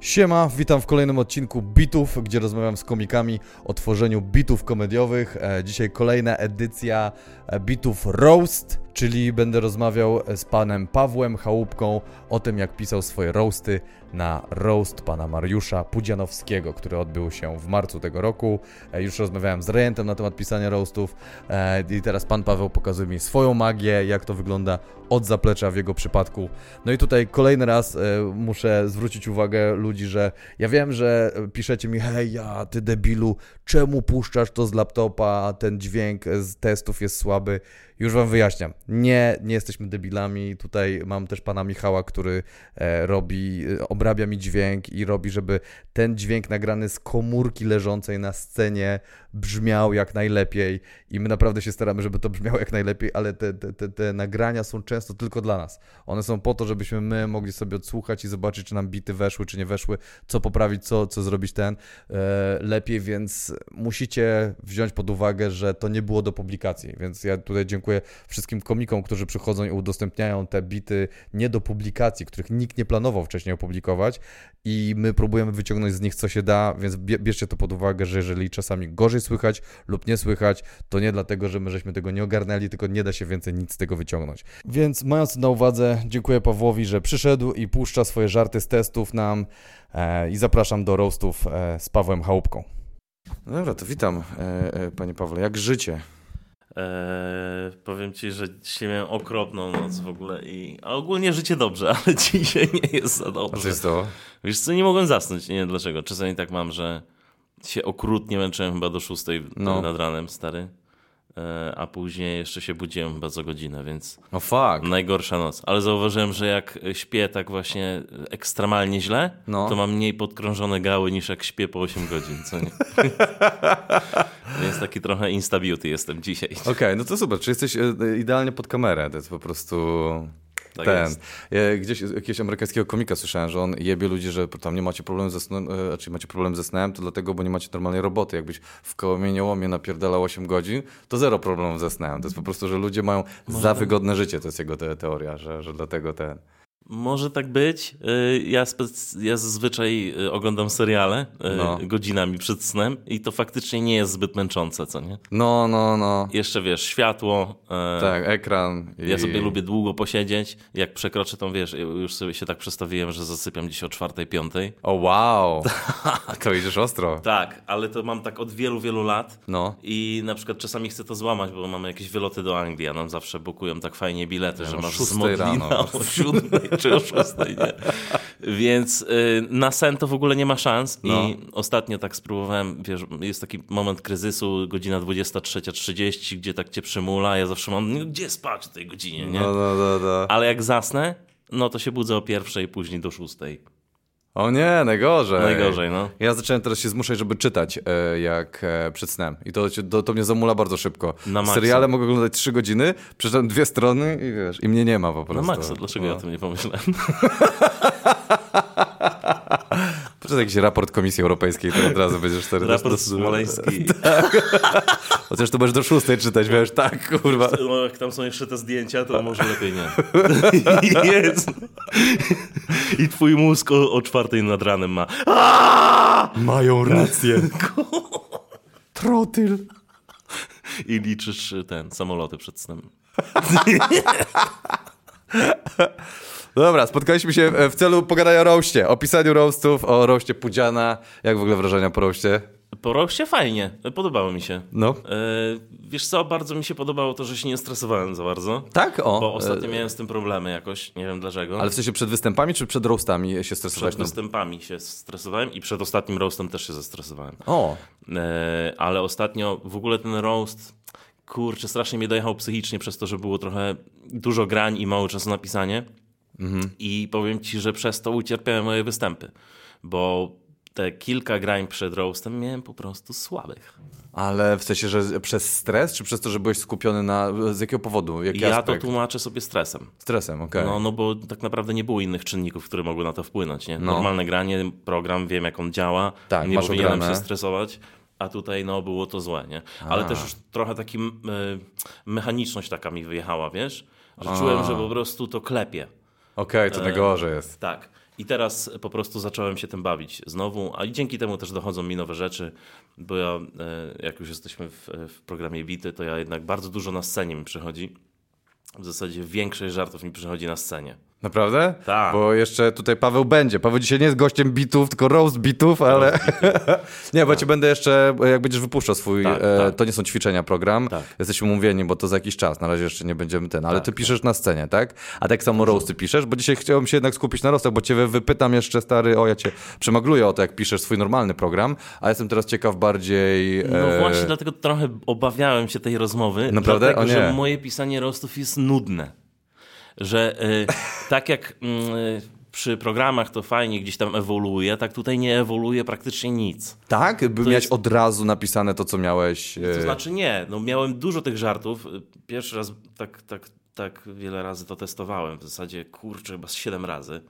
Siema, witam w kolejnym odcinku Bitów, gdzie rozmawiam z komikami o tworzeniu bitów komediowych. E, dzisiaj kolejna edycja e, Bitów Roast, czyli będę rozmawiał z panem Pawłem Chałupką o tym, jak pisał swoje roasty na roast pana Mariusza Pudzianowskiego, który odbył się w marcu tego roku. E, już rozmawiałem z Rejentem na temat pisania roastów i teraz pan Paweł pokazuje mi swoją magię, jak to wygląda od zaplecza w jego przypadku. No i tutaj kolejny raz muszę zwrócić uwagę ludzi, że ja wiem, że piszecie mi, hej, ja, ty debilu, czemu puszczasz to z laptopa, ten dźwięk z testów jest słaby. Już wam wyjaśniam. Nie, nie jesteśmy debilami. Tutaj mam też pana Michała, który e, robi, e, obrabia mi dźwięk i robi, żeby ten dźwięk nagrany z komórki leżącej na scenie brzmiał jak najlepiej. I my naprawdę się staramy, żeby to brzmiało jak najlepiej, ale te, te, te, te nagrania są często tylko dla nas. One są po to, żebyśmy my mogli sobie odsłuchać i zobaczyć, czy nam bity weszły, czy nie weszły, co poprawić, co, co zrobić ten e, lepiej, więc musicie wziąć pod uwagę, że to nie było do publikacji. Więc ja tutaj dziękuję wszystkim komikom, którzy przychodzą i udostępniają te bity nie do publikacji, których nikt nie planował wcześniej opublikować i my próbujemy wyciągnąć z nich co się da, więc bierzcie to pod uwagę, że jeżeli czasami gorzej słychać lub nie słychać, to nie dlatego, że my żeśmy tego nie ogarnęli, tylko nie da się więcej nic z tego wyciągnąć. Więc mając to na uwadze, dziękuję Pawłowi, że przyszedł i puszcza swoje żarty z testów nam e, i zapraszam do roastów e, z Pawłem Chałupką. No dobra, to witam, e, e panie Pawle. Jak życie? Eee, powiem ci, że dzisiaj miałem okropną noc w ogóle i a ogólnie życie dobrze, ale dzisiaj nie jest za dobrze. A co jest to? Wiesz co, nie mogłem zasnąć, nie wiem dlaczego. Czasami tak mam, że się okrutnie męczyłem chyba do szóstej no. nad ranem, stary. E, a później jeszcze się budziłem chyba za godzinę, więc no fuck. najgorsza noc. Ale zauważyłem, że jak śpię tak właśnie ekstremalnie źle, no. to mam mniej podkrążone gały niż jak śpię po 8 godzin, co nie? więc taki trochę instability jestem dzisiaj. Okej, okay, no to super, czy jesteś e, idealnie pod kamerę, to jest po prostu... Tak ten. Jest. Gdzieś jakiegoś amerykańskiego komika słyszałem, że on jebie ludzi, że tam nie macie problemu ze snem, znaczy macie problem ze snem, to dlatego, bo nie macie normalnej roboty. Jakbyś w kołomieniołomie napierdalał 8 godzin, to zero problemów ze snem. To jest po prostu, że ludzie mają Może za wygodne życie, to jest jego te teoria, że, że dlatego ten... Może tak być. Y, ja, ja zazwyczaj y, oglądam seriale y, no. godzinami przed snem i to faktycznie nie jest zbyt męczące, co nie? No, no, no. Jeszcze wiesz, światło. Tak, ekran. I... Ja sobie lubię długo posiedzieć. Jak przekroczę tą, wiesz, już sobie się tak przestawiłem, że zasypiam gdzieś o czwartej, piątej. O wow! to idziesz ostro. Tak, ale to mam tak od wielu, wielu lat. No. I na przykład czasami chcę to złamać, bo mamy jakieś wyloty do Anglii, a nam zawsze bukują tak fajnie bilety, ja że masz z rano. o siódmej czy o szóstej, nie? Więc y, na sen to w ogóle nie ma szans no. i ostatnio tak spróbowałem, wiesz, jest taki moment kryzysu, godzina 23.30, gdzie tak cię przymula, ja zawsze mam, no, gdzie spać o tej godzinie, nie? No, no, no, no. Ale jak zasnę, no to się budzę o pierwszej, później do szóstej. O nie, najgorzej. Najgorzej, no. Ja zacząłem teraz się zmuszać, żeby czytać e, jak e, przed snem. I to, to, to mnie zamula bardzo szybko. Na Seriale mogę oglądać 3 godziny, przeczytam dwie strony i wiesz, i mnie nie ma po prostu. Na maksa, dlaczego no. ja o tym nie pomyślałem? Poczekaj jakiś raport Komisji Europejskiej, to od razu będziesz... Cztery, raport smoleński. tak. Chociaż to będziesz do szóstej czytać, wiesz, tak, kurwa. No, jak tam są jeszcze te zdjęcia, to może lepiej nie. Jest. I twój mózg o, o czwartej nad ranem ma. Mają rację. Trotyl. I liczysz ten, samoloty przed snem. Dobra, spotkaliśmy się w celu pogadania o roście, o pisaniu roastów, o roście Pudziana. Jak w ogóle wrażenia po roście? Po roście fajnie, podobało mi się. No. E, wiesz co, bardzo mi się podobało to, że się nie stresowałem za bardzo. Tak? O. Bo ostatnio e... miałem z tym problemy jakoś, nie wiem dlaczego. Ale w sensie przed występami czy przed roastami się stresowałeś? Przed występami się stresowałem i przed ostatnim roastem też się zestresowałem. O. E, ale ostatnio w ogóle ten roast kurczę, strasznie mnie dojechał psychicznie przez to, że było trochę dużo grań i mało czasu na pisanie. Mhm. I powiem ci, że przez to ucierpiałem moje występy, bo te kilka grań przed roastem miałem po prostu słabych. Ale w sensie, że przez stres, czy przez to, że byłeś skupiony na... Z jakiego powodu? Jaki ja aspekt? to tłumaczę sobie stresem. Stresem, okej. Okay. No, no bo tak naprawdę nie było innych czynników, które mogły na to wpłynąć. Nie? No. Normalne granie, program, wiem jak on działa, tak, nie powinienem się stresować a tutaj no było to złe, nie? Ale a. też już trochę taki y, mechaniczność taka mi wyjechała, wiesz? Że a. czułem, że po prostu to klepie. Okej, okay, to najgorzej jest. Tak. I teraz po prostu zacząłem się tym bawić znowu, a i dzięki temu też dochodzą mi nowe rzeczy, bo ja, e, jak już jesteśmy w, w programie Bity, to ja jednak bardzo dużo na scenie mi przychodzi. W zasadzie większość żartów mi przychodzi na scenie. Naprawdę? Tak. Bo jeszcze tutaj Paweł będzie. Paweł dzisiaj nie jest gościem bitów, tylko roast bitów, ale... nie, bo tak. ci będę jeszcze, jak będziesz wypuszczał swój... Tak, e, tak. To nie są ćwiczenia program. Tak. Jesteśmy umówieni, bo to za jakiś czas. Na razie jeszcze nie będziemy ten. Ale tak, ty piszesz na scenie, tak? A tak samo roasty piszesz? Bo dzisiaj chciałem się jednak skupić na roastach, bo cię wypytam jeszcze, stary, o ja cię przemagluję o to, jak piszesz swój normalny program, a jestem teraz ciekaw bardziej... No e... właśnie, dlatego trochę obawiałem się tej rozmowy. Naprawdę? Dlatego, że moje pisanie roastów jest nudne że y, tak jak y, przy programach to fajnie gdzieś tam ewoluuje, tak tutaj nie ewoluuje praktycznie nic. Tak? By miałeś jest... od razu napisane to, co miałeś... To y, znaczy nie, no miałem dużo tych żartów. Pierwszy raz tak, tak, tak wiele razy to testowałem, w zasadzie kurczę, chyba z 7 razy.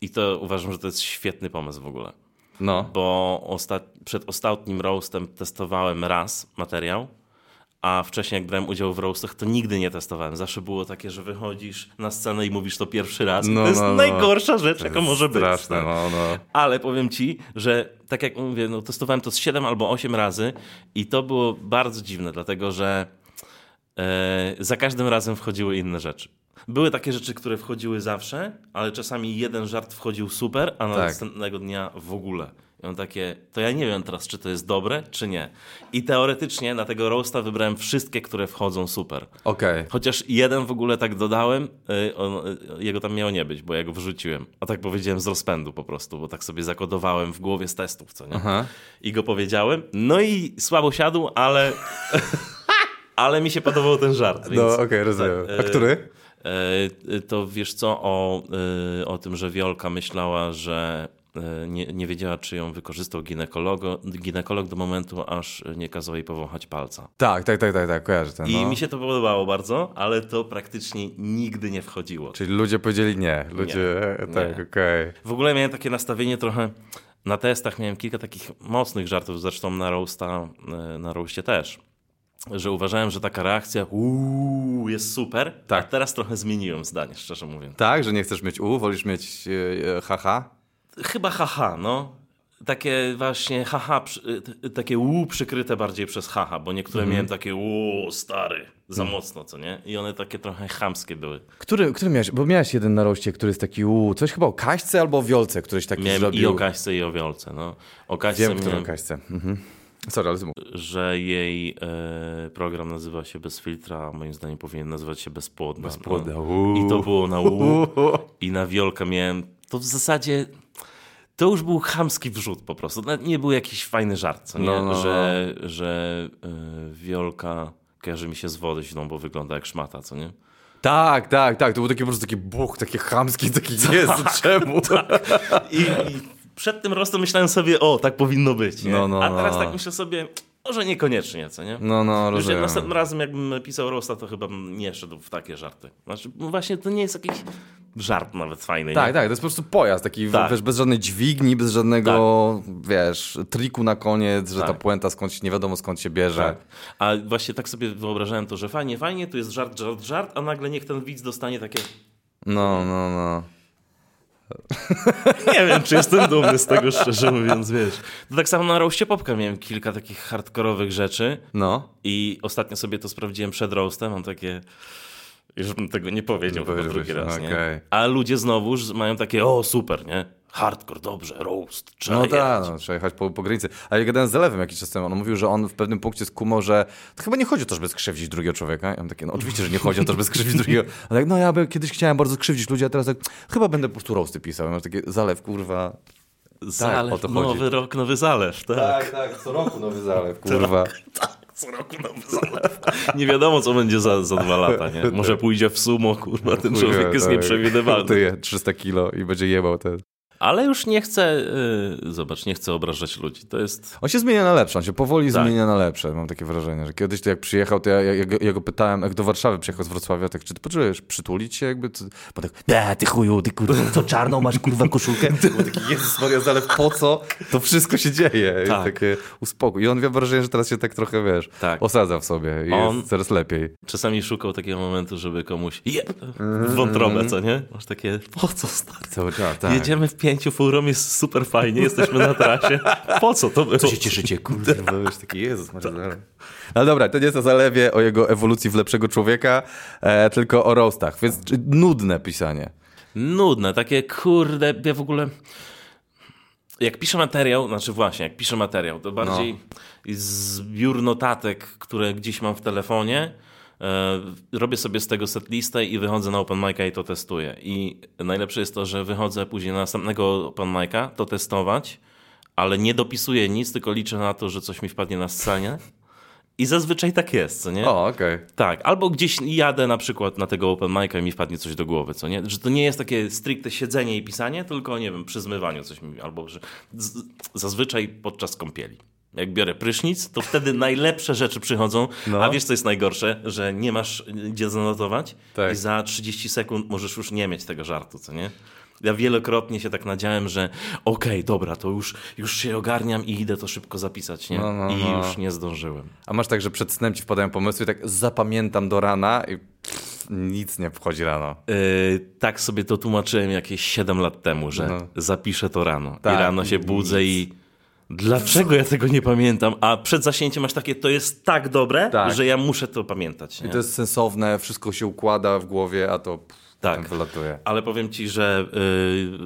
I to uważam, że to jest świetny pomysł w ogóle. No. Bo ostat... przed ostatnim roastem testowałem raz materiał, a wcześniej jak brałem udział w roastach, to nigdy nie testowałem. Zawsze było takie, że wychodzisz na scenę i mówisz to pierwszy raz. No, to jest no, no. najgorsza rzecz, jaka może straszne, być. No, no. Ale powiem ci, że tak jak mówię, no, testowałem to z 7 albo 8 razy i to było bardzo dziwne, dlatego że e, za każdym razem wchodziły inne rzeczy. Były takie rzeczy, które wchodziły zawsze, ale czasami jeden żart wchodził super, a tak. następnego dnia w ogóle. I on takie, to ja nie wiem teraz, czy to jest dobre, czy nie. I teoretycznie na tego roasta wybrałem wszystkie, które wchodzą super. Okej. Okay. Chociaż jeden w ogóle tak dodałem, y, on, y, jego tam miało nie być, bo ja go wrzuciłem. A tak powiedziałem z rozpędu po prostu, bo tak sobie zakodowałem w głowie z testów, co nie? Aha. I go powiedziałem. No i słabo siadł, ale... ale mi się podobał ten żart. Więc, no okej, okay, rozumiem. Tak, A który? To wiesz co, o, o tym, że Wiolka myślała, że nie, nie wiedziała, czy ją wykorzystał ginekolog do momentu, aż nie kazał jej powąchać palca. Tak, tak, tak, tak, tak kojarzę ten, I no. mi się to podobało bardzo, ale to praktycznie nigdy nie wchodziło. Czyli ludzie powiedzieli nie, ludzie, nie, tak, okej. Okay. W ogóle miałem takie nastawienie trochę, na testach miałem kilka takich mocnych żartów, zresztą na roasta, e, na roastie też że uważałem, że taka reakcja uuu, jest super, tak. a teraz trochę zmieniłem zdanie, szczerze mówiąc. Tak, że nie chcesz mieć u, wolisz mieć e, haha? Chyba haha, no. Takie właśnie haha, takie łu przykryte bardziej przez haha, bo niektóre mhm. miałem takie łu, stary, za mhm. mocno, co nie? I one takie trochę chamskie były. Który, który miałeś? Bo miałeś jeden na roście, który jest taki łu, coś chyba o kaśce albo o wiolce, któryś taki miałem zrobił. i o kaśce i o wiolce, no. O kaśce Wiem, miałem... o kaśce. Mhm. Sorry, ale Że jej e, program nazywa się Bez Filtra, a moim zdaniem powinien nazywać się Bezpłodna. Bezpłodna. No. I to było na łu. I na wiolkę miałem... To w zasadzie to już był chamski wrzut po prostu. nie był jakiś fajny żart, co nie? No, no, że, no. że yy, Wiolka kojarzy mi się z wodą, bo wygląda jak szmata, co nie? Tak, tak, tak. To był taki po prostu taki buch, taki chamski, taki tak, jest, czemu? Tak. I, I, przed tym rostem myślałem sobie, o, tak powinno być, nie? No, no, A teraz no. tak myślę sobie, może niekoniecznie, co nie? No, no, rozumiem. Już następnym razem, jakbym pisał rosta, to chyba nie szedł w takie żarty. Znaczy, no właśnie to nie jest jakiś żart nawet fajny. Tak, nie? tak, to jest po prostu pojazd, taki tak. wiesz, bez żadnej dźwigni, bez żadnego, tak. wiesz, triku na koniec, że tak. ta puenta skąd nie wiadomo skąd się bierze. Tak. A właśnie tak sobie wyobrażałem to, że fajnie, fajnie, tu jest żart, żart, żart, a nagle niech ten widz dostanie takie... No, no, no. Nie wiem, czy jestem dumny z tego, szczerze mówiąc, wiesz. To tak samo na roście Popka miałem kilka takich hardkorowych rzeczy. No. I ostatnio sobie to sprawdziłem przed roastem, mam takie... Już bym tego nie powiedział nie drugi raz, okay. nie? A ludzie znowuż mają takie, o super, nie? Hardcore, dobrze, roast, trzeba No tak, no, trzeba jechać po, po granicy. Ale ja gadałem z Lewem jakiś czas temu, on mówił, że on w pewnym punkcie skumał, że to chyba nie chodzi o to, żeby skrzywdzić drugiego człowieka. Ja mam takie, no oczywiście, że nie chodzi o to, żeby skrzywdzić drugiego. Ale tak, no ja by, kiedyś chciałem bardzo skrzywdzić ludzi, a teraz tak, chyba będę po prostu roasty pisał. Ja mam takie, Zalew, kurwa, Zalew, tak, nowy rok, nowy zalew, tak. Tak, tak, co roku nowy zalew, kurwa. tak, co roku nowy zalew. Nie wiadomo, co będzie za, za dwa lata, nie? Może pójdzie w sumo, kurwa, ten człowiek jest tak. nieprzewidywalny. Ty 300 kilo i będzie jebał ten. Ale już nie chcę, yy, zobacz, nie chcę obrażać ludzi. To jest... On się zmienia na lepsze, on się powoli tak. zmienia na lepsze. Mam takie wrażenie, że kiedyś to jak przyjechał, to ja, ja, ja, ja go pytałem, jak do Warszawy przyjechał z Wrocławia, tak, czy ty potrzebujesz przytulić się jakby? Bo tak, nie, ty chuju, ty kurwa, co czarną masz kurwa koszulkę? Bo taki, Jezus Maria, ale po co to wszystko się dzieje? Tak. I takie uspokój. I on miał wrażenie, że teraz się tak trochę, wiesz, tak. osadza w sobie i on jest coraz lepiej. Czasami szukał takiego momentu, żeby komuś je, w wątrobę, co nie? Masz takie, po co stary? Cały czas, tak. Jedziemy w pięciu furą, jest super fajnie, jesteśmy na trasie. Po co to było? Co się cieszycie, kurde, już taki Jezus. Tak. Ale dobra, to nie jest o zalewie, o jego ewolucji w lepszego człowieka, e, tylko o roastach, więc nudne pisanie. Nudne, takie kurde, ja w ogóle jak piszę materiał, znaczy właśnie, jak piszę materiał, to bardziej no. zbiór notatek, które gdzieś mam w telefonie, robię sobie z tego setlistę i wychodzę na open mic'a i to testuję. I najlepsze jest to, że wychodzę później na następnego open mic'a, to testować, ale nie dopisuję nic, tylko liczę na to, że coś mi wpadnie na scenie. I zazwyczaj tak jest, co nie? O, okej. Okay. Tak, albo gdzieś jadę na przykład na tego open mic'a i mi wpadnie coś do głowy, co nie? Że to nie jest takie stricte siedzenie i pisanie, tylko, nie wiem, przy zmywaniu coś mi, albo że zazwyczaj podczas kąpieli. Jak biorę prysznic, to wtedy najlepsze rzeczy przychodzą, no. a wiesz co jest najgorsze? Że nie masz gdzie zanotować tak. i za 30 sekund możesz już nie mieć tego żartu, co nie? Ja wielokrotnie się tak nadziałem, że okej, okay, dobra, to już, już się ogarniam i idę to szybko zapisać, nie? No, no, I no. już nie zdążyłem. A masz tak, że przed snem ci wpadają pomysły i tak zapamiętam do rana i pff, nic nie wchodzi rano. Yy, tak sobie to tłumaczyłem jakieś 7 lat temu, że no. zapiszę to rano. Tak, I rano się budzę nic. i Dlaczego ja tego nie pamiętam? A przed zasięciem masz takie, to jest tak dobre, tak. że ja muszę to pamiętać. Nie? I to jest sensowne, wszystko się układa w głowie, a to tak, wylatuje. Ale powiem ci, że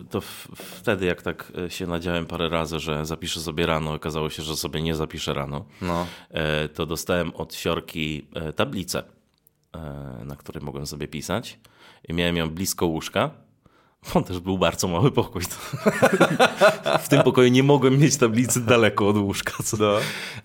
y, to wtedy, jak tak y, się nadziałem parę razy, że zapiszę sobie rano, okazało się, że sobie nie zapiszę rano, no. Y, to dostałem od siorki tablicę, na której mogłem sobie pisać. I miałem ją blisko łóżka on też był bardzo mały pokój. w tym pokoju nie mogłem mieć tablicy daleko od łóżka. No.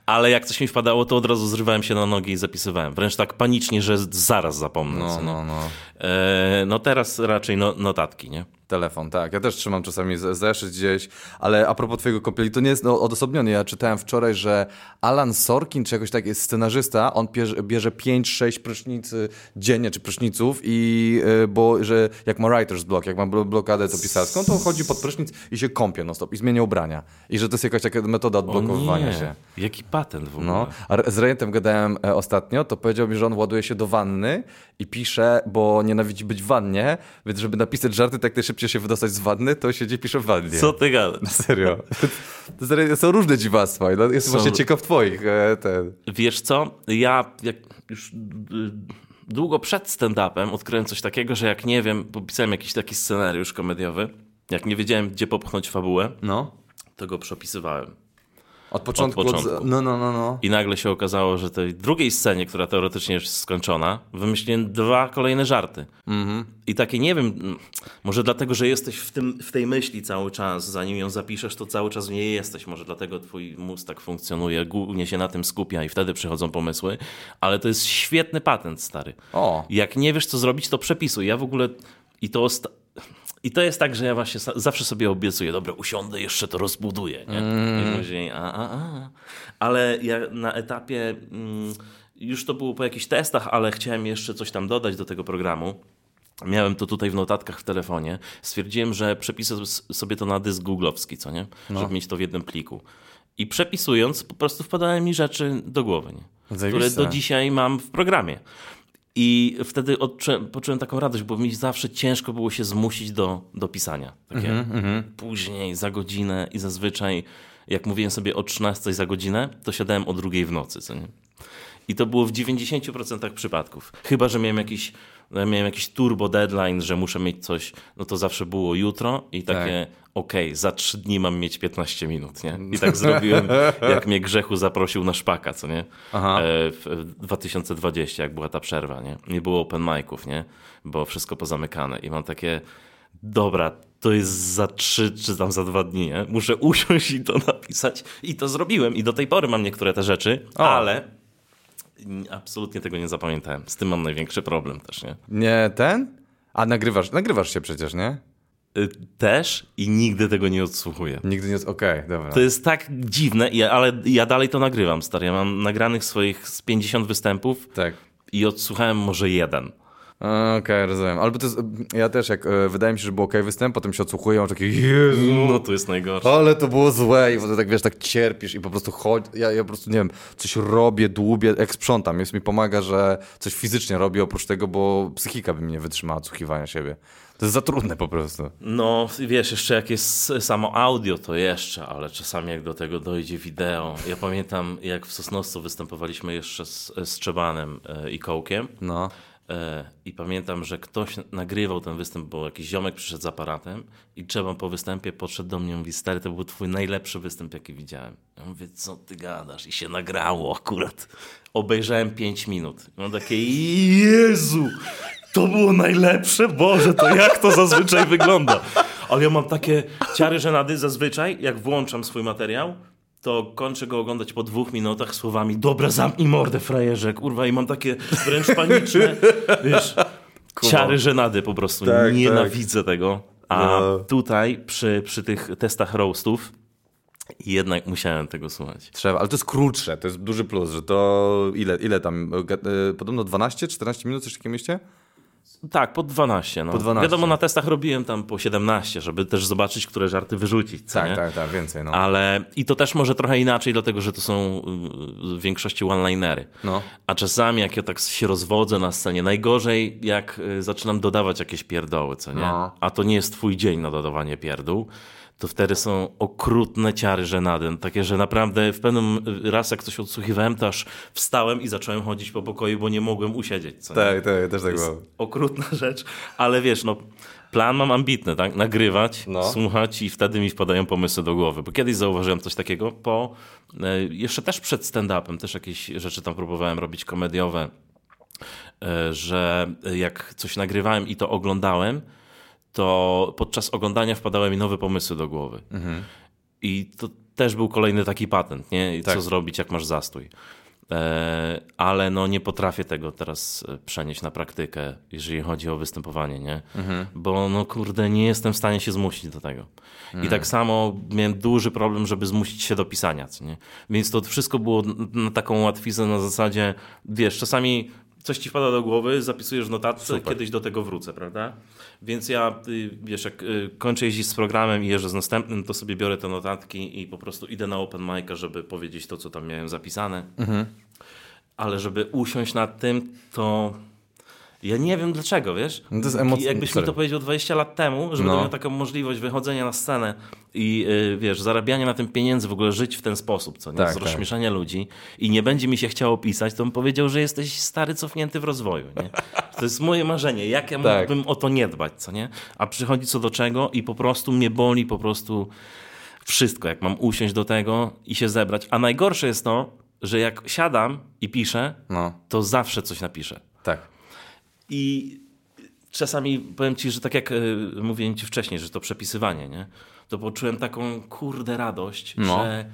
Ale jak coś mi wpadało, to od razu zrywałem się na nogi i zapisywałem. Wręcz tak panicznie, że zaraz zapomnę. No, no, no. E, no teraz raczej no, notatki, nie? Telefon, tak. Ja też trzymam czasami zeszyt gdzieś, ale a propos twojego kąpieli, to nie jest no, odosobnione. Ja czytałem wczoraj, że Alan Sorkin, czy jakoś tak jest scenarzysta, on bierze, bierze 5-6 prysznicy dziennie, czy pryszniców i y, bo, że jak ma writer's block, jak ma blokadę to pisarską, to chodzi pod prysznic i się kąpie non stop i zmienia ubrania. I że to jest jakaś taka metoda odblokowywania się. Jaki patent w ogóle. No, a z Rejentem gadałem e, ostatnio, to powiedział mi, że on ładuje się do wanny i pisze, bo nienawidzi być w wannie, więc żeby napisać żarty tak najszybciej szybciej się wydostać z wanny, to siedzi pisze w wannie. Co ty gadasz? Serio. Serio są różne dziwactwa. No, jestem są... właśnie ciekaw twoich. E, ten. Wiesz co? Ja jak już długo przed stand-upem odkryłem coś takiego, że jak nie wiem, bo pisałem jakiś taki scenariusz komediowy, jak nie wiedziałem, gdzie popchnąć fabułę, no. to go przepisywałem. Od początku. Od początku. Od... No, no, no, no. I nagle się okazało, że tej drugiej scenie, która teoretycznie już jest skończona, wymyśliłem dwa kolejne żarty. Mm-hmm. I takie, nie wiem, może dlatego, że jesteś w, tym, w tej myśli cały czas, zanim ją zapiszesz, to cały czas w niej jesteś. Może dlatego twój mózg tak funkcjonuje, głównie się na tym skupia i wtedy przychodzą pomysły. Ale to jest świetny patent, stary. O. Jak nie wiesz, co zrobić, to przepisuj. Ja w ogóle... I to i to jest tak, że ja właśnie zawsze sobie obiecuję, dobra, usiądę, jeszcze to rozbuduję, nie? Mm. I później, a, a, a. Ale ja na etapie, mm, już to było po jakichś testach, ale chciałem jeszcze coś tam dodać do tego programu. Miałem to tutaj w notatkach w telefonie. Stwierdziłem, że przepiszę sobie to na dysk googlowski, co nie? No. Żeby mieć to w jednym pliku. I przepisując, po prostu wpadały mi rzeczy do głowy, nie? które do dzisiaj mam w programie. I wtedy odczułem, poczułem taką radość, bo mi zawsze ciężko było się zmusić do, do pisania. Takie mm -hmm. później, za godzinę i zazwyczaj, jak mówiłem sobie o 13 za godzinę, to siadałem o drugiej w nocy. Co nie? I to było w 90% przypadków. Chyba, że miałem jakiś, miałem jakiś turbo deadline, że muszę mieć coś, no to zawsze było jutro i takie, tak. okej, okay, za trzy dni mam mieć 15 minut, nie? I tak zrobiłem, jak mnie Grzechu zaprosił na szpaka, co nie? Aha. E, w 2020, jak była ta przerwa, nie? Nie było open mic'ów, nie? Było wszystko pozamykane i mam takie, dobra, to jest za trzy czy tam za dwa dni, nie? Muszę usiąść i to napisać i to zrobiłem i do tej pory mam niektóre te rzeczy, o. ale absolutnie tego nie zapamiętałem. Z tym mam największy problem też, nie? Nie ten? A nagrywasz, nagrywasz się przecież, nie? Y, też i nigdy tego nie odsłuchuję. Nigdy nie, okej, okay, dobra. To jest tak dziwne, ale ja dalej to nagrywam, stary. Ja mam nagranych swoich z 50 występów tak. i odsłuchałem może jeden. Okej, okay, rozumiem. Albo to jest, ja też, jak e, wydaje mi się, że był ok występ, potem się odsłuchują, takie Jezu, no to jest najgorsze. Ale to było złe i potem tak, wiesz, tak cierpisz i po prostu chodź, ja, ja po prostu, nie wiem, coś robię, dłubię, jak sprzątam, jest mi pomaga, że coś fizycznie robię oprócz tego, bo psychika by mnie wytrzymała odsłuchiwania siebie. To jest za trudne po prostu. No, wiesz, jeszcze jak jest samo audio, to jeszcze, ale czasami jak do tego dojdzie wideo. Ja pamiętam, jak w Sosnowcu występowaliśmy jeszcze z, z Czebanem e, i Kołkiem. No. E, I pamiętam, że ktoś nagrywał ten występ, bo jakiś ziomek przyszedł z aparatem i Czeban po występie podszedł do mnie i mówi, stary, to był twój najlepszy występ, jaki widziałem. Ja mówię, co ty gadasz? I się nagrało akurat. Obejrzałem 5 minut. I mam takie, Jezu, to było najlepsze? Boże, to jak to zazwyczaj wygląda? Ale ja mam takie ciary żenady zazwyczaj, jak włączam swój materiał, to kończę go oglądać po dwóch minutach słowami dobra, zamknij mordę, frajerze, kurwa, i mam takie wręcz paniczne, wiesz, ciary żenady po prostu. Tak, Nienawidzę tak. tego. A no. tutaj przy, przy tych testach roastów jednak musiałem tego słuchać. Trzeba, ale to jest krótsze, to jest duży plus, że to ile, ile tam, e, podobno 12-14 minut coś takiego mieście? Tak, po 12. No. Po 12. Wiadomo, na testach robiłem tam po 17, żeby też zobaczyć, które żarty wyrzucić. tak, nie? tak, tak, więcej. No. Ale i to też może trochę inaczej, dlatego że to są y, w większości one-linery. No. A czasami, jak ja tak się rozwodzę na scenie, najgorzej jak y, zaczynam dodawać jakieś pierdoły, co nie? No. A to nie jest twój dzień na dodawanie pierdół to wtedy są okrutne ciary żenady. Takie, że naprawdę w pewnym raz jak coś odsłuchiwałem, to aż wstałem i zacząłem chodzić po pokoju, bo nie mogłem usiedzieć. Co tak, tak, też tak było. Okrutna rzecz, ale wiesz, no plan mam ambitny, tak? Nagrywać, no. słuchać i wtedy mi wpadają pomysły do głowy. Bo kiedyś zauważyłem coś takiego po, e, jeszcze też przed stand-upem, też jakieś rzeczy tam próbowałem robić komediowe, e, że jak coś nagrywałem i to oglądałem, to podczas oglądania wpadały mi nowe pomysły do głowy. Mhm. I to też był kolejny taki patent, nie? Tak. Co zrobić, jak masz zastój. E, ale no nie potrafię tego teraz e, przenieść na praktykę, jeżeli chodzi o występowanie, nie? Mhm. Bo no kurde, nie jestem w stanie się zmusić do tego. Mhm. I tak samo miałem duży problem, żeby zmusić się do pisania, nie? Więc to wszystko było na taką łatwiznę na zasadzie, wiesz, czasami coś ci wpada do głowy, zapisujesz w notatce, Super. kiedyś do tego wrócę, prawda? Więc ja, wiesz, jak y, kończę jeździć z programem i jeżdżę z następnym, to sobie biorę te notatki i po prostu idę na open mic'a, żeby powiedzieć to, co tam miałem zapisane. Mhm. Ale żeby usiąść nad tym, to ja nie wiem dlaczego, wiesz? No to jest emoc... Jakbyś Sorry. mi to powiedział 20 lat temu, że no. będę miał taką możliwość wychodzenia na scenę i yy, wiesz, zarabiania na tym pieniędzy, w ogóle żyć w ten sposób, co nie? Tak, z tak. rozśmieszania tak. ludzi i nie będzie mi się chciało pisać, to bym powiedział, że jesteś stary, cofnięty w rozwoju, nie? To jest moje marzenie, jak ja tak. mógłbym o to nie dbać, co nie? A przychodzi co do czego i po prostu mnie boli, po prostu wszystko, jak mam usiąść do tego i się zebrać. A najgorsze jest to, że jak siadam i piszę, no. to zawsze coś napiszę. Tak. I czasami powiem ci, że tak jak y, mówiłem ci wcześniej, że to przepisywanie, nie? to poczułem taką kurde radość, no. że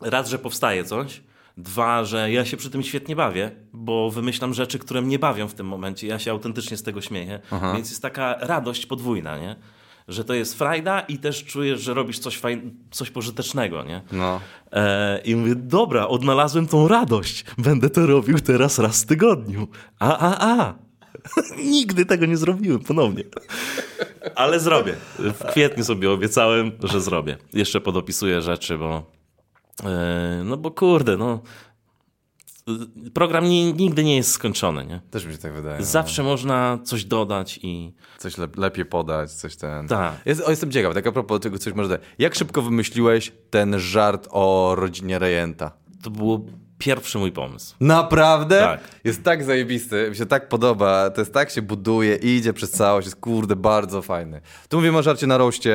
raz, że powstaje coś, dwa, że ja się przy tym świetnie bawię, bo wymyślam rzeczy, które mnie bawią w tym momencie. Ja się autentycznie z tego śmieję, Aha. więc jest taka radość podwójna, nie? Że to jest frajda i też czujesz, że robisz coś, fajn- coś pożytecznego, nie? No. E, I mówię, dobra, odnalazłem tą radość. Będę to robił teraz raz w tygodniu. A, a, a. Nigdy tego nie zrobiłem ponownie. Ale zrobię. W kwietniu sobie obiecałem, że zrobię. Jeszcze podopisuję rzeczy, bo e, no bo kurde, no program nie, nigdy nie jest skończony, nie? Też mi się tak wydaje. Zawsze no. można coś dodać i... Coś le lepiej podać, coś ten... Tak. Jest, o, jestem ciekaw, tak a propos tego, coś może... Jak szybko wymyśliłeś ten żart o rodzinie Rejenta? To było pierwszy mój pomysł. Naprawdę? Tak. Jest tak zajebisty, mi się tak podoba, to jest tak się buduje, idzie przez całość, jest kurde bardzo fajny. Tu mówimy o żarcie na roście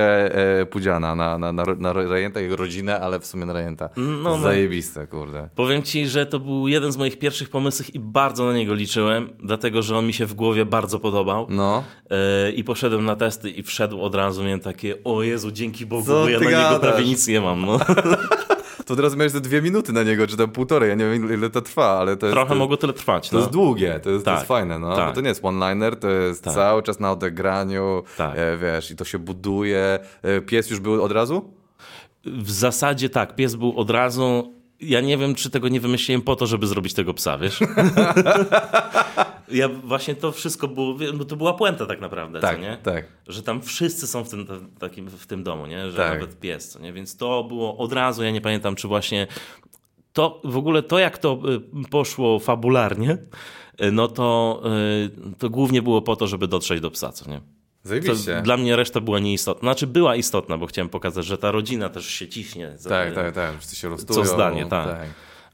e, Pudziana, na, na, na, na Rejenta, jego rodzinę, ale w sumie na Rejenta. No, no. Zajebiste, kurde. Powiem ci, że to był jeden z moich pierwszych pomysłów i bardzo na niego liczyłem, dlatego, że on mi się w głowie bardzo podobał. No. E, I poszedłem na testy i wszedł od razu, miałem takie, o Jezu, dzięki Bogu, Co bo ja na gadasz? niego prawie nic nie mam, no. to od razu miałeś te dwie minuty na niego, czy tam półtorej, ja nie wiem ile to trwa, ale to jest... Trochę mogło tyle trwać, To no. jest długie, to jest, tak. to jest Tak. fajne, no. Tak. Bo to nie jest one-liner, to jest Tak. cały czas na odegraniu, Tak. e, wiesz, i to się buduje. E, pies już był od razu? W zasadzie tak, pies był od razu. Ja nie wiem, czy tego nie wymyśliłem po to, żeby zrobić tego psa, wiesz? ja właśnie to wszystko było, bo to była puenta tak naprawdę, Tak, co nie? tak. Że tam wszyscy są w tym, takim, w tym domu, nie? Że Tak. nawet pies, co nie? Więc to było od razu, ja nie pamiętam, czy właśnie to w ogóle to, jak to y, poszło fabularnie, y, no to, y, to głównie było po to, żeby dotrzeć do psa, co nie? Zajebiście. dla mnie reszta była nieistotna. Znaczy była istotna, bo chciałem pokazać, że ta rodzina też się ciśnie. za- Tak, tak, tak, wszyscy się roztują. Co zdanie, tak.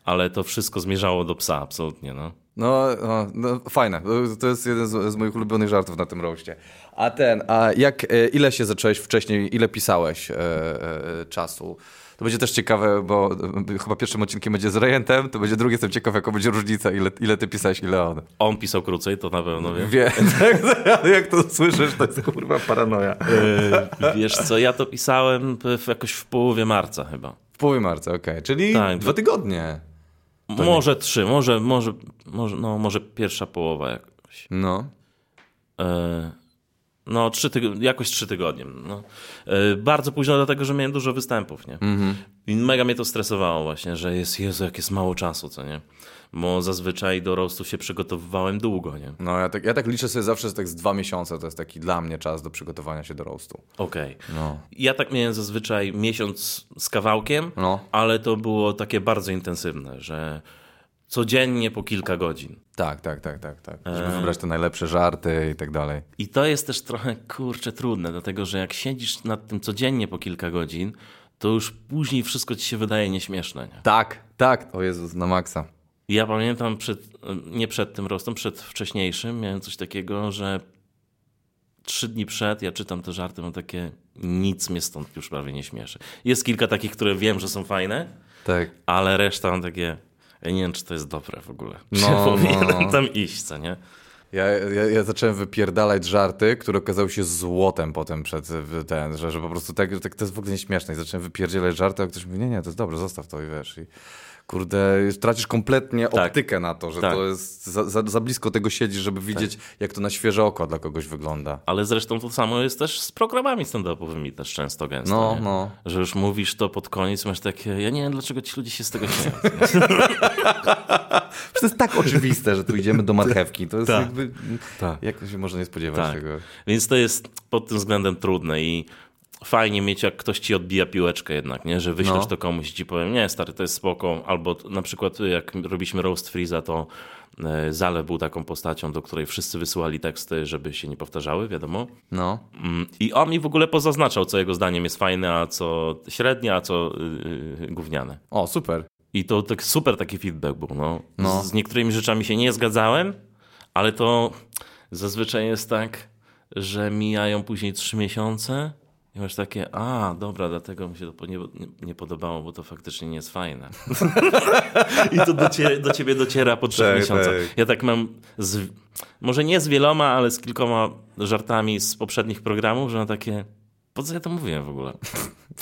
Ale to wszystko zmierzało do psa, absolutnie. No. No, no, no fajne. To jest jeden z, z moich ulubionych żartów na tym roście. A ten, a jak, e, ile się zacząłeś wcześniej, ile pisałeś e, e, czasu? To będzie też ciekawe, bo e, chyba pierwszym odcinkiem będzie z Rejentem, to będzie drugi, jestem ciekaw, jaka będzie różnica, ile, ile ty pisałeś, ile on. On pisał krócej, to na pewno wiem. Wie, jak to słyszysz, to jest kurwa paranoja. E, Wiesz co, ja to pisałem w, jakoś w połowie marca chyba. W połowie marca, okej, czyli Tak, dwa tygodnie. Może trzy, może, może, może, no, może pierwsza połowa jakoś. No. E, No, trzy tyg- jakoś trzy tygodnie. No. E, Bardzo późno, dlatego że miałem dużo występów, nie? I mega mnie to stresowało właśnie, że jest, Jezu, jak jest mało czasu, co nie? Bo zazwyczaj do roastu się przygotowywałem długo, nie? No, ja tak, ja tak liczę sobie zawsze, że tak z dwa miesiące to jest taki dla mnie czas do przygotowania się do roastu. Okej. No. Ja tak miałem zazwyczaj miesiąc z kawałkiem, No. ale to było takie bardzo intensywne, że codziennie po kilka godzin. Tak, tak, tak, tak, tak. Żeby wybrać te najlepsze żarty i tak dalej. I to jest też trochę, kurczę, trudne, dlatego że jak siedzisz nad tym codziennie po kilka godzin, to już później wszystko ci się wydaje nieśmieszne. Nie? Tak, tak. O Jezus, na maksa. Ja pamiętam przed, nie przed tym rostem, przed wcześniejszym, miałem coś takiego, że trzy dni przed ja czytam te żarty, mam takie, nic mnie stąd już prawie nie śmieszy. Jest kilka takich, które wiem, że są fajne, Tak. ale reszta mam takie, ja nie wiem, czy to jest dobre w ogóle. No, ja powinienem no. tam iść, co nie? Ja, ja, ja zacząłem wypierdalać żarty, które okazały się złotem potem przed ten, że, że po prostu tak, tak to jest w ogóle nieśmieszne. I zacząłem wypierdzielać żarty, a ktoś mówi, nie, nie, to jest dobre, zostaw to i wiesz. I kurde, tracisz kompletnie Tak. optykę na to, że Tak. to jest za, za, za blisko tego siedzisz, żeby widzieć, jak to na świeże oko dla kogoś wygląda. Ale zresztą to samo jest też z programami stand-upowymi też często gęsto, No, nie? no. Że już mówisz to pod koniec, masz takie, ja nie wiem, dlaczego ci ludzie się z tego śmieją. To jest tak oczywiste, że tu idziemy do marchewki. To jest Tak. jakby... Tak. Jak to się można nie spodziewać Tak. tego? Więc to jest pod tym względem trudne i fajnie mieć, jak ktoś ci odbija piłeczkę jednak, nie? Że wyślesz No. to komuś i ci powiem, nie stary, to jest spoko. Albo na przykład jak robiliśmy Roast Freeza, to e, Zalew był taką postacią, do której wszyscy wysyłali teksty, żeby się nie powtarzały, wiadomo. No. Mm, I on mi w ogóle pozaznaczał, co jego zdaniem jest fajne, a co średnie, a co yy, gówniane. O, super. I to tak super taki feedback był. No. No. Z niektórymi rzeczami się nie zgadzałem, ale to zazwyczaj jest tak, że mijają później trzy miesiące i masz takie, a dobra, dlatego mi się to nie, nie, podobało, bo to faktycznie nie jest fajne. I to do, cie, do ciebie dociera po trzech Tak, miesiącach. tak. Ja tak mam, z, może nie z wieloma, ale z kilkoma żartami z poprzednich programów, że mam takie, po co ja to mówiłem w ogóle?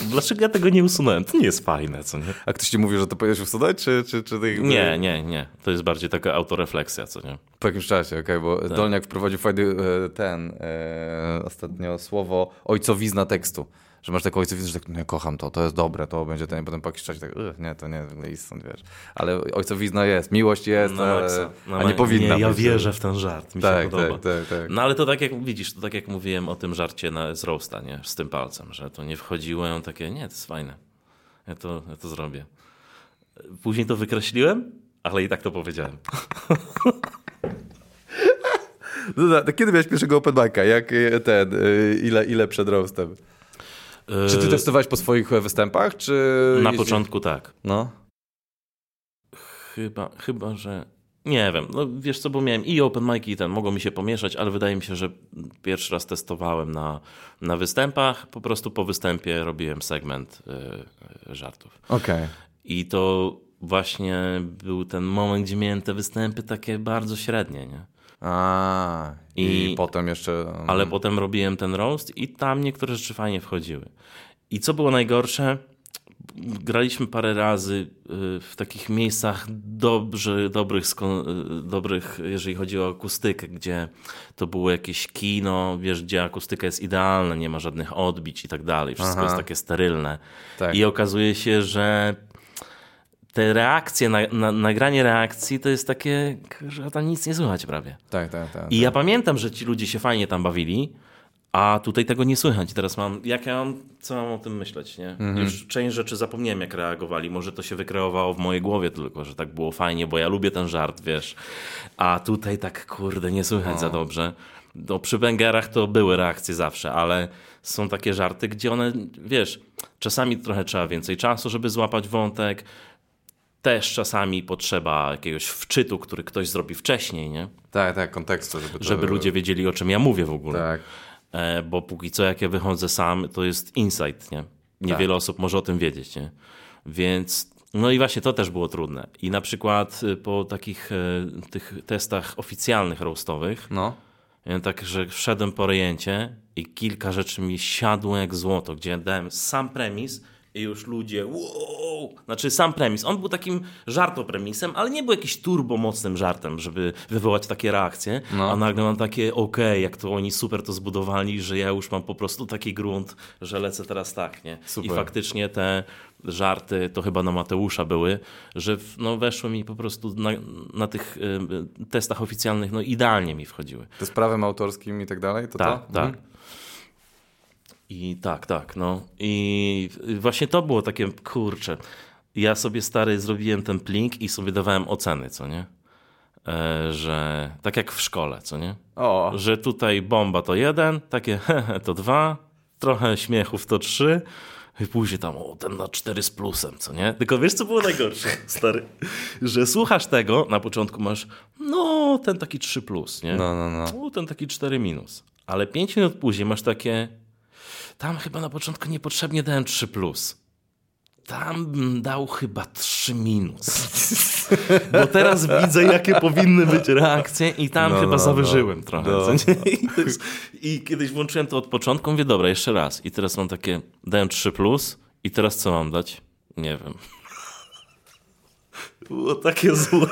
Dlaczego ja tego nie usunąłem? To nie jest fajne, co nie? A ktoś ci mówi, że to powinieneś usunąć, czy, czy, czy ty Nie, nie, nie. To jest bardziej taka autorefleksja, co nie? Po jakimś czasie, okej, bo Tak. Dolniak wprowadził fajny e, ten e, ostatnio słowo ojcowizna tekstu. Że masz taką ojcowiznę, że tak, nie, kocham to, to jest dobre, to będzie ten, potem po jakimś czasie tak, "Ugh, nie, to nie, w ogóle istąd, wiesz. Ale ojcowizna jest, miłość jest, Na ale. Na a nie powinna Nie, ja być. wierzę w ten żart, mi się Tak, podoba. tak, tak, tak. No ale to tak jak widzisz, to tak jak mówiłem o tym żarcie na, z roasta, nie? Z tym palcem, że to nie wchodziło, ja takie, nie, to jest fajne. Ja to, ja to zrobię. Później to wykreśliłem, ale i tak to powiedziałem. No, dobra, to kiedy miałeś pierwszego open mic'a? Jak e, ten, e, ile, ile przed roastem? Czy ty Yy, testowałeś po swoich e, występach, czy... Na jeździ- początku tak. No. Chyba, chyba, że. Nie wiem, no wiesz co, bo miałem i open mic i ten, mogło mi się pomieszać, ale wydaje mi się, że pierwszy raz testowałem na, na występach, po prostu po występie robiłem segment y, y, żartów. Okej. I to właśnie był ten moment, gdzie miałem te występy takie bardzo średnie, nie? A, i, I- potem jeszcze... mm, Ale potem robiłem ten roast i tam niektóre rzeczy fajnie wchodziły. I co było najgorsze? graliśmy parę razy y, w takich miejscach dobrze, dobrych, y, dobrych, jeżeli chodzi o akustykę, gdzie to było jakieś kino, wiesz, gdzie akustyka jest idealna, nie ma żadnych odbić i tak dalej. Wszystko Aha. jest takie sterylne. Tak. I okazuje się, że te reakcje, na, na, nagranie reakcji to jest takie, że tam nic nie słychać prawie. Tak, tak, tak. I ja pamiętam, że ci ludzie się fajnie tam bawili, a tutaj tego nie słychać. Teraz mam, jak ja mam, co mam o tym myśleć, nie? Mhm. Już część rzeczy zapomniałem, jak reagowali. Może to się wykreowało w mojej głowie tylko, że tak było fajnie, bo ja lubię ten żart, wiesz. A tutaj tak, kurde, nie słychać za dobrze. No, przy Węgerach to były reakcje zawsze, ale są takie żarty, gdzie one, wiesz, czasami trochę trzeba więcej czasu, żeby złapać wątek. Też czasami potrzeba jakiegoś wczytu, który ktoś zrobi wcześniej, nie? Tak, tak, kontekstu. Żeby, to... żeby ludzie wiedzieli, o czym ja mówię w ogóle. Tak. E, bo póki co jak ja wychodzę sam, to jest insight, nie? Niewiele tak. osób może o tym wiedzieć, nie? Więc no i właśnie to też było trudne. I na przykład y, po takich e, tych testach oficjalnych roastowych, no. Ja tak, że wszedłem po rejęcie i kilka rzeczy mi siadło jak złoto, gdzie dałem sam premis, i już ludzie, wow! Znaczy sam premis. On był takim żartopremisem, ale nie był jakiś turbo mocnym żartem, żeby wywołać takie reakcje. No. A nagle mam takie, okej, okay, jak to oni super to zbudowali, że ja już mam po prostu taki grunt, że lecę teraz tak, nie? Super. I faktycznie te żarty, to chyba na Mateusza były, że no, weszły mi po prostu na, na tych y, testach oficjalnych, no idealnie mi wchodziły. To z prawem autorskim i tak dalej? To tak, to? tak. Mhm. I tak, tak, no. I właśnie to było takie, kurcze. Ja sobie stary zrobiłem ten plink i sobie dawałem oceny, co nie? E, że tak jak w szkole, co nie? O. Że tutaj bomba to jeden, takie hehe to dwa, trochę śmiechów to trzy. I później tam, o, ten na cztery z plusem, co nie? Tylko wiesz, co było najgorsze, stary? Że słuchasz tego, na początku masz, no, ten taki 3 plus, nie? No, no, no. O, ten taki 4 minus. Ale 5 minut później masz takie, tam chyba na początku niepotrzebnie dałem 3 plus. Tam bym dał chyba 3 minus. Bo teraz widzę, jakie powinny być reakcje, i tam no, chyba no, zawyżyłem no. trochę. No. I, jest, I, kiedyś włączyłem to od początku, mówię, dobra, jeszcze raz. I teraz mam takie, dałem 3 plus, i teraz co mam dać? Nie wiem. Było takie złe.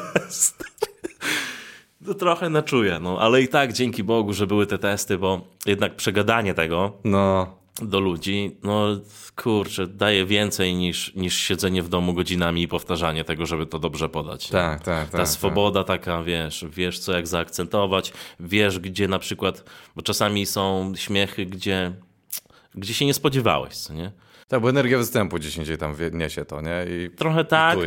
To trochę naczuję, no ale i tak dzięki Bogu, że były te testy, bo jednak przegadanie tego. No do ludzi, no kurczę, daje więcej niż, niż siedzenie w domu godzinami i powtarzanie tego, żeby to dobrze podać. Tak, tak, Ta tak. swoboda tak. taka, wiesz, wiesz co jak zaakcentować, wiesz gdzie na przykład, bo czasami są śmiechy, gdzie, gdzie się nie spodziewałeś, co nie? Tak, bo energia występu gdzieś indziej tam niesie to, nie? I trochę tak,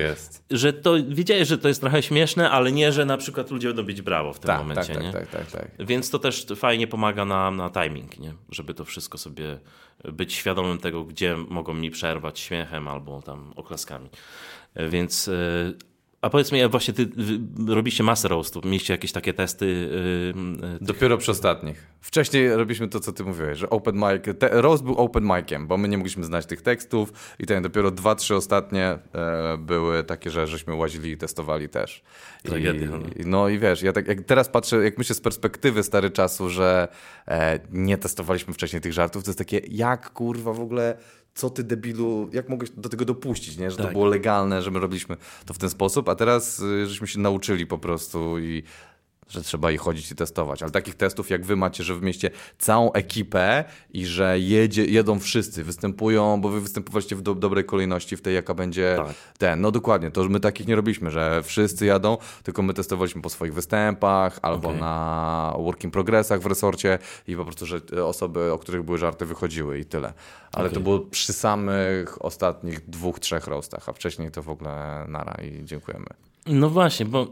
że to wiedziałeś, że to jest trochę śmieszne, ale nie, że na przykład ludzie będą bić brawo w tym tak, momencie, tak, nie? Tak, tak, tak, tak. Więc to też fajnie pomaga na, na timing, nie? Żeby to wszystko sobie być świadomym tego, gdzie mogą mi przerwać śmiechem albo tam oklaskami. Więc e, a powiedz mi, właśnie ty robicie masę roastów, mieliście jakieś takie testy? Yy, Dopiero przy ostatnich. Wcześniej robiliśmy to, co ty mówiłeś, że open mic, te, roast był open miciem, bo my nie mogliśmy znać tych tekstów i ten dopiero dwa, trzy ostatnie e, były takie, że żeśmy łazili i testowali też. Tragedia. I, no. no i wiesz, ja tak jak teraz patrzę, jak myślę z perspektywy stary czasu, że e, nie testowaliśmy wcześniej tych żartów, to jest takie, jak kurwa w ogóle co ty debilu, jak mogłeś do tego dopuścić, nie? że tak. to było legalne, że my robiliśmy to w ten sposób, a teraz y, żeśmy się nauczyli po prostu i że trzeba ich chodzić i testować. Ale takich testów, jak wy macie, że w mieście całą ekipę i że jedzie, jedą wszyscy, występują, bo wy występowaliście w do, dobrej kolejności, w tej, jaka będzie tak. ten. No dokładnie, to my takich nie robiliśmy, że wszyscy jadą, tylko my testowaliśmy po swoich występach albo okay. na working progressach w resorcie i po prostu, że osoby, o których były żarty, wychodziły i tyle. Ale okay. to było przy samych ostatnich dwóch, trzech roastach, a wcześniej to w ogóle nara i dziękujemy. No właśnie, bo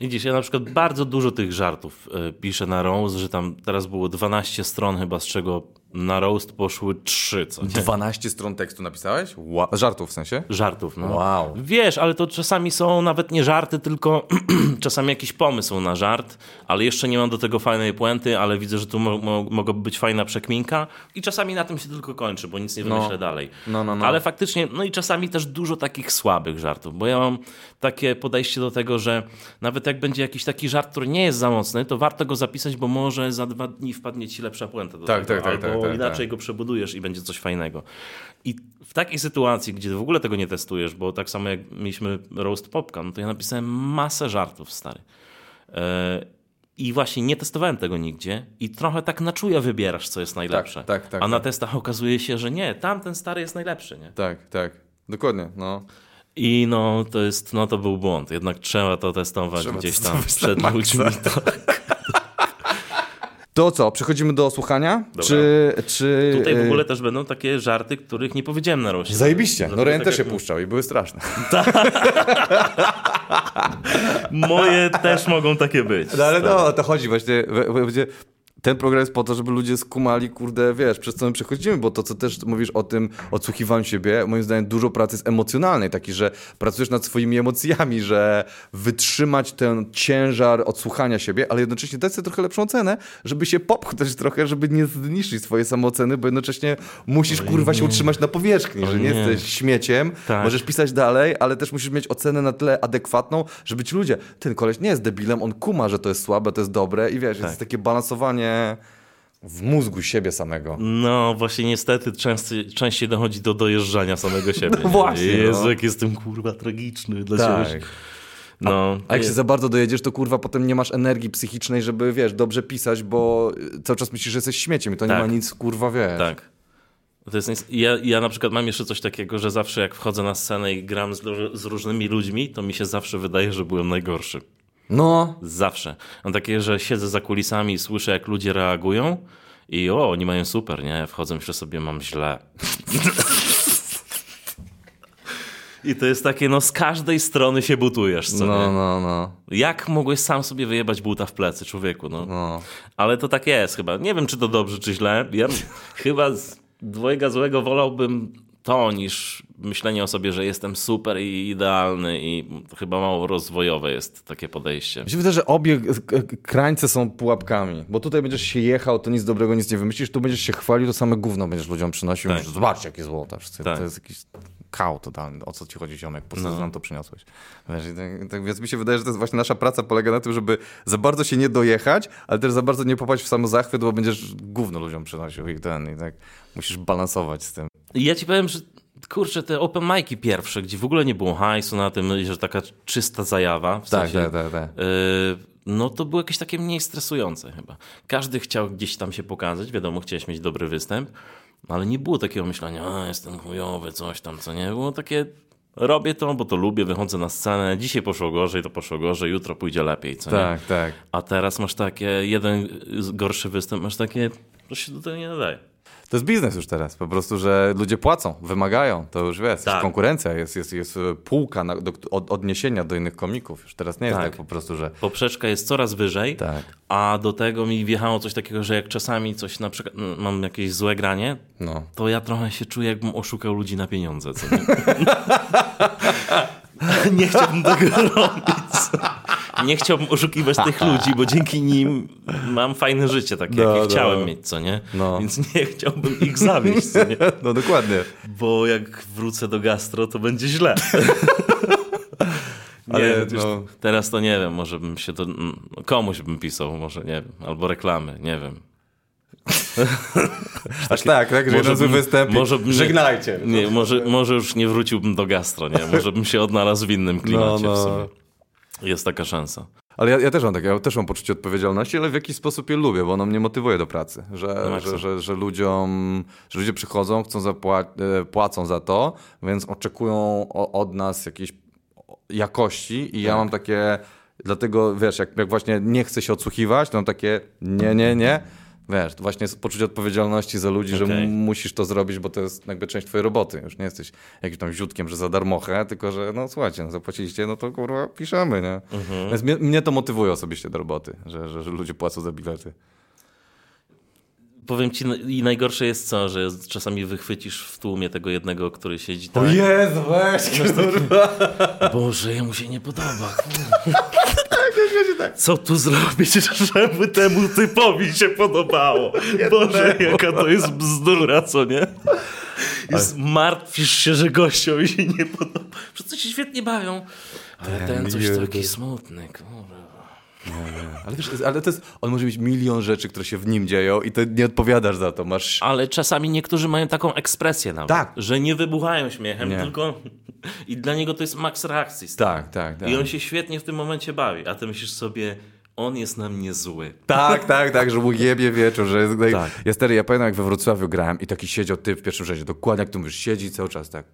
Widzisz, ja na przykład bardzo dużo tych żartów y, piszę na Rose, że tam teraz było 12 stron chyba, z czego na roast poszły trzy, co nie? 12 stron tekstu napisałeś? Wow. Żartów w sensie? Żartów, no. Wow. Wiesz, ale to czasami są nawet nie żarty, tylko czasami jakiś pomysł na żart, ale jeszcze nie mam do tego fajnej puenty, ale widzę, że tu mo mo mogłaby być fajna przekminka i czasami na tym się tylko kończy, bo nic nie no. wymyślę no. dalej. No, no, no. Ale faktycznie, no i czasami też dużo takich słabych żartów, bo ja mam takie podejście do tego, że nawet jak będzie jakiś taki żart, który nie jest za mocny, to warto go zapisać, bo może za dwa dni wpadnie ci lepsza puenta do tak, tego. Tak, tak, albo bo tak, inaczej tak. go przebudujesz i będzie coś fajnego. I w takiej sytuacji, gdzie w ogóle tego nie testujesz, bo tak samo jak mieliśmy roast popka, no to ja napisałem masę żartów, stary. E, I właśnie nie testowałem tego nigdzie i trochę tak na czuja wybierasz, co jest najlepsze. Tak, tak, tak, A na tak. testach okazuje się, że nie, tamten stary jest najlepszy, nie? Tak, tak. Dokładnie, no. I no to jest, no to był błąd. Jednak trzeba to testować trzeba gdzieś tam przed ludźmi. Tak. To co, przechodzimy do słuchania? Czy, czy... Tutaj w y, ogóle też będą takie żarty, których nie powiedziałem na roście. Zajebiście. No Ren tak też się puszczał i były straszne. Moje też mogą takie być. No ale no, o to chodzi właśnie. Ten program jest po to, żeby ludzie skumali, kurde, wiesz, przez co my przechodzimy, bo to, co też mówisz o tym odsłuchiwaniu siebie, moim zdaniem dużo pracy jest emocjonalnej, taki, że pracujesz nad swoimi emocjami, że wytrzymać ten ciężar odsłuchania siebie, ale jednocześnie dać sobie trochę lepszą ocenę, żeby się popchnąć trochę, żeby nie zniszczyć swojej samooceny, bo jednocześnie musisz, Oj, kurwa, nie. się utrzymać na powierzchni, Oj, że nie, nie, jesteś śmieciem, tak. możesz pisać dalej, ale też musisz mieć ocenę na tyle adekwatną, żeby ci ludzie, ten koleś nie jest debilem, on kuma, że to jest słabe, to jest dobre i wiesz, tak. jest takie balansowanie w mózgu siebie samego. No właśnie niestety częściej, częściej dochodzi do dojeżdżania samego siebie. No właśnie. Jezu, no. jak jestem kurwa tragiczny dla tak. ciebie. No, a, jak się za bardzo dojedziesz, to kurwa potem nie masz energii psychicznej, żeby wiesz, dobrze pisać, bo cały czas myślisz, że jesteś śmieciem i to tak. nie ma nic kurwa wiesz. Tak. To jest, ja, ja na przykład mam jeszcze coś takiego, że zawsze jak wchodzę na scenę i gram z, z różnymi ludźmi, to mi się zawsze wydaje, że byłem najgorszy. No. Zawsze. Mam takie, że siedzę za kulisami i słyszę, jak ludzie reagują i o, oni mają super, nie? Wchodzę, myślę sobie, mam źle. I to jest takie, no z każdej strony się butujesz, co No, nie? no, no. Jak mogłeś sam sobie wyjebać buta w plecy, człowieku, no. no. Ale to tak jest chyba. Nie wiem, czy to dobrze, czy źle. Ja chyba z dwojga złego wolałbym to niż myślenie o sobie, że jestem super i idealny i chyba mało rozwojowe jest takie podejście. Mi się wydaje, że obie krańce są pułapkami, bo tutaj będziesz się jechał, to nic dobrego nic nie wymyślisz, tu będziesz się chwalił, to same gówno będziesz ludziom przynosił. Tak. Zobaczcie, jakie złota. Tak. To jest jakiś kał totalny. O co ci chodzi, ziomek? Po co no. nam to przyniosłeś? Wiesz, tak, tak, więc mi się wydaje, że to jest właśnie nasza praca polega na tym, żeby za bardzo się nie dojechać, ale też za bardzo nie popaść w samo zachwyt, bo będziesz gówno ludziom przynosił i ten, i tak musisz balansować z tym. Ja ci powiem, że kurczę, te open mic'i pierwsze, gdzie w ogóle nie było hajsu na tym, że taka czysta zajawa. W tak, sensie, tak, tak, tak. Yy, no to było jakieś takie mniej stresujące chyba. Każdy chciał gdzieś tam się pokazać, wiadomo, chciałeś mieć dobry występ, ale nie było takiego myślenia, a jestem chujowy, coś tam, co nie. Było takie, robię to, bo to lubię, wychodzę na scenę, dzisiaj poszło gorzej, to poszło gorzej, jutro pójdzie lepiej, co tak, nie? Tak, tak. A teraz masz takie, jeden gorszy występ, masz takie, to się do tego nie nadaje. To jest biznes już teraz, po prostu, że ludzie płacą, wymagają, to już wiesz, tak. jest konkurencja, jest, jest, jest półka na, do, od, odniesienia do innych komików, już teraz nie jest tak. tak po prostu, że... Poprzeczka jest coraz wyżej, tak. a do tego mi wjechało coś takiego, że jak czasami coś na przykład, mam jakieś złe granie, no. to ja trochę się czuję, jakbym oszukał ludzi na pieniądze, co nie? nie chciałbym tego robić nie chciałbym oszukiwać tych ludzi, bo dzięki nim mam fajne życie takie, no, jakie no. chciałem mieć, co nie? No. Więc nie chciałbym ich zawieść, co nie? No dokładnie. Bo jak wrócę do gastro, to będzie źle. Nie, Ale, no... Teraz to nie wiem, może bym się to. No, komuś bym pisał, może nie wiem, albo reklamy, nie wiem. Aż tak, tak, że jeden występ. Może bym, żegnajcie. Nie, może, może już nie wróciłbym do gastro, nie? Może bym się odnalazł w innym klimacie no, no. w sumie. Jest taka szansa. Ale ja, ja, też mam takie, ja też mam poczucie odpowiedzialności, ale w jakiś sposób je lubię, bo ono mnie motywuje do pracy. Że, no że, że, że, ludziom, że ludzie przychodzą, chcą zapła- e, płacą za to, więc oczekują od nas jakiejś jakości i tak. ja mam takie, dlatego wiesz, jak, jak właśnie nie chcę się odsłuchiwać, to mam takie nie, nie, nie wiesz, właśnie poczucie odpowiedzialności za ludzi, okay. że musisz to zrobić, bo to jest jakby część twojej roboty. Już nie jesteś jakimś tam ziutkiem, że za darmochę, tylko że no słuchajcie, no, zapłaciliście, no to kurwa piszemy, nie? Mhm. Więc mnie, mnie, to motywuje osobiście do roboty, że, że, że ludzie płacą za bilety. Powiem ci, i najgorsze jest co, że czasami wychwycisz w tłumie tego jednego, który siedzi tam. O Jezu, weź, kurwa. Boże, jemu się nie podoba. tak. Co tu zrobić, żeby temu typowi się podobało? Boże, jaka to jest bzdura, co nie? Jest, martwisz się, że gościowi się nie podoba. Wszyscy się świetnie bawią. Ale ten coś taki smutny, kurwa. Nie, nie. Ale wiesz, ale to jest, on może mieć milion rzeczy, które się w nim dzieją i to nie odpowiadasz za to, masz... Ale czasami niektórzy mają taką ekspresję nawet, tak. że nie wybuchają śmiechem, nie. tylko... I dla niego to jest maks reakcji. Tak, tak, tak. I on się świetnie w tym momencie bawi, a ty myślisz sobie on jest na mnie zły. Tak, tak, tak, że mu jebie wieczór, że jest... Tak. Ja stary, ja pamiętam jak we Wrocławiu grałem i taki siedział ty w pierwszym rzędzie, dokładnie jak tu mówisz, siedzi cały czas tak.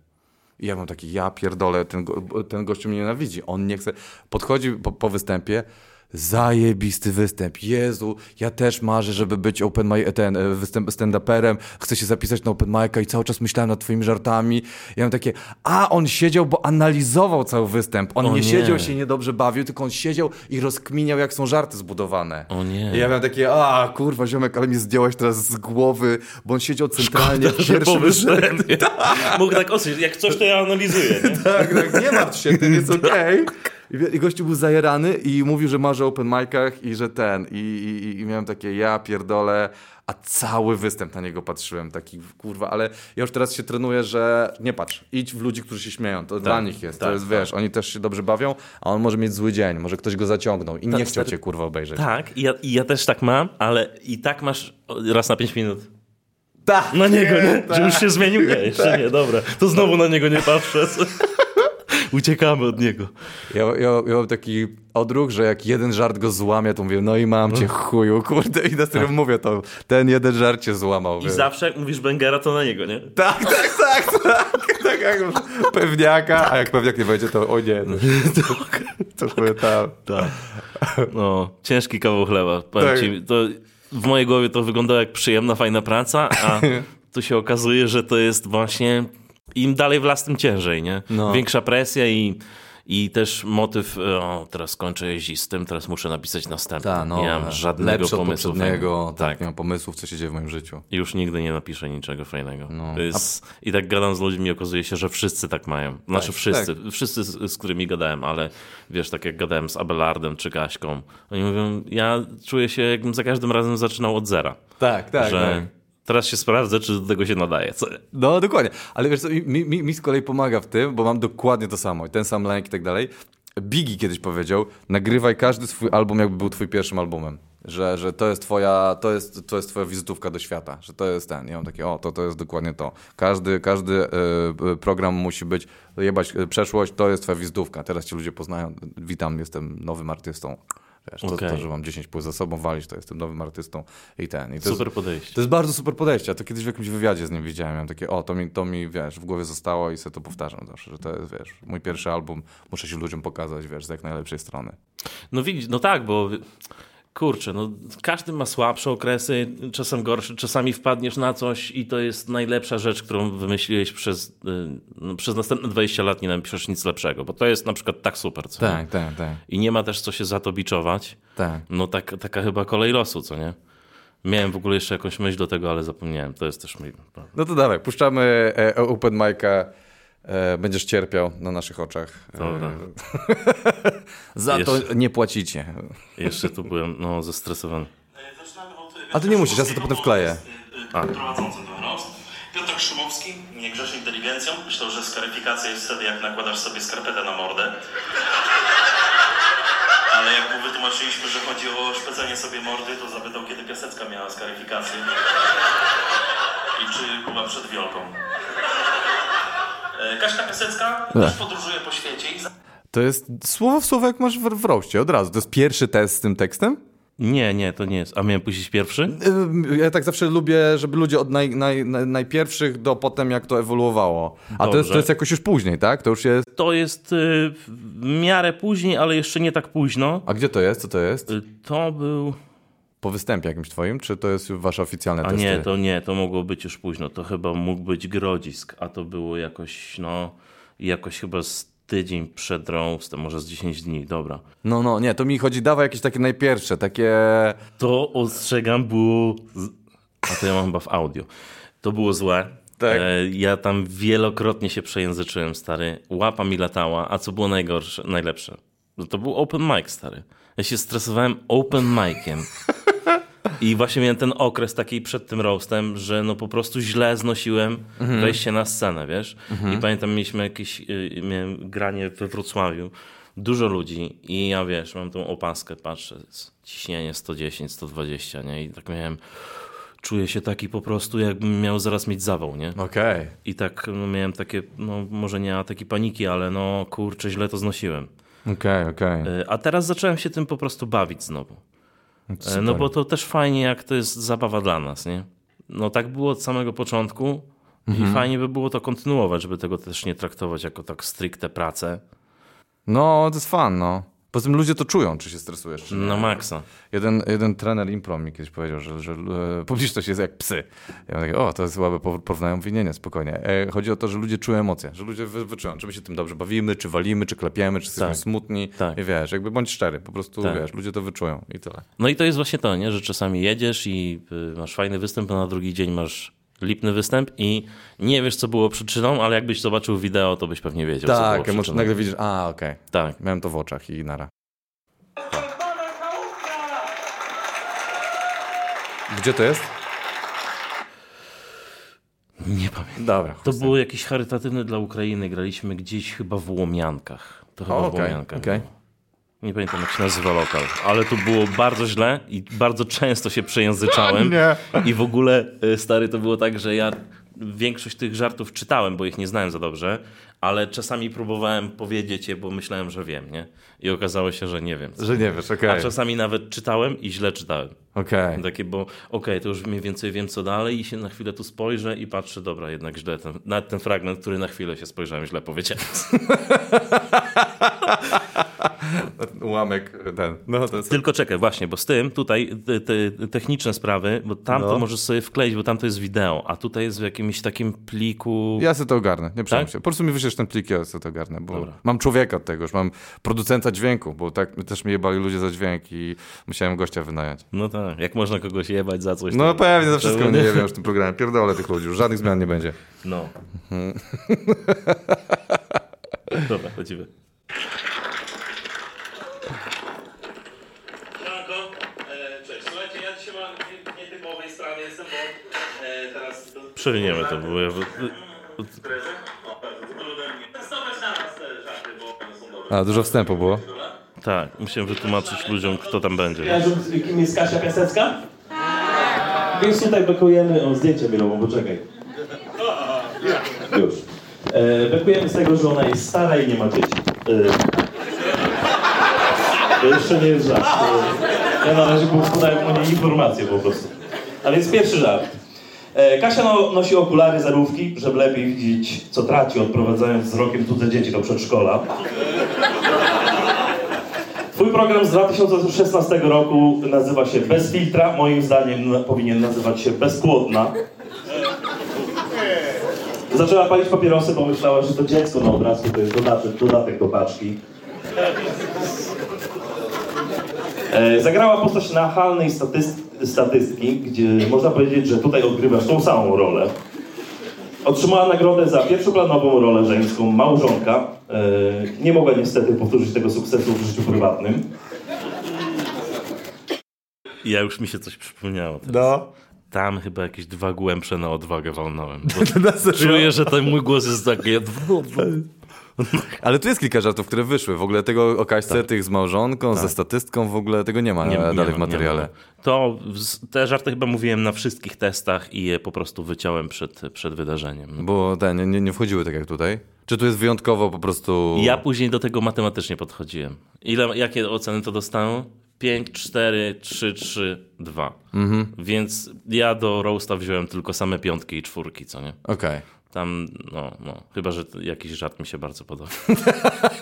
I ja mam taki, ja pierdolę, ten, go, ten gościu mnie nienawidzi, on nie chce, podchodzi po, po występie, Zajebisty występ. Jezu, ja też marzę, żeby być open my, ten e, występ stand-uperem. Chcę się zapisać na open mic'a i cały czas myślałem nad twoimi żartami. Ja mam takie, a on siedział, bo analizował cały występ. On nie, nie, siedział, się niedobrze bawił, tylko on siedział i rozkminiał, jak są żarty zbudowane. O nie. I ja miałem takie, a kurwa, ziomek, ale mnie zdjąłeś teraz z głowy, bo on siedział centralnie Szkoda, w pierwszym występie. Mógł tak ostrzec, jak coś to ja analizuję. Nie? tak, tak, nie martw się, tym jest okej. Okay. I, gościu był zajerany i mówił, że marzy o open micach i że ten. I, i, I miałem takie, ja pierdolę, a cały występ na niego patrzyłem, taki kurwa, ale ja już teraz się trenuję, że nie patrz, idź w ludzi, którzy się śmieją, to tak, dla nich jest, tak, to jest, tak. wiesz, oni też się dobrze bawią, a on może mieć zły dzień, może ktoś go zaciągnął i tak, nie chciał cię kurwa obejrzeć. Tak, i ja, i ja też tak mam, ale i tak masz raz na 5 minut. Tak. Na niego, nie? Tak. Że już się zmienił? Nie, jeszcze tak. nie, dobra. To znowu na niego nie patrzę. Uciekamy od niego. Ja, ja, ja mam taki odruch, że jak jeden żart go złamie, to mówię, no i mam cię chuju, kurde. I na tak. mówię to, ten jeden żart cię złamał. I wie. zawsze jak mówisz Bengera, to na niego, nie? Tak, tak, tak, tak. tak jak pewniaka, a jak pewniak nie będzie, to o nie. To, to, to tam. Tak. No, ciężki kawał chleba. Powiem tak. ci, to w mojej głowie to wyglądało jak przyjemna, fajna praca, a tu się okazuje, że to jest właśnie im dalej w las, tym ciężej, nie? No. Większa presja i, i też motyw, o, teraz kończę jeździć z tym, teraz muszę napisać następny. Ta, no, nie mam żadnego pomysłu. Fajnego, tak, nie mam pomysłów, co się dzieje w moim życiu. I już nigdy nie napiszę niczego fajnego. No. Jest. I tak gadam z ludźmi, okazuje się, że wszyscy tak mają. Znaczy tak, wszyscy, tak. wszyscy z, z, którymi gadałem, ale wiesz, tak jak gadałem z Abelardem czy Gaśką, oni mówią, ja czuję się, jakbym za każdym razem zaczynał od zera. Tak, tak, że... tak Teraz się sprawdzę, czy do tego się nadaje. Co? No dokładnie, ale wiesz co, mi, mi, mi z kolei pomaga w tym, bo mam dokładnie to samo, ten sam lęk i tak dalej. Biggie kiedyś powiedział, nagrywaj każdy swój album, jakby był twój pierwszym albumem. Że, że to jest twoja, to jest, to jest twoja wizytówka do świata, że to jest ten. Ja mam takie, o, to, to jest dokładnie to. Każdy, każdy y, program musi być, jebać y, przeszłość, to jest twoja wizytówka. Teraz ci ludzie poznają, witam, jestem nowym artystą. Wiesz, okay. to, to, że mam 10 płyt za sobą walić, to jestem nowym artystą i ten. I to super jest, podejście. To jest bardzo super podejście. Ja to kiedyś w jakimś wywiadzie z nim widziałem. Miałem takie, o, to mi, to mi, wiesz, w głowie zostało i sobie to powtarzam zawsze, że to jest, wiesz, mój pierwszy album, muszę się ludziom pokazać, wiesz, z jak najlepszej strony. No widzisz, no tak, bo kurczę, no każdy ma słabsze okresy, czasem gorsze, czasami wpadniesz na coś i to jest najlepsza rzecz, którą wymyśliłeś przez, y, no, przez następne 20 lat, nie napiszesz nic lepszego, bo to jest na przykład tak super, co Tak, tak, tak. I nie ma też co się za to biczować. Tak. No tak, taka chyba kolej losu, co nie? Miałem w ogóle jeszcze jakąś myśl do tego, ale zapomniałem. To jest też mój... No to dawaj, puszczamy e, Open Mic'a będziesz cierpiał na naszych oczach. Dobra. E, za jeszcze, to nie płacicie. Jeszcze tu byłem no, zestresowany. A ty nie musisz, ja sobie to potem wkleję. A. Prowadzący ten roast. Piotr Szumowski, nie grzeszy inteligencją. Myślał, że skaryfikacja jest wtedy, jak nakładasz sobie skarpetę na mordę. Ale jak mu wytłumaczyliśmy, że chodzi o szpecenie sobie mordy, to zapytał, kiedy piasecka miała skaryfikację. I czy była przed wiolką. E, Kaśka Piasecka też podróżuje po świecie. I... To jest słowo w słowo, jak masz w, w roście, od razu. To jest pierwszy test z tym tekstem? Nie, nie, to nie jest. A miałem puścić pierwszy? Ja tak zawsze lubię, żeby ludzie od naj, naj, naj, najpierwszych do potem, jak to ewoluowało. A to jest, to jest jakoś już później, tak? To już jest... To jest y, w miarę później, ale jeszcze nie tak późno. A gdzie to jest? Co to jest? Y, to był po występie jakimś twoim, czy to jest wasze oficjalne testy? A nie, to nie, to mogło być już późno. To chyba mógł być Grodzisk, a to było jakoś, no, jakoś chyba z tydzień przed roastem, może z 10 dni, dobra. No, no, nie, to mi chodzi, dawaj jakieś takie najpierwsze, takie... To ostrzegam, było... A to ja mam chyba w audio. To było złe. Tak. E, ja tam wielokrotnie się przejęzyczyłem, stary. Łapa mi latała, a co było najgorsze, najlepsze? No to był open mic, stary. Ja się stresowałem open miciem. I właśnie miałem ten okres taki przed tym roastem, że no po prostu źle znosiłem mhm. wejście na scenę, wiesz? Mhm. I pamiętam, mieliśmy jakieś, y, miałem granie we Wrocławiu dużo ludzi i ja wiesz, mam tą opaskę, patrzę, ciśnienie 110, 120, nie? I tak miałem, czuję się taki po prostu, jakbym miał zaraz mieć zawał, nie? Okej. Okay. I tak no, miałem takie, no może nie ataki paniki, ale no kurczę, źle to znosiłem. Okej, okay, okej. Okay. A teraz zacząłem się tym po prostu bawić znowu. No Super. No bo to też fajnie, jak to jest zabawa dla nas, nie? No tak było od samego początku mhm. i fajnie by było to kontynuować, żeby tego też nie traktować jako tak stricte pracę. No, to jest fan, no. Poza tym ludzie to czują, czy się stresujesz, czy. No maksa. Jeden, jeden trener impro mi kiedyś powiedział, że, że e, publiczność jest jak psy. Ja mówię, o, to jest słabe porównanie, mówię, nie, nie, spokojnie. E, chodzi o to, że ludzie czują emocje, że ludzie wy, wyczują, czy my się tym dobrze bawimy, czy walimy, czy klepiemy, czy jesteśmy tak. smutni. Tak. I wiesz, jakby bądź szczery, po prostu, tak. wiesz, ludzie to wyczują i tyle. No i to jest właśnie to, nie, że czasami jedziesz i y, masz fajny występ, a na drugi dzień masz lipny występ i nie wiesz, co było przyczyną, ale jakbyś zobaczył wideo, to byś pewnie wiedział, tak, co było Tak, przyczyną. nagle widzisz, a okej, okay. tak. miałem to w oczach i nara. Gdzie to jest? Nie pamiętam. Dobra. To było jakieś charytatywne dla Ukrainy. Graliśmy gdzieś chyba w Łomiankach. To chyba o, okay, w Łomiankach. Okay. Nie pamiętam jak się nazywa lokal, ale tu było bardzo źle i bardzo często się przejęzyczałem. Nie. I w ogóle, y, stary, to było tak, że ja większość tych żartów czytałem, bo ich nie znałem za dobrze, ale czasami próbowałem powiedzieć je, bo myślałem, że wiem, nie? I okazało się, że nie wiem. Że nie wiesz, okej. Okay. A czasami nawet czytałem i źle czytałem. Okej. Okay. Takie, bo okej, okay, to już mniej więcej wiem, co dalej i się na chwilę tu spojrzę i patrzę, dobra, jednak źle. Ten, nawet ten fragment, który na chwilę się spojrzałem, źle powiedziałem. Ułamek ten. No, to jest... Tylko czekaj, właśnie, bo z tym tutaj te, te techniczne sprawy, bo tam no. to możesz sobie wkleić, bo tam to jest wideo, a tutaj jest w jakimś takim pliku. Ja sobie to ogarnę, nie przejmuj tak? się. Po prostu mi wyślesz ten plik, ja sobie to ogarnę, bo Dobra. mam człowieka od tego, już mam producenta dźwięku, bo tak też mnie jebali ludzie za dźwięk i musiałem gościa wynająć. No tak, jak można kogoś jebać za coś. No to... pewnie, za wszystko nie wiem już w tym programie. Pierdolę tych ludzi, już żadnych zmian nie będzie. No. Dobra, lecimy. Przewiniemy to, bo ja... A, dużo wstępu było? Tak, musiałem wytłumaczyć ludziom, kto tam będzie. Ja, kim jest Kasia Piasecka? Więc tutaj bekujemy o zdjęcie bielową, poczekaj. Już. E, bekujemy z tego, że ona jest stara i nie ma dzieci. E, to jeszcze nie jest żart. Ja na razie podaję mu nie informację po prostu. A więc pierwszy żart. E, Kasia no, nosi okulary zarówki, żeby lepiej widzieć, co traci, odprowadzając wzrokiem cudze dzieci do przedszkola. Twój program z 2016 roku nazywa się Bez filtra. Moim zdaniem powinien nazywać się Bezpłodna. Zaczęła palić papierosy, pomyślała, że to dziecko na obrazku to jest dodatek, dodatek do paczki. E, zagrała postać nachalnej statystki, gdzie można powiedzieć, że tutaj odgrywasz tą samą rolę. Otrzymała nagrodę za pierwszoplanową rolę żeńską Małżonka. E, nie mogła niestety powtórzyć tego sukcesu w życiu prywatnym. Ja już mi się coś przypomniało. Teraz. No. Tam chyba jakieś dwa głębsze na odwagę walnąłem. czuję, że ten mój głos jest taki... Ale tu jest kilka żartów, które wyszły. W ogóle tego o Kaśce, tak. tych z małżonką, tak. ze statystką, w ogóle tego nie ma nie, dalej nie w materiale. To te żarty chyba mówiłem na wszystkich testach i je po prostu wyciąłem przed, przed wydarzeniem. Bo te nie, nie wchodziły tak jak tutaj? Czy tu jest wyjątkowo po prostu... Ja później do tego matematycznie podchodziłem. Ile, jakie oceny to dostałem? 5, 4, 3, 3, 2. Mhm. Więc ja do Roasta wziąłem tylko same piątki i czwórki, co nie? Okej. Okay. Tam, no, no, chyba, że jakiś żart mi się bardzo podobał.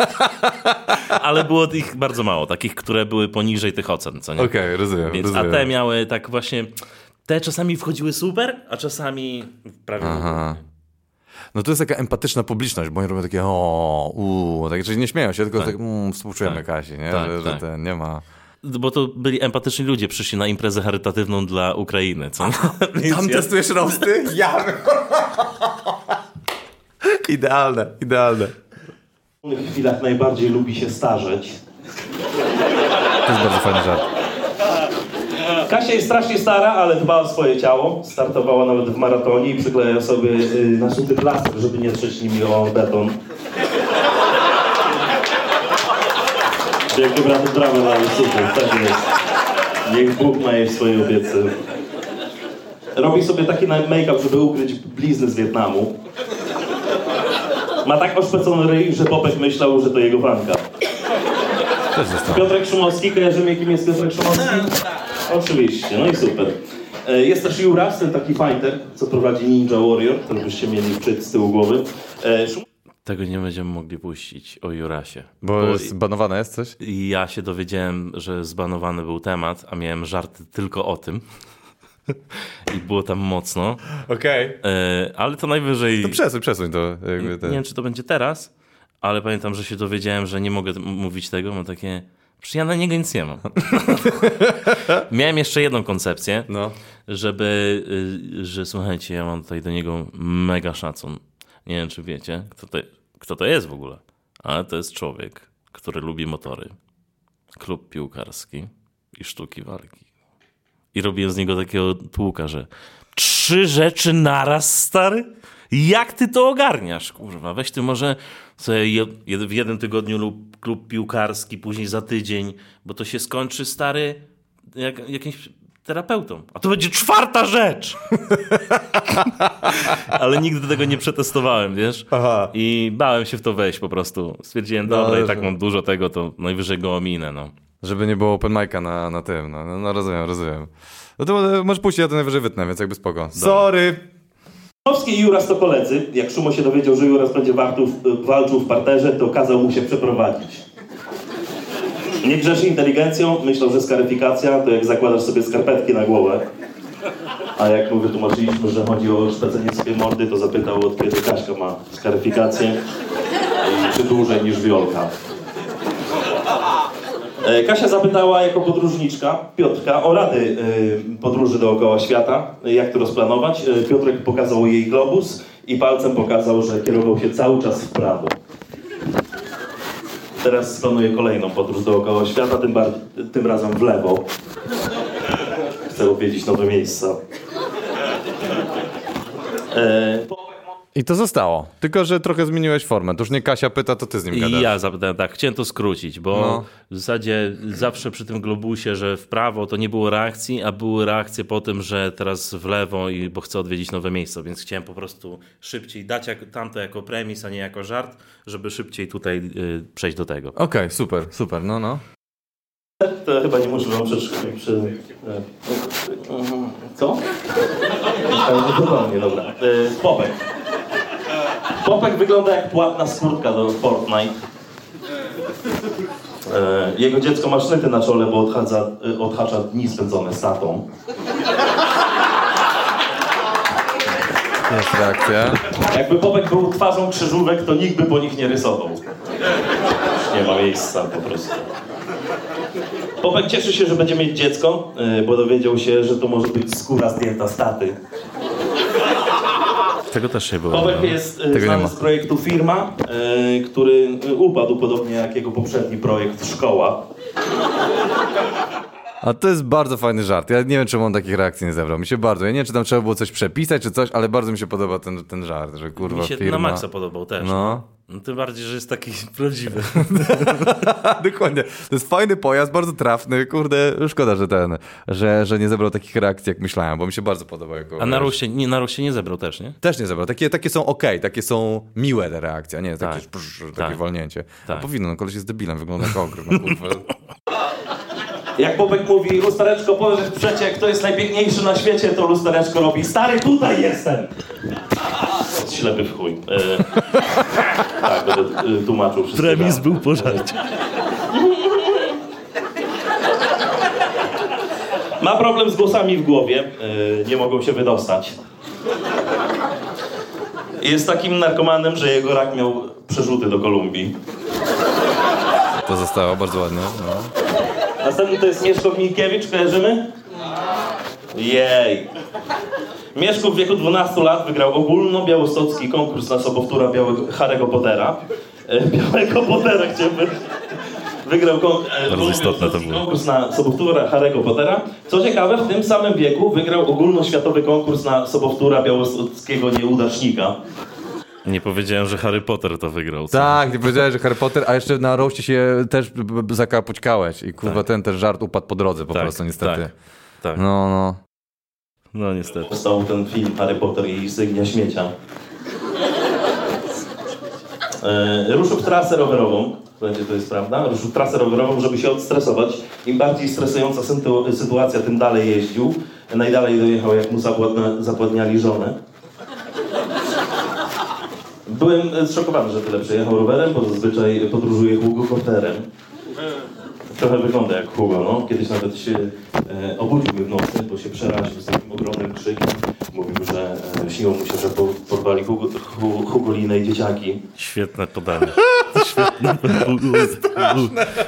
Ale było ich bardzo mało, takich, które były poniżej tych ocen, co nie? Okej, okay, rozumiem, Więc, rozumiem. A te miały tak właśnie, te czasami wchodziły super, a czasami prawie Aha. No to jest taka empatyczna publiczność, bo oni robią takie o, uuu, tak, czyli nie śmieją się, tylko tak, tak mm, współczujemy tak. Kasi, nie? Tak, że, że tak. ten, nie ma bo to byli empatyczni ludzie, przyszli na imprezę charytatywną dla Ukrainy, co? Tam testujesz rosty? Ja! idealne, idealne. W chwilach najbardziej lubi się starzeć. To jest bardzo fajny żart. Kasia jest strasznie stara, ale dba o swoje ciało. Startowała nawet w maratonie i przykleja sobie y, naszyty plaster, żeby nie trzeć nimi o beton. Wielkie braty, brawo dla super, tak jest. Niech Bóg ma jej w swojej obiece. Robi sobie taki make-up, żeby ukryć blizny z Wietnamu. Ma tak oszpecony ryj, że Popek myślał, że to jego fanka. Też zostało. Piotrek Szumowski, kojarzymy kim jest Piotrek Szumowski? Oczywiście, no i super. E, Jest też Juras, ten taki fighter, co prowadzi Ninja Warrior, który byście mieli wczyć z tyłu głowy. E, Szum- Tego nie będziemy mogli puścić o Jurasie. Bo zbanowane jest coś? I ja się dowiedziałem, że zbanowany był temat, a miałem żarty tylko o tym. I było tam mocno. Okej. E, ale to najwyżej. To przesuń, przesuń to. Jakby Nie ten. wiem, czy to będzie teraz, ale pamiętam, że się dowiedziałem, że nie mogę mówić tego. Mam takie. Przecież ja na niego nic nie mam. Miałem jeszcze jedną koncepcję, No. żeby, y, że słuchajcie, ja mam tutaj do niego mega szacun. Nie wiem, czy wiecie, kto to, kto to jest w ogóle, ale to jest człowiek, który lubi motory, klub piłkarski i sztuki walki. I robiłem z niego takiego tłuka, że trzy rzeczy naraz, stary? Jak ty to ogarniasz, kurwa? Weź ty może sobie w jednym tygodniu lub klub piłkarski, później za tydzień, bo to się skończy, stary, jak, jakimś terapeutą. A to będzie czwarta rzecz! Ale nigdy tego nie przetestowałem, wiesz? Aha. I bałem się w to wejść po prostu. Stwierdziłem, No, dobra, i że- tak mam dużo tego, to najwyżej go ominę, no. Żeby nie było open mic'a na, na tym, no, no, no rozumiem, rozumiem. No to możesz puścić, ja to najwyżej wytnę, więc jakby spoko. Sorry! Szumowski i Juras to koledzy. Jak Szumo się dowiedział, że Juras będzie wartów, walczył w parterze, to kazał mu się przeprowadzić. Nie grzeszy inteligencją, myślał, że skaryfikacja to jak zakładasz sobie skarpetki na głowę. A jak mu wytłumaczyliśmy, że chodzi o szpecenie sobie mordy, to zapytał od kiedy Kaśka ma skaryfikację i czy dłużej niż Wiolka. E, Kasia zapytała jako podróżniczka Piotrka o rady e, podróży dookoła świata, e, jak to rozplanować. Piotrek pokazał jej globus i palcem pokazał, że kierował się cały czas w prawo. Teraz splanuję kolejną podróż dookoła świata, tym, tym razem w lewo. Chcę odwiedzić nowe miejsca. E, I to zostało. Tylko, że trochę zmieniłeś formę. To już nie Kasia pyta, to ty z nim I gadasz. ja zapytałem, tak, chciałem to skrócić, bo No. w zasadzie zawsze przy tym globusie, że w prawo to nie było reakcji, a były reakcje po tym, że teraz w lewo, i bo chcę odwiedzić nowe miejsca, więc chciałem po prostu szybciej dać jak, tamto jako premis, a nie jako żart, żeby szybciej tutaj y, przejść do tego. Okej, super, super, no, no. To chyba nie muszę wam przeszkodzić przy... e, Co? Nie, dobra. E, Popek. Popek wygląda jak płatna skórtka do Fortnite. E, Jego dziecko ma sznyty na czole, bo odchadza, e, odhacza dni spędzone z tatą. Jest reakcja. Jakby Popek był twarzą krzyżówek, to nikt by po nich nie rysował. Nie ma miejsca po prostu. Popek cieszy się, że będzie mieć dziecko, e, bo dowiedział się, że to może być skóra zdjęta z taty. Tego też nie było. Popek no. jest e, Tego znany z projektu Firma, e, który e, upadł podobnie jak jego poprzedni projekt Szkoła. A to jest bardzo fajny żart. Ja nie wiem, czemu on takich reakcji nie zebrał. Mi się bardzo. Ja nie wiem, czy tam trzeba było coś przepisać, czy coś, ale bardzo mi się podoba ten, ten żart, że kurwa Mi się firma... na maksa podobał też. No. No, tym bardziej, że jest taki prawdziwy. Dokładnie. To jest fajny pojazd, bardzo trafny. Kurde, szkoda, że ten, że, że nie zebrał takich reakcji, jak myślałem, bo mi się bardzo podoba. Jako, A na Rusie, nie, na Rusie nie zebrał też, nie? Też nie zebrał. Takie, takie są ok, takie są miłe te reakcje, a nie takie, Tak. brz, takie Tak. walnięcie. Tak. A powinno, no koleś jest debilem, wygląda jak ogr, no. Jak Popek mówi, lustereczko, powiedz przecie, kto jest najpiękniejszy na świecie, to lustereczko robi, stary, tutaj jestem! Ślepy w chuj. E, tak, będę e, tłumaczył wszystko. Premis był po żarcie. Ma problem z głosami w głowie, e, nie mogą się wydostać. Jest takim narkomanem, że jego rak miał przerzuty do Kolumbii. To zostało bardzo ładnie. No. Następny to jest Mieszko Milkiewicz, kojarzymy? Jej. Mieszko w wieku 12 lat wygrał ogólnobiałostocki konkurs na sobowtóra białego, Harry'ego Pottera. E, Białego Pottera chciałem powiedzieć. Wygrał kon, e, Bardzo istotne to ogólnobiałostocki było. konkurs na sobowtóra Harry'ego Pottera. Co ciekawe, w tym samym wieku wygrał ogólnoświatowy konkurs na sobowtóra białostockiego nieudacznika. Nie powiedziałem, że Harry Potter to wygrał. Co? Tak, nie powiedziałem, że Harry Potter, a jeszcze na roście się też zakapućkałeś i kurwa tak. ten też żart upadł po drodze po tak, prostu niestety. Tak, tak. No, no. No niestety. Powstał ten film Harry Potter i Sygnia Śmiecia. E, ruszył w trasę rowerową, będzie to jest prawda, ruszył w trasę rowerową, żeby się odstresować. Im bardziej stresująca sytuacja, tym dalej jeździł. Najdalej dojechał, jak mu zapładniali żonę. Byłem zszokowany, że tyle przejechał rowerem, bo zazwyczaj podróżuje Hugo-kopterem. Trochę wygląda jak Hugo, no. Kiedyś nawet się e, obudził w nocy, bo się przeraził z takim ogromnym krzykiem. Mówił, że e, śniło mu się, że po, porwali Hugo, Hugolinę i dzieciaki. Świetne podanie. Świetne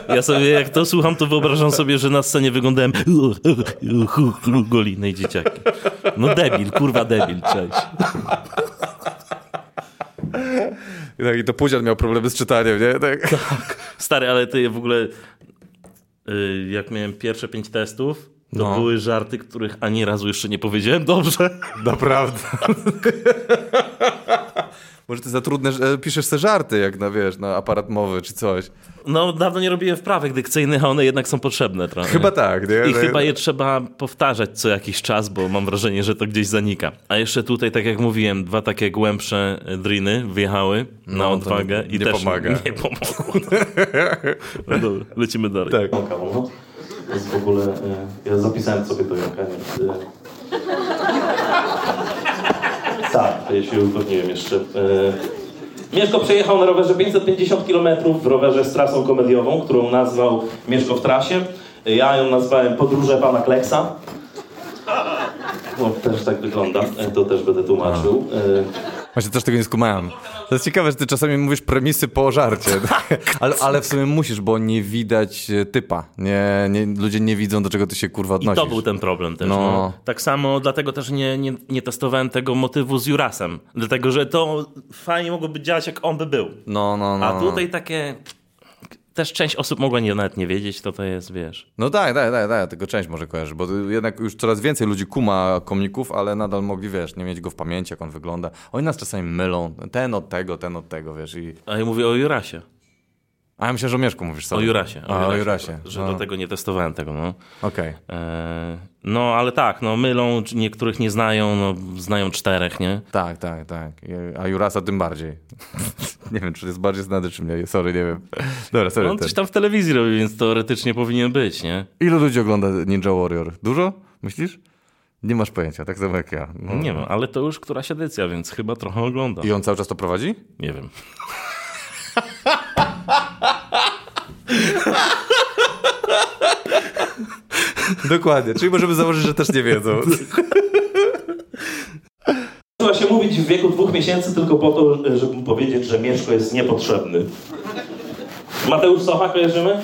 Ja sobie jak to słucham, to wyobrażam sobie, że na scenie wyglądałem Hugolinę i dzieciaki. No debil, kurwa debil, cześć. I, tak, I to Pudzian miał problemy z czytaniem, nie? Tak. tak. Stary, ale ty w ogóle jak miałem pierwsze pięć testów, to no. były żarty, których ani razu jeszcze nie powiedziałem dobrze. Naprawdę. Może ty za trudne, że piszesz te żarty, jak na wiesz, na aparat mowy czy coś. No, dawno nie robiłem wprawek dykcyjnych, a one jednak są potrzebne trochę. Chyba tak, nie? I chyba je trzeba powtarzać co jakiś czas, bo mam wrażenie, że to gdzieś zanika. A jeszcze tutaj, tak jak mówiłem, dwa takie głębsze driny wjechały no, na odwagę nie, i nie też pomaga. nie pomogło. No dobra, lecimy dalej. Tak. To jest w ogóle, e, ja zapisałem sobie to Janka, Tak, ja się upewniłem jeszcze. E, Mieszko przejechał na rowerze 550 km w rowerze z trasą komediową, którą nazwał Mieszko w trasie. Ja ją nazwałem Podróże Pana Kleksa. No, też tak wygląda, e, to też będę tłumaczył. Właśnie też tego nie skumałem. To jest ciekawe, że ty czasami mówisz premisy po żarcie. Tak. ale, ale w sumie musisz, bo nie widać e, typa. Nie, nie, ludzie nie widzą, do czego ty się kurwa odnosisz. I to był ten problem też. No. no. Tak samo dlatego też nie, nie, nie testowałem tego motywu z Jurasem. Dlatego, że to fajnie mogłoby działać, jak on by był. No, no, no. A tutaj takie też część osób mogła nie, nawet nie wiedzieć, to to jest, wiesz. No tak, tak, tak, tak, tylko część może kojarzy, bo jednak już coraz więcej ludzi kuma komików, ale nadal mogli, wiesz, nie mieć go w pamięci, jak on wygląda. Oni nas czasami mylą, ten od tego, ten od tego, wiesz. I... A ja mówię o Jurasie. A ja myślę, że o Mieszku mówisz sobie. O Jurasie. O, A, Jurasie, o Jurasie. Że no. do tego nie testowałem tego, no. Okej. Okay. E, no, ale tak, no mylą, niektórych nie znają, no znają czterech, nie? Tak, tak, tak. A Jurasa tym bardziej. nie wiem, czy jest bardziej znany, czy mnie. Sorry, nie wiem. Dobra, sorry. No, on coś tam w telewizji robi, więc teoretycznie powinien być, nie? Ilu ludzi ogląda Ninja Warrior? Dużo? Myślisz? Nie masz pojęcia, tak samo jak ja. No. Nie wiem, ale to już któraś edycja, więc chyba trochę ogląda. I on cały czas to prowadzi? Nie wiem. Dokładnie, czyli możemy założyć, że też nie wiedzą. Trzeba się mówić w wieku dwóch miesięcy tylko po to, żeby powiedzieć, że Mieszko jest niepotrzebny. Mateusz Socha kojarzymy?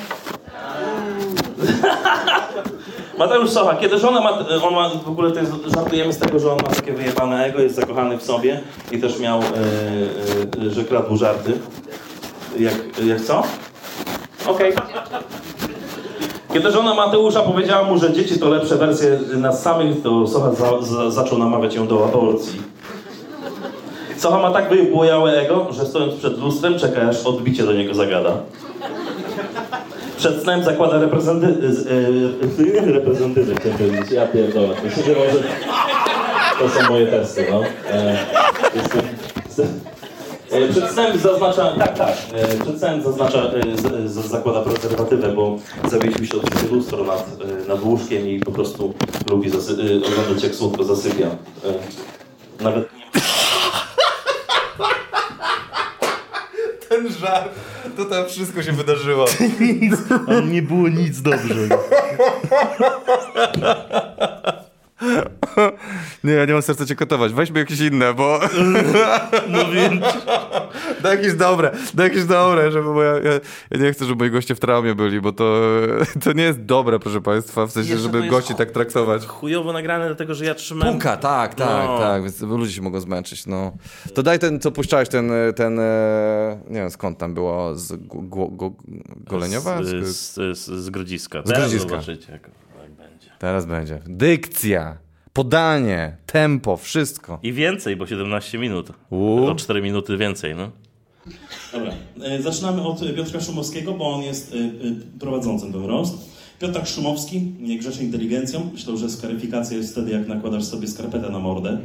Mateusz Socha, kiedy żona ma, on ma, w ogóle to jest, żartujemy z tego, że on ma takie wyjebane ego, jest zakochany w sobie i też miał, yy, yy, że kradł żarty. Jak, jak co? Okej. Okay. Kiedy żona Mateusza powiedziała mu, że dzieci to lepsze wersje nas samych, to Socha za, za, zaczął namawiać ją do aborcji. Socha ma tak wybłojałe ego, że stojąc przed lustrem czeka aż odbicie do niego zagada. Przed snem zakłada reprezenty... Yy, reprezentywy, chciałem powiedzieć. Ja pierdolę. Myślę, że może... To są moje testy, no. E, jestem, jestem, E, przed snem zaznacza, tak, tak, e, przed snem zaznacza, e, zakłada prezerwatywę, bo zawiesił się od lustro nad, nad łóżkiem i po prostu lubi oglądać jak słodko zasypia. Nawet nie... Ten żart, to tam wszystko się wydarzyło. nic, ale nie było nic dobrze. Nie, ja nie mam serca cię kotować. Weźmy jakieś inne, bo... No więc... Daj jakieś dobre, daj jakieś dobre, żeby moja... Ja, ja, nie chcę, żeby moi goście w traumie byli, bo to, to nie jest dobre, proszę państwa, w sensie, Jeszcze żeby gości tak traktować. Chujowo nagrane, dlatego że ja trzymam... Puka, tak, tak, no. tak, więc ludzie się mogą zmęczyć, no. To daj ten, co puszczałeś, ten, ten e, nie wiem skąd tam było, z go, go, Goleniowa? Z, z, z, z Grodziska. Z Grodziska. Zobaczycie, jak, jak będzie. Teraz będzie. Dykcja. Podanie, tempo, wszystko. I więcej, bo 17 minut. Uuu. O 4 minuty więcej, no. Dobra, e, zaczynamy od Piotra Szumowskiego, bo on jest e, e, prowadzącym ten roast. Piotr Szumowski, niegrzeczny inteligencją, myślał, że skaryfikacja jest wtedy, jak nakładasz sobie skarpetę na mordę.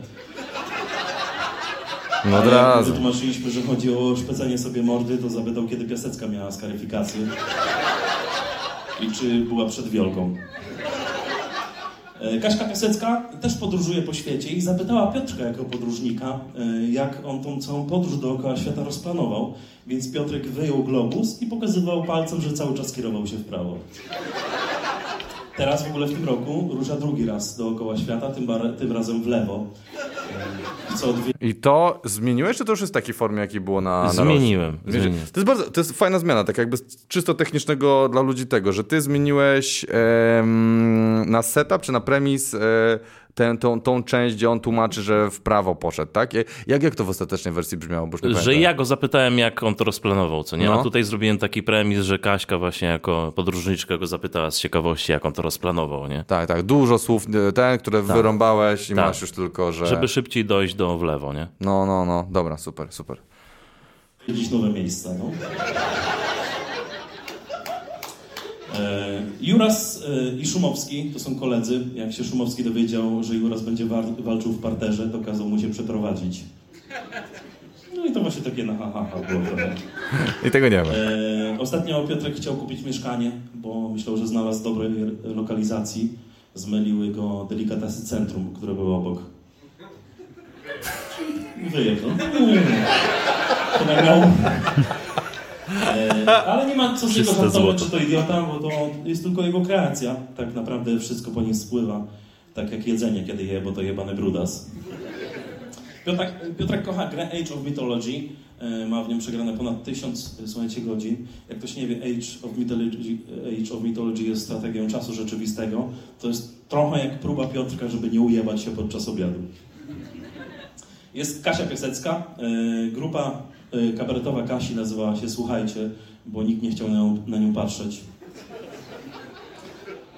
No od razu. wytłumaczyliśmy, że chodzi o szpecenie sobie mordy, to zapytał, kiedy Piasecka miała skaryfikację. I czy była przed wiolką. E, Kaśka Piasecka też podróżuje po świecie i zapytała Piotrka jako podróżnika, e, jak on tą całą podróż dookoła świata rozplanował. Więc Piotrek wyjął globus i pokazywał palcem, że cały czas kierował się w prawo. Teraz w ogóle w tym roku rusza drugi raz dookoła świata, tym, bar- tym razem w lewo. Co odwie- I to zmieniłeś, czy to już jest w takiej formie, jakiej było na, na Zmieniłem, zmieniłem. To jest bardzo, to jest fajna zmiana, tak jakby czysto technicznego dla ludzi tego, że ty zmieniłeś em, na setup, czy na premis e, tę, tą, tą część, gdzie on tłumaczy, że w prawo poszedł, tak? Jak, jak to w ostatecznej wersji brzmiało? Bo Że pamiętam. ja go zapytałem, jak on to rozplanował, co nie? No. A tutaj zrobiłem taki premis, że Kaśka właśnie jako podróżniczka go zapytała z ciekawości, jak on to rozplanował, nie? Tak, tak, dużo słów, e, ten, które wyrąbałeś i Tak. masz już tylko, że... Żeby szybciej dojść do w lewo, nie? No, no, no, dobra, super, super. Widzieć nowe miejsca, no. E, Juras e, i Szumowski to są koledzy. Jak się Szumowski dowiedział, że Juras będzie walczył w parterze, to kazał mu się przeprowadzić. No i to właśnie takie na ha, ha, ha było trochę. I tego nie ma. E, ostatnio Piotrek chciał kupić mieszkanie, bo myślał, że znalazł dobrej lokalizacji. Zmyliły go delikatesy centrum, które było obok. Wyjechał. Chyba miał. E, ale nie ma co z niego żartować, czy to idiota, bo to jest tylko jego kreacja. Tak naprawdę wszystko po niej spływa. Tak jak jedzenie, kiedy je, bo to jebany brudas. Piotrek, Piotrek kocha grę Age of Mythology. E, Ma w nią przegrane ponad tysiąc, e, słuchajcie, godzin. Jak ktoś nie wie, Age of, Mythology, Age of Mythology jest strategią czasu rzeczywistego. To jest trochę jak próba Piotrka, żeby nie ujebać się podczas obiadu. Jest Kasia Piasecka. E, Grupa kabaretowa Kasi nazywała się Słuchajcie, bo nikt nie chciał na nią, na nią patrzeć.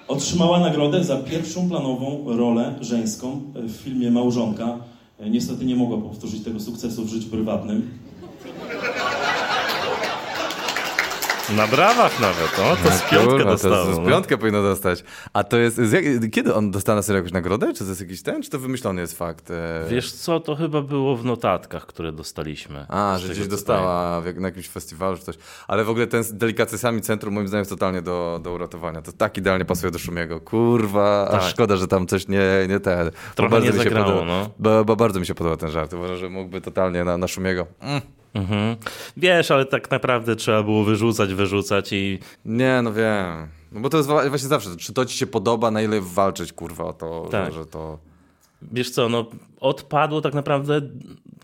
Otrzymała nagrodę za pierwszą planową rolę żeńską w filmie Małżonka. E, Niestety nie mogła powtórzyć tego sukcesu w życiu prywatnym. Na brawach nawet, o, to z piątkę kurwa, dostało. To z piątkę powinno dostać. A to jest. Jak, kiedy on dostanie na serio jakąś nagrodę? Czy to jest jakiś ten, czy to wymyślony jest fakt? E... Wiesz co, to chyba było w notatkach, które dostaliśmy. A, że gdzieś dostała w na jakimś festiwalu czy coś. Ale w ogóle ten z delikatesami centrum moim zdaniem jest totalnie do, do uratowania. To tak idealnie pasuje do Szumiego. Kurwa, Tak. szkoda, że tam coś nie, nie te. Trochę nie mi się zagrało, podoba, no. bo, bo bardzo mi się podoba ten żart. Uważam, że mógłby totalnie na, na Szumiego. Mm. Mhm. Wiesz, ale tak naprawdę trzeba było wyrzucać, wyrzucać i Nie, no wiem. No bo to jest właśnie zawsze, czy to ci się podoba, na ile walczyć, kurwa, o to, Tak. że, że to... wiesz co, no odpadło tak naprawdę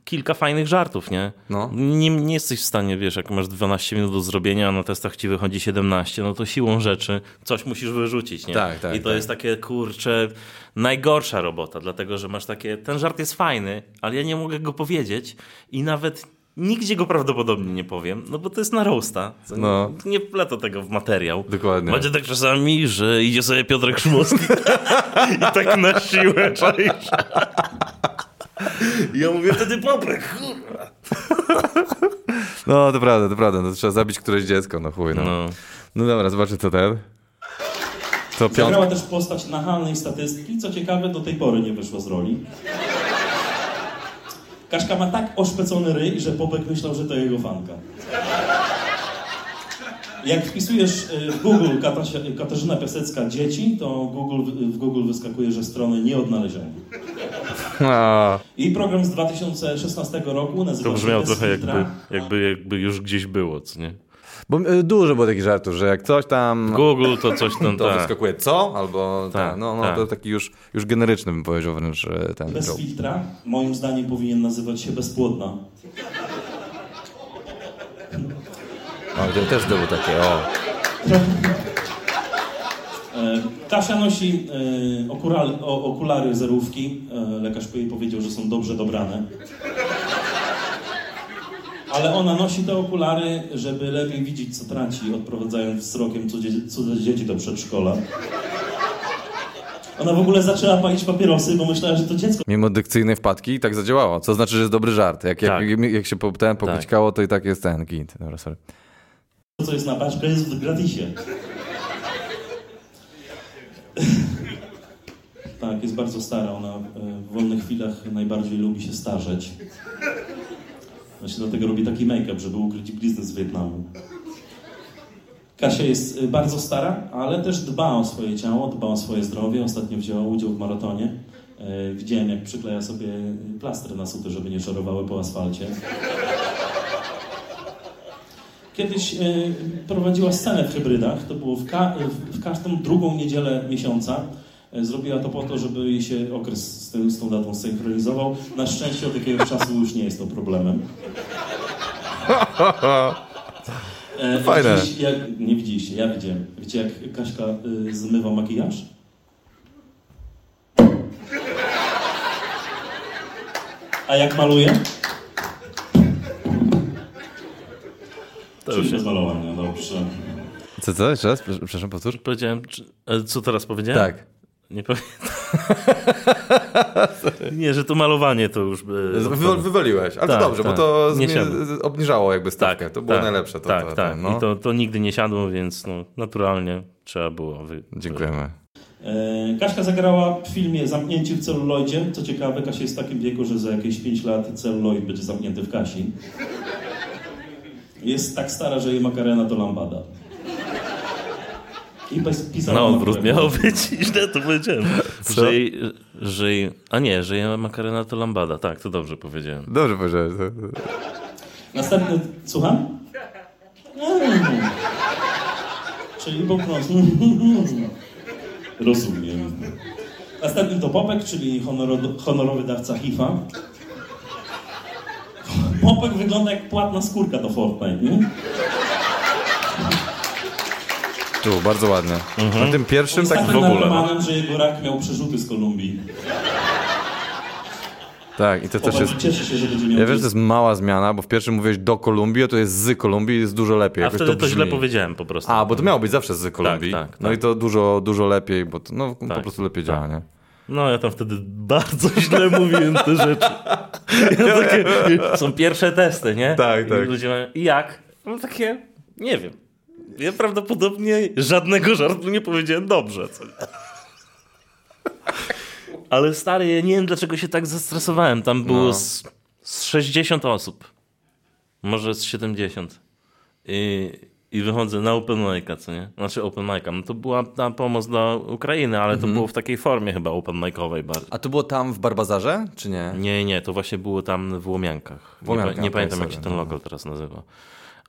kilka fajnych żartów, nie? No. Nie, nie jesteś w stanie, wiesz, jak masz 12 minut do zrobienia, a na testach ci wychodzi 17, no to siłą rzeczy coś musisz wyrzucić, nie? Tak, tak, I to tak. jest takie, kurcze, najgorsza robota, dlatego, że masz takie, ten żart jest fajny, ale ja nie mogę go powiedzieć i nawet nigdzie go prawdopodobnie nie powiem, no bo to jest na roasta. No. Nie, nie wpleto tego w materiał. Dokładnie. Będzie tak czasami, że idzie sobie Piotrek Szumowski i tak na siłę, czaisz? I ja mówię wtedy kurwa. No, to prawda, to prawda, no, trzeba zabić któreś dziecko, no chuj, no. No, No. dobra, zobaczę co ten. Co piąt... Zagrała też postać nachalnej statystki, co ciekawe, do tej pory nie wyszła z roli. Kaszka ma tak oszpecony ryj, że Popek myślał, że to jego fanka. Jak wpisujesz y, w Google Katasia, Katarzyna Piasecka dzieci, to Google, w Google wyskakuje, że strony nie odnaleziono. A, Jej program z 2016 roku nazywa To się brzmiało Bez trochę jakby, jakby, jakby już gdzieś było, co nie? Bo y, dużo było takich żartów, że jak coś tam... Google to coś tam, To tak. wyskakuje co? Albo Tak, tak, no, no tak. to taki już, już generyczny bym powiedział wręcz e, ten Bez joke. filtra, moim zdaniem powinien nazywać się bezpłodna. O, to też było takie, o. E, Kasia nosi e, okulary, okulary zerówki. E, lekarz jej powiedział, że są dobrze dobrane. Ale ona nosi te okulary, żeby lepiej widzieć, co traci, odprowadzając wzrokiem cudze, cudze dzieci do przedszkola. Ona w ogóle zaczęła palić papierosy, bo myślała, że to dziecko. Mimo dykcyjnej wpadki i tak zadziałało, co znaczy, że jest dobry żart. Jak, Tak. jak, jak się po, ten pokućkało, to i tak jest ten git. Dobra, sorry. To, co jest na paczkę, jest w gratisie. tak, jest bardzo stara. Ona e, w wolnych chwilach najbardziej lubi się starzeć. Właśnie dlatego robi taki make-up, żeby ukryć blizny z Wietnamu. Kasia jest e, bardzo stara, ale też dba o swoje ciało, dba o swoje zdrowie. Ostatnio wzięła udział w maratonie. E, Widziałem, jak przykleja sobie plastry na suty, żeby nie szorowały po asfalcie. Kiedyś prowadziła scenę w hybrydach. To było w, ka- w każdą drugą niedzielę miesiąca. E, zrobiła to po to, żeby jej się okres z, tym, z tą datą synchronizował. Na szczęście od jakiegoś czasu już nie jest to problemem. E, Fajne. widzieliście, Jak, nie widzieliście, ja widziałem. Wiecie, jak Kaśka y, zmywa makijaż? A jak maluje? To Czyli już bez jest. malowania, dobrze. Co, co? Jeszcze raz? Przepraszam, powtórz. Powiedziałem, czy, e, co teraz powiedziałem? Tak. Nie pamiętam. nie, że to malowanie to już... Wy, wywaliłeś, ale Tak, to dobrze, tak. bo to Nie zmie- obniżało jakby stawkę. Tak, to było tak, najlepsze. To, tak, to, tak. no. I to, to nigdy nie siadło, więc no, naturalnie trzeba było... Wy... Dziękujemy. E, Kaśka zagrała w filmie Zamknięci w celuloidzie. Co ciekawe, Kasia jest w takim wieku, że za jakieś 5 lat celuloid będzie zamknięty w Kasi. Jest tak stara, że jej makarena to lambada. I bez odwrót makarena. miało być, źle to powiedziałem. Że jej, a nie, że jej makarena to lambada, tak, to dobrze powiedziałem. Dobrze powiedziałeś. Następny, słucham? Mm. Czyli po prostu. Rozumiem. Następny to Popek, czyli honoro- honorowy dawca HIV-a. Popek wygląda jak płatna skórka do Fortnite, nie? Tu, bardzo ładnie. Na tym pierwszym tak w ogóle. no. narkomanem, że jego rak miał przerzuty z Kolumbii. Tak, i to też jest... cieszy się, że będzie miał Ja wiem, że to jest mała zmiana, bo w pierwszym mówiłeś do Kolumbii, a to jest z Kolumbii jest dużo lepiej. A Jakoś wtedy to, brzmi. źle powiedziałem po prostu. A, bo to miało być zawsze z Kolumbii. tak, No tak. i to dużo, dużo lepiej, bo to, no, po Tak, prostu lepiej tak. działa, nie? No ja tam wtedy bardzo źle mówiłem te rzeczy. Ja takie, są pierwsze testy, nie? Tak, I tak. Ludzie mają, i jak? No takie, nie wiem. Ja prawdopodobnie żadnego żartu nie powiedziałem dobrze. Co? Ale stary, ja nie wiem dlaczego się tak zestresowałem. Tam było No. z, z 60 osób. Może z 70. I, I wychodzę na open mic'a, co nie? Znaczy open mic'a. No to była ta pomoc dla Ukrainy, ale Mhm. to było w takiej formie chyba open mic'owej bardziej. A to było tam w Barbazarze, czy nie? Nie, nie, to właśnie było tam w Łomiankach. W Łomiankach, nie, nie pamiętam jak się ten no. lokal teraz nazywa.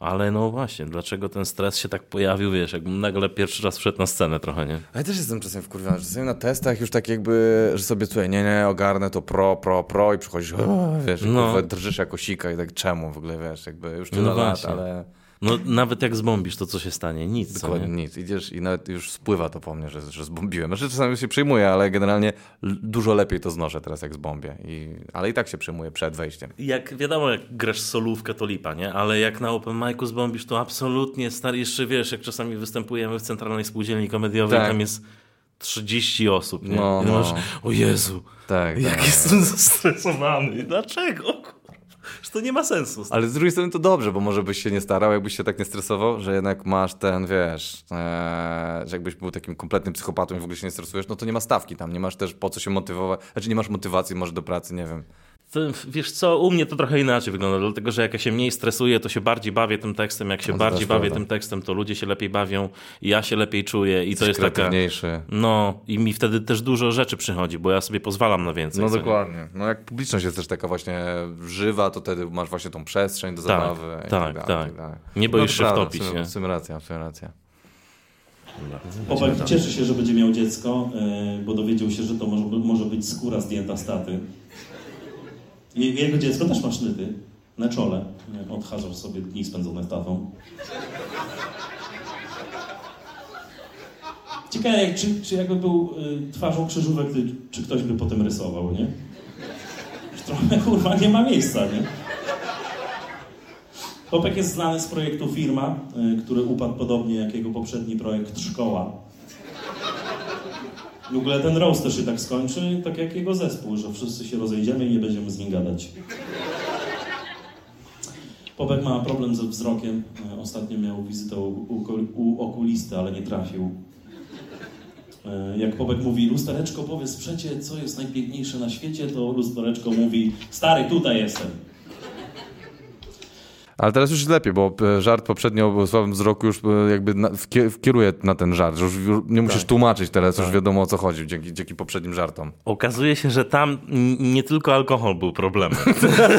Ale no właśnie, dlaczego ten stres się tak pojawił, wiesz, jakbym nagle pierwszy raz wszedł na scenę trochę, nie? A ja też jestem czasem wkurwiony, że czasem na testach już tak jakby, że sobie słuchaj, nie, nie, ogarnę to pro, pro, pro i przychodzisz, o, wiesz, No. drżysz jako sika i tak czemu w ogóle, wiesz, jakby już tyle No lat, ale No nawet jak zbombisz, to co się stanie? Nic, dokładnie nie? nic. Idziesz i nawet już spływa to po mnie, że, że zbombiłem. Znaczy czasami się przejmuję, ale generalnie dużo lepiej to znoszę teraz jak zbombię. I, ale i tak się przejmuję przed wejściem. Jak wiadomo, jak grasz solówkę, to lipa, nie? Ale jak na open micu zbombisz, to absolutnie, stary, jeszcze wiesz, jak czasami występujemy w Centralnej Spółdzielni Komediowej, Tak. tam jest 30 osób, nie? No, no. masz, o Jezu, Tak, jak tak. jestem zestresowany. Dlaczego? To nie ma sensu. Ale z drugiej strony to dobrze, bo może byś się nie starał, jakbyś się tak nie stresował, że jednak masz ten, wiesz, e, że jakbyś był takim kompletnym psychopatą i w ogóle się nie stresujesz, no to nie ma stawki tam, nie masz też po co się motywować, znaczy nie masz motywacji może do pracy, nie wiem. Wiesz co, u mnie to trochę inaczej wygląda, dlatego że jak ja się mniej stresuję, to się bardziej bawię tym tekstem, jak się No bardziej bawię prawda. tym tekstem, to ludzie się lepiej bawią i ja się lepiej czuję i to jest taka... No i mi wtedy też dużo rzeczy przychodzi, bo ja sobie pozwalam na więcej. No co nie? dokładnie. No jak publiczność jest też taka właśnie żywa, to wtedy masz właśnie tą przestrzeń do Tak, zabawy. i tak, dalej, tak. i dalej. Nie boisz No się prawda, wtopić, w sumie, nie? W sumie racja, w sumie racja. Cieszy się, że będzie miał dziecko, e, bo dowiedział się, że to może, może być skóra zdjęta z taty. Jego dziecko też ma sznyty na czole. Odchadzasz sobie dni spędzone z tatą. Ciekawe, czy, czy jakby był y, twarzą krzyżówek, czy ktoś by potem rysował, nie? Trochę kurwa nie ma miejsca, nie? Popek jest znany z projektu Firma, y, który upadł podobnie jak jego poprzedni projekt Szkoła. W ogóle ten roast też się tak skończy, tak jak jego zespół, że wszyscy się rozejdziemy i nie będziemy z nim gadać. Popek ma problem ze wzrokiem. E, ostatnio miał wizytę u okulisty, ale nie trafił. E, jak Popek mówi, lustereczko powiedz przecie, co jest najpiękniejsze na świecie, to lustereczko mówi, stary, tutaj jestem. Ale teraz już lepiej, bo e, żart poprzednio o słabym wzroku już e, jakby na, kieruje na ten żart, już nie musisz tak. tłumaczyć teraz, tak. już wiadomo o co chodzi dzięki, dzięki poprzednim żartom. Okazuje się, że tam nie tylko alkohol był problemem.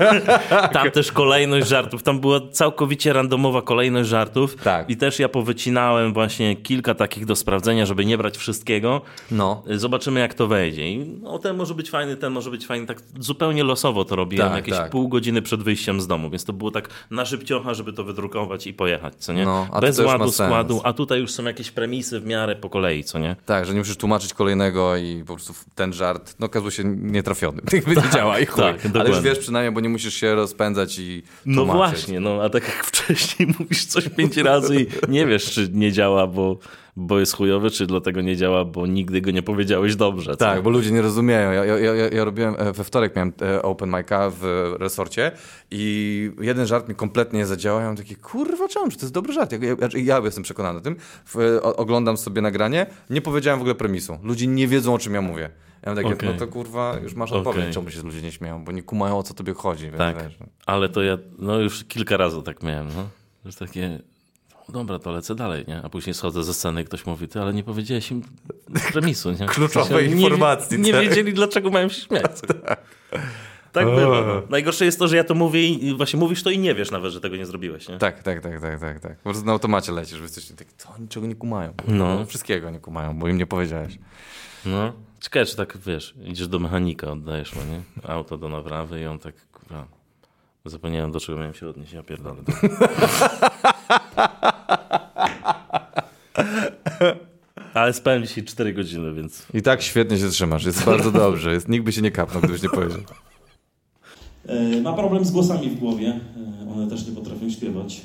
tam też kolejność żartów, tam była całkowicie randomowa kolejność żartów tak. i też ja powycinałem właśnie kilka takich do sprawdzenia, żeby nie brać wszystkiego. No. Zobaczymy jak to wejdzie. I no, ten może być fajny, ten może być fajny, tak zupełnie losowo to robiłem, tak, jakieś tak. pół godziny przed wyjściem z domu, więc to było tak na na szybciocha, żeby to wydrukować i pojechać, co nie? No, Bez ładu, składu, a tutaj już są jakieś premisy w miarę po kolei, co nie? Tak, że nie musisz tłumaczyć kolejnego i po prostu ten żart, no okazuje się nietrafiony. Jakby nie działa i chuj. Tak, Ale już wiesz przynajmniej, bo nie musisz się rozpędzać i no tłumaczyć. No właśnie, no a tak jak wcześniej mówisz coś pięć razy i nie wiesz, czy nie działa, bo bo jest chujowy, czy dlatego nie działa, bo nigdy go nie powiedziałeś dobrze. Co? Tak, bo ludzie nie rozumieją. Ja, ja, ja, ja robiłem, e, we wtorek miałem e, open mic'a w resorcie i jeden żart mi kompletnie nie zadziałał. Ja mam takie, kurwa, czemu? Czy to jest dobry żart? Ja, ja, ja jestem przekonany o tym. W, oglądam sobie nagranie, nie powiedziałem w ogóle premisu. Ludzie nie wiedzą, o czym ja mówię. Ja mam takie, okay. no to kurwa, już masz odpowiedź, okay. czemu się ludzie nie śmieją, bo nie kumają, o co tobie chodzi. Tak, wiesz, no. ale to ja, no już kilka razy tak miałem, no. Już takie, dobra, to lecę dalej, nie? A później schodzę ze sceny i ktoś mówi, ty, ale nie powiedziałeś im premisu, nie? Kluczowej informacji. Nie, nie wiedzieli, dlaczego mają się śmiać. tak. Tak bywa. No. Najgorsze jest to, że ja to mówię i właśnie mówisz to i nie wiesz nawet, że tego nie zrobiłeś, nie? Tak, tak, tak, tak, tak. tak. Po prostu na automacie lecisz, bo jesteś tak, to niczego nie kumają. No. Wszystkiego nie kumają, bo im nie powiedziałeś. No. Ciekawe, czy tak, wiesz, idziesz do mechanika, oddajesz mu, nie? Auto do naprawy i on tak, kurwa, zapomniałem, do czego miałem się odnieść, ja pierdolę. Ale spałem dzisiaj 4 godziny, więc... I tak świetnie się trzymasz, jest bardzo dobrze. Jest, nikt by się nie kapnął, gdybyś nie powiedział. E, ma problem z głosami w głowie. E, one też nie potrafią śpiewać.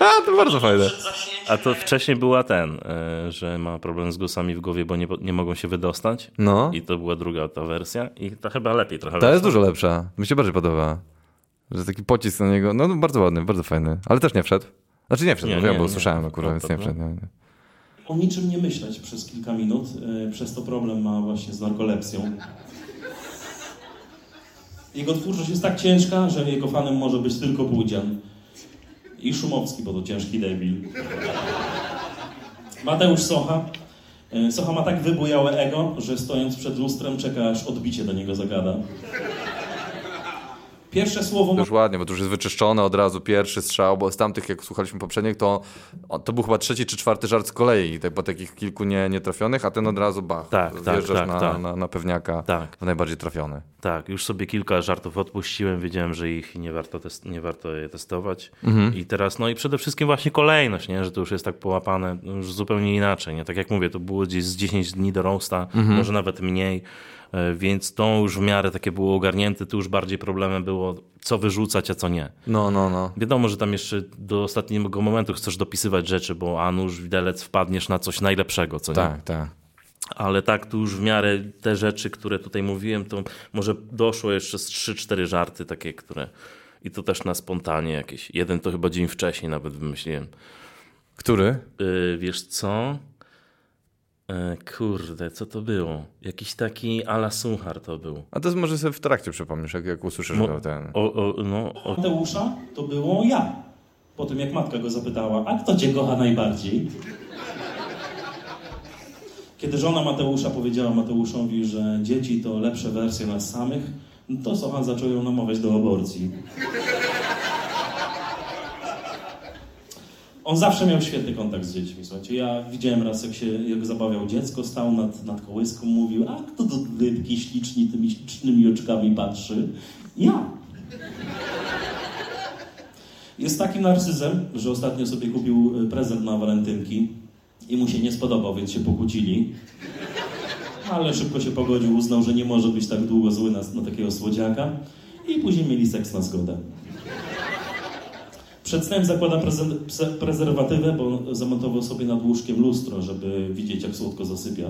to bardzo fajne. A to wcześniej była ten, e, że ma problem z głosami w głowie, bo nie, nie mogą się wydostać. No. I to była druga ta wersja. I to chyba lepiej trochę. Ta jest dużo lepsza. Mi się bardziej podoba. Że taki pocisk na niego, no bardzo ładny, bardzo fajny, ale też nie wszedł. Znaczy nie wszedł, nie, wiem, bo nie, słyszałem akurat, więc nie wszedł. Nie, nie. O niczym nie myśleć przez kilka minut, e, przez to problem ma właśnie z narkolepsją. Jego twórczość jest tak ciężka, że jego fanem może być tylko Budzian. I Szumowski, bo to ciężki debil. Mateusz Socha. E, Socha ma tak wybujałe ego, że stojąc przed lustrem czeka aż odbicie do niego zagada. Pierwsze słowo... Już ładnie, bo to już jest wyczyszczone od razu, pierwszy strzał, bo z tamtych, jak słuchaliśmy poprzednich, to, to był chyba trzeci czy czwarty żart z kolei, tak, po takich kilku nie, nietrafionych, a ten od razu bach, tak, tak, tak, na, tak. Na, na, pewniaka tak. w najbardziej trafiony. Tak, już sobie kilka żartów odpuściłem, wiedziałem, że ich nie warto, test, nie warto je testować mhm. i teraz, no i przede wszystkim właśnie kolejność, nie? że to już jest tak połapane no już zupełnie inaczej, nie? tak jak mówię, to było gdzieś z 10 dni do roasta, mhm. może nawet mniej, więc to już w miarę takie było ogarnięte, tu już bardziej problemem było, co wyrzucać, a co nie. No, no, no. Wiadomo, że tam jeszcze do ostatniego momentu chcesz dopisywać rzeczy, bo a nuż widelec wpadniesz na coś najlepszego, co tak, nie? Tak, tak. Ale tak, tu już w miarę te rzeczy, które tutaj mówiłem, to może doszło jeszcze z 3-4 żarty takie, które... I to też na spontanie jakieś. Jeden to chyba dzień wcześniej nawet wymyśliłem. Który? Yy, wiesz co? E, kurde, co to było? Jakiś taki ala suchar to był. A to może sobie w trakcie przypomnisz, jak, jak usłyszysz Mo, ten... O, o, no, o... Mateusza to było ja. Po tym jak matka go zapytała, a kto cię kocha najbardziej? Kiedy żona Mateusza powiedziała Mateuszowi, że dzieci to lepsze wersje nas samych, to Socha zaczął ją namawiać do aborcji. On zawsze miał świetny kontakt z dziećmi. Słuchajcie, ja widziałem raz, jak się jak zabawiał dziecko, stał nad, nad kołyską, mówił, a kto do rybki śliczni tymi ślicznymi oczkami patrzy? Ja. Jest takim narcyzem, że ostatnio sobie kupił e, prezent na walentynki i mu się nie spodobał, więc się pokłócili. Ale szybko się pogodził, uznał, że nie może być tak długo zły na, na takiego słodziaka i później mieli seks na zgodę. Przed snem zakłada prezerwatywę, bo zamontował sobie nad łóżkiem lustro, żeby widzieć, jak słodko zasypia.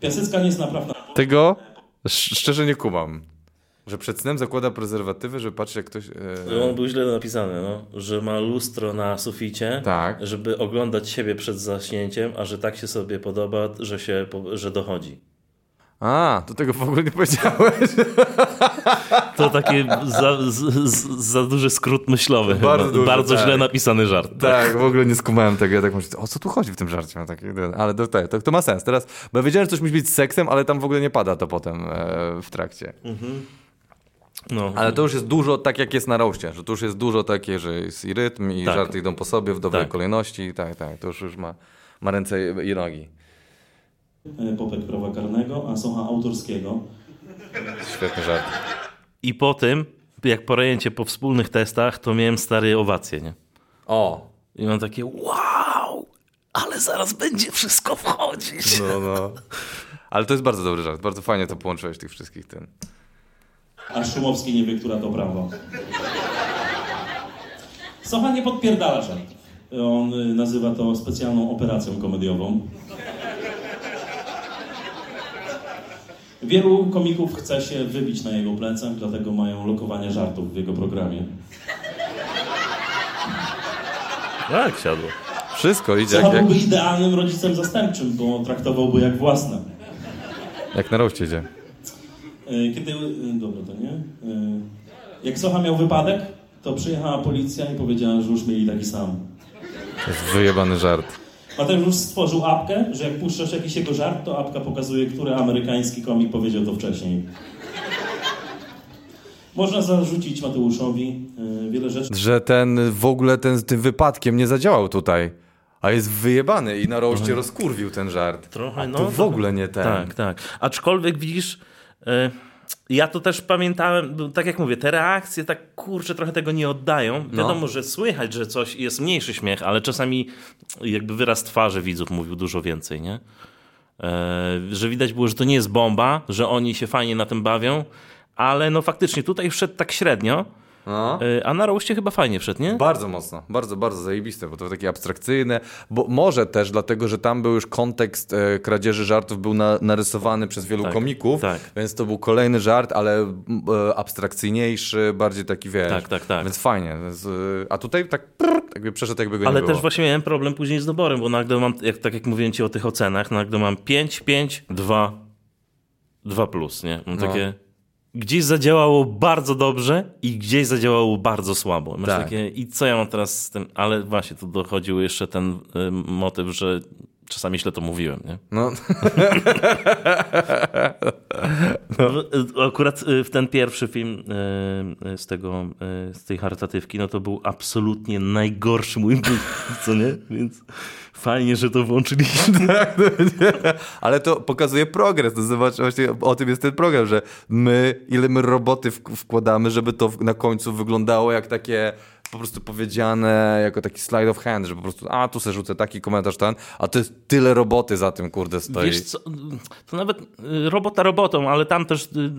Piasecka nie jest naprawdę... Tego szczerze nie kumam. Że przed snem zakłada prezerwatywę, żeby patrzeć jak ktoś... E... On był źle napisany, no. że ma lustro na suficie, tak. żeby oglądać siebie przed zaśnięciem, a że tak się sobie podoba, że, się, że dochodzi. A, to tego w ogóle nie powiedziałeś. To taki za, za duży skrót myślowy. Bardzo, duży, Bardzo tak. źle napisany żart. Tak. tak. w ogóle nie skumałem tego. Ja tak myślę, o co tu chodzi w tym żarcie? No, taki, ale to, to, to, ma sens. Teraz, bo ja wiedziałem, że coś musi być z seksem, ale tam w ogóle nie pada to potem e, w trakcie. Mhm. No. Ale to już jest dużo tak, jak jest na roście, że to już jest dużo takie, że jest i rytm, i tak. żarty idą po sobie w dobrej tak. kolejności. Tak, tak, to już, już ma, ma ręce i nogi. E, popek prawa karnego, a Socha autorskiego. Świetny żart. I po tym, jak porejęcie po wspólnych testach, to miałem stare owacje, nie? O! I mam takie wow, ale zaraz będzie wszystko wchodzić. No, no. Ale to jest bardzo dobry żart. Bardzo fajnie to połączyłeś tych wszystkich tym. A Szumowski nie wie, która to prawo. Socha nie podpierdala żart. On y, nazywa to specjalną operacją komediową. Wielu komików chce się wybić na jego plecach, dlatego mają lokowanie żartów w jego programie. Tak, siadło. Wszystko idzie jak... byłby idealnym rodzicem zastępczym, bo traktowałby jak własne. Jak na roście idzie. E, kiedy... E, dobra, to nie. E, jak Socha miał wypadek, to przyjechała policja i powiedziała, że już mieli taki sam. To jest wyjebany żart. Mateusz stworzył apkę, że jak puszczasz jakiś jego żart, to apka pokazuje, który amerykański komik powiedział to wcześniej. Można zarzucić Mateuszowi yy, wiele rzeczy. Że ten w ogóle ten z tym wypadkiem nie zadziałał tutaj. A jest wyjebany i na roście rozkurwił ten żart. Trochę, no. To w ogóle nie ten. Tak, tak. Aczkolwiek widzisz. Yy ja to też pamiętałem, tak jak mówię, te reakcje tak kurczę trochę tego nie oddają. No. Wiadomo, że słychać, że coś jest mniejszy śmiech, ale czasami jakby wyraz twarzy widzów mówił dużo więcej, nie? E, że widać było, że to nie jest bomba, że oni się fajnie na tym bawią, ale no faktycznie tutaj wszedł tak średnio. No. E, a na roście chyba fajnie wszedł, nie? Bardzo mocno, bardzo, bardzo zajebiste, bo to takie abstrakcyjne, bo może też dlatego, że tam był już kontekst e, kradzieży żartów był na, narysowany przez wielu tak, komików, tak. więc to był kolejny żart, ale e, abstrakcyjniejszy, bardziej taki, wiesz, tak, tak, tak. więc fajnie. Więc, e, a tutaj tak jakby przeszedł, jakby go Ale nie też właśnie miałem problem później z doborem, bo nagle mam, jak, tak jak mówiłem ci o tych ocenach, nagle mam 5, 5, 2, 2 plus, nie? Mam no. takie gdzieś zadziałało bardzo dobrze i gdzieś zadziałało bardzo słabo. Masz tak. takie, I co ja mam teraz z tym? Ale właśnie tu dochodził jeszcze ten y, motyw, że czasami źle to mówiłem, nie? No. no. Akurat y, w ten pierwszy film y, y, z tego, z tej charytatywki, no to był absolutnie najgorszy mój ból, co nie? Więc fajnie, że to włączyliśmy. Tak, no Ale to pokazuje progres. No zobacz, właśnie o tym jest ten program, że my, ile my roboty wkładamy, żeby to na końcu wyglądało jak takie po prostu powiedziane jako taki slide of hand, że po prostu, a tu sobie rzucę taki komentarz ten, a to jest tyle roboty za tym, kurde, stoi. Wiesz co, to nawet y, robota robotą, ale tam też y,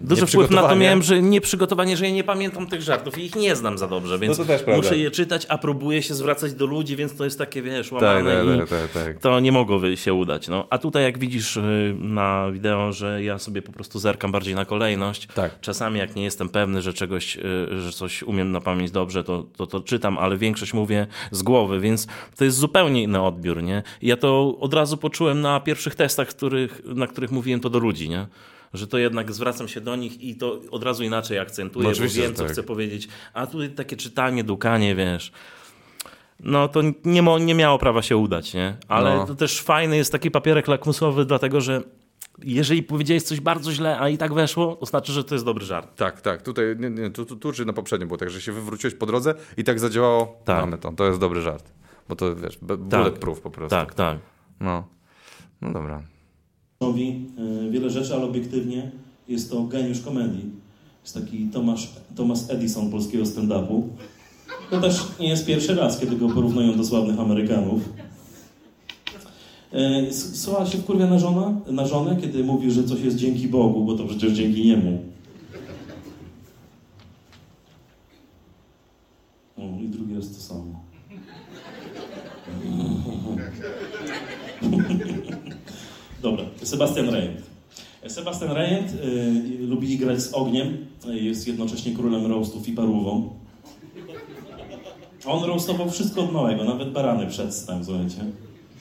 Duży wpływ na to miałem, że nie przygotowanie, że ja nie pamiętam tych żartów i ich nie znam za dobrze, więc no muszę je czytać, a próbuję się zwracać do ludzi, więc to jest takie, wiesz, tak, łamane tak, tak, tak, tak, to nie mogło się udać. No. A tutaj jak widzisz y, na wideo, że ja sobie po prostu zerkam bardziej na kolejność, tak. czasami jak nie jestem pewny, że czegoś, y, że coś umiem na pamięć dobrze, to, to, to czytam, ale większość mówię z głowy, więc to jest zupełnie inny odbiór, nie? I ja to od razu poczułem na pierwszych testach, których, na których mówiłem to do ludzi, nie? Że to jednak zwracam się do nich i to od razu inaczej akcentuję, no bo wiem, co tak. chcę powiedzieć. A tutaj takie czytanie, dukanie, wiesz no to nie, nie miało prawa się udać, nie? Ale no. to też fajny jest taki papierek lakmusowy, dlatego że jeżeli powiedziałeś coś bardzo źle, a i tak weszło, to znaczy, że to jest dobry żart. Tak, tak. Tutaj, nie, nie, tu, tu, tu czy na poprzednim było tak, że się wywróciłeś po drodze i tak zadziałało, tak. mamy to. To jest dobry żart. Bo to, wiesz, bulletproof tak. po prostu. Tak, tak. No, no dobra. E, wiele rzeczy, ale obiektywnie jest to geniusz komedii. Jest taki Tomasz, Thomas Edison polskiego stand-upu. To też nie jest pierwszy raz, kiedy go porównują do sławnych Amerykanów. E, Słucha się wkurwia na, żona, na żonę, kiedy mówi, że coś jest dzięki Bogu, bo to przecież dzięki niemu. drugi raz to samo. Dobra, Sebastian Rejent. Sebastian Rejent y, lubi grać z ogniem, jest jednocześnie królem roastów i parówą. On roastował wszystko od małego, nawet barany przed snem, słuchajcie.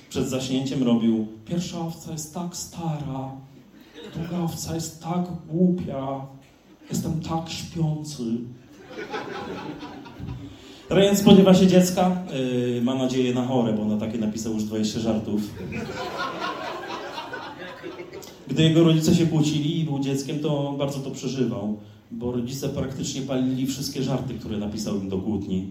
Przed zaśnięciem robił pierwsza owca jest tak stara, druga owca jest tak głupia, jestem tak śpiący. Rejent spodziewa się dziecka, yy, ma nadzieję na chore, bo na takie napisał już 20 żartów. Gdy jego rodzice się kłócili i był dzieckiem, to bardzo to przeżywał, bo rodzice praktycznie palili wszystkie żarty, które napisał im do kłótni.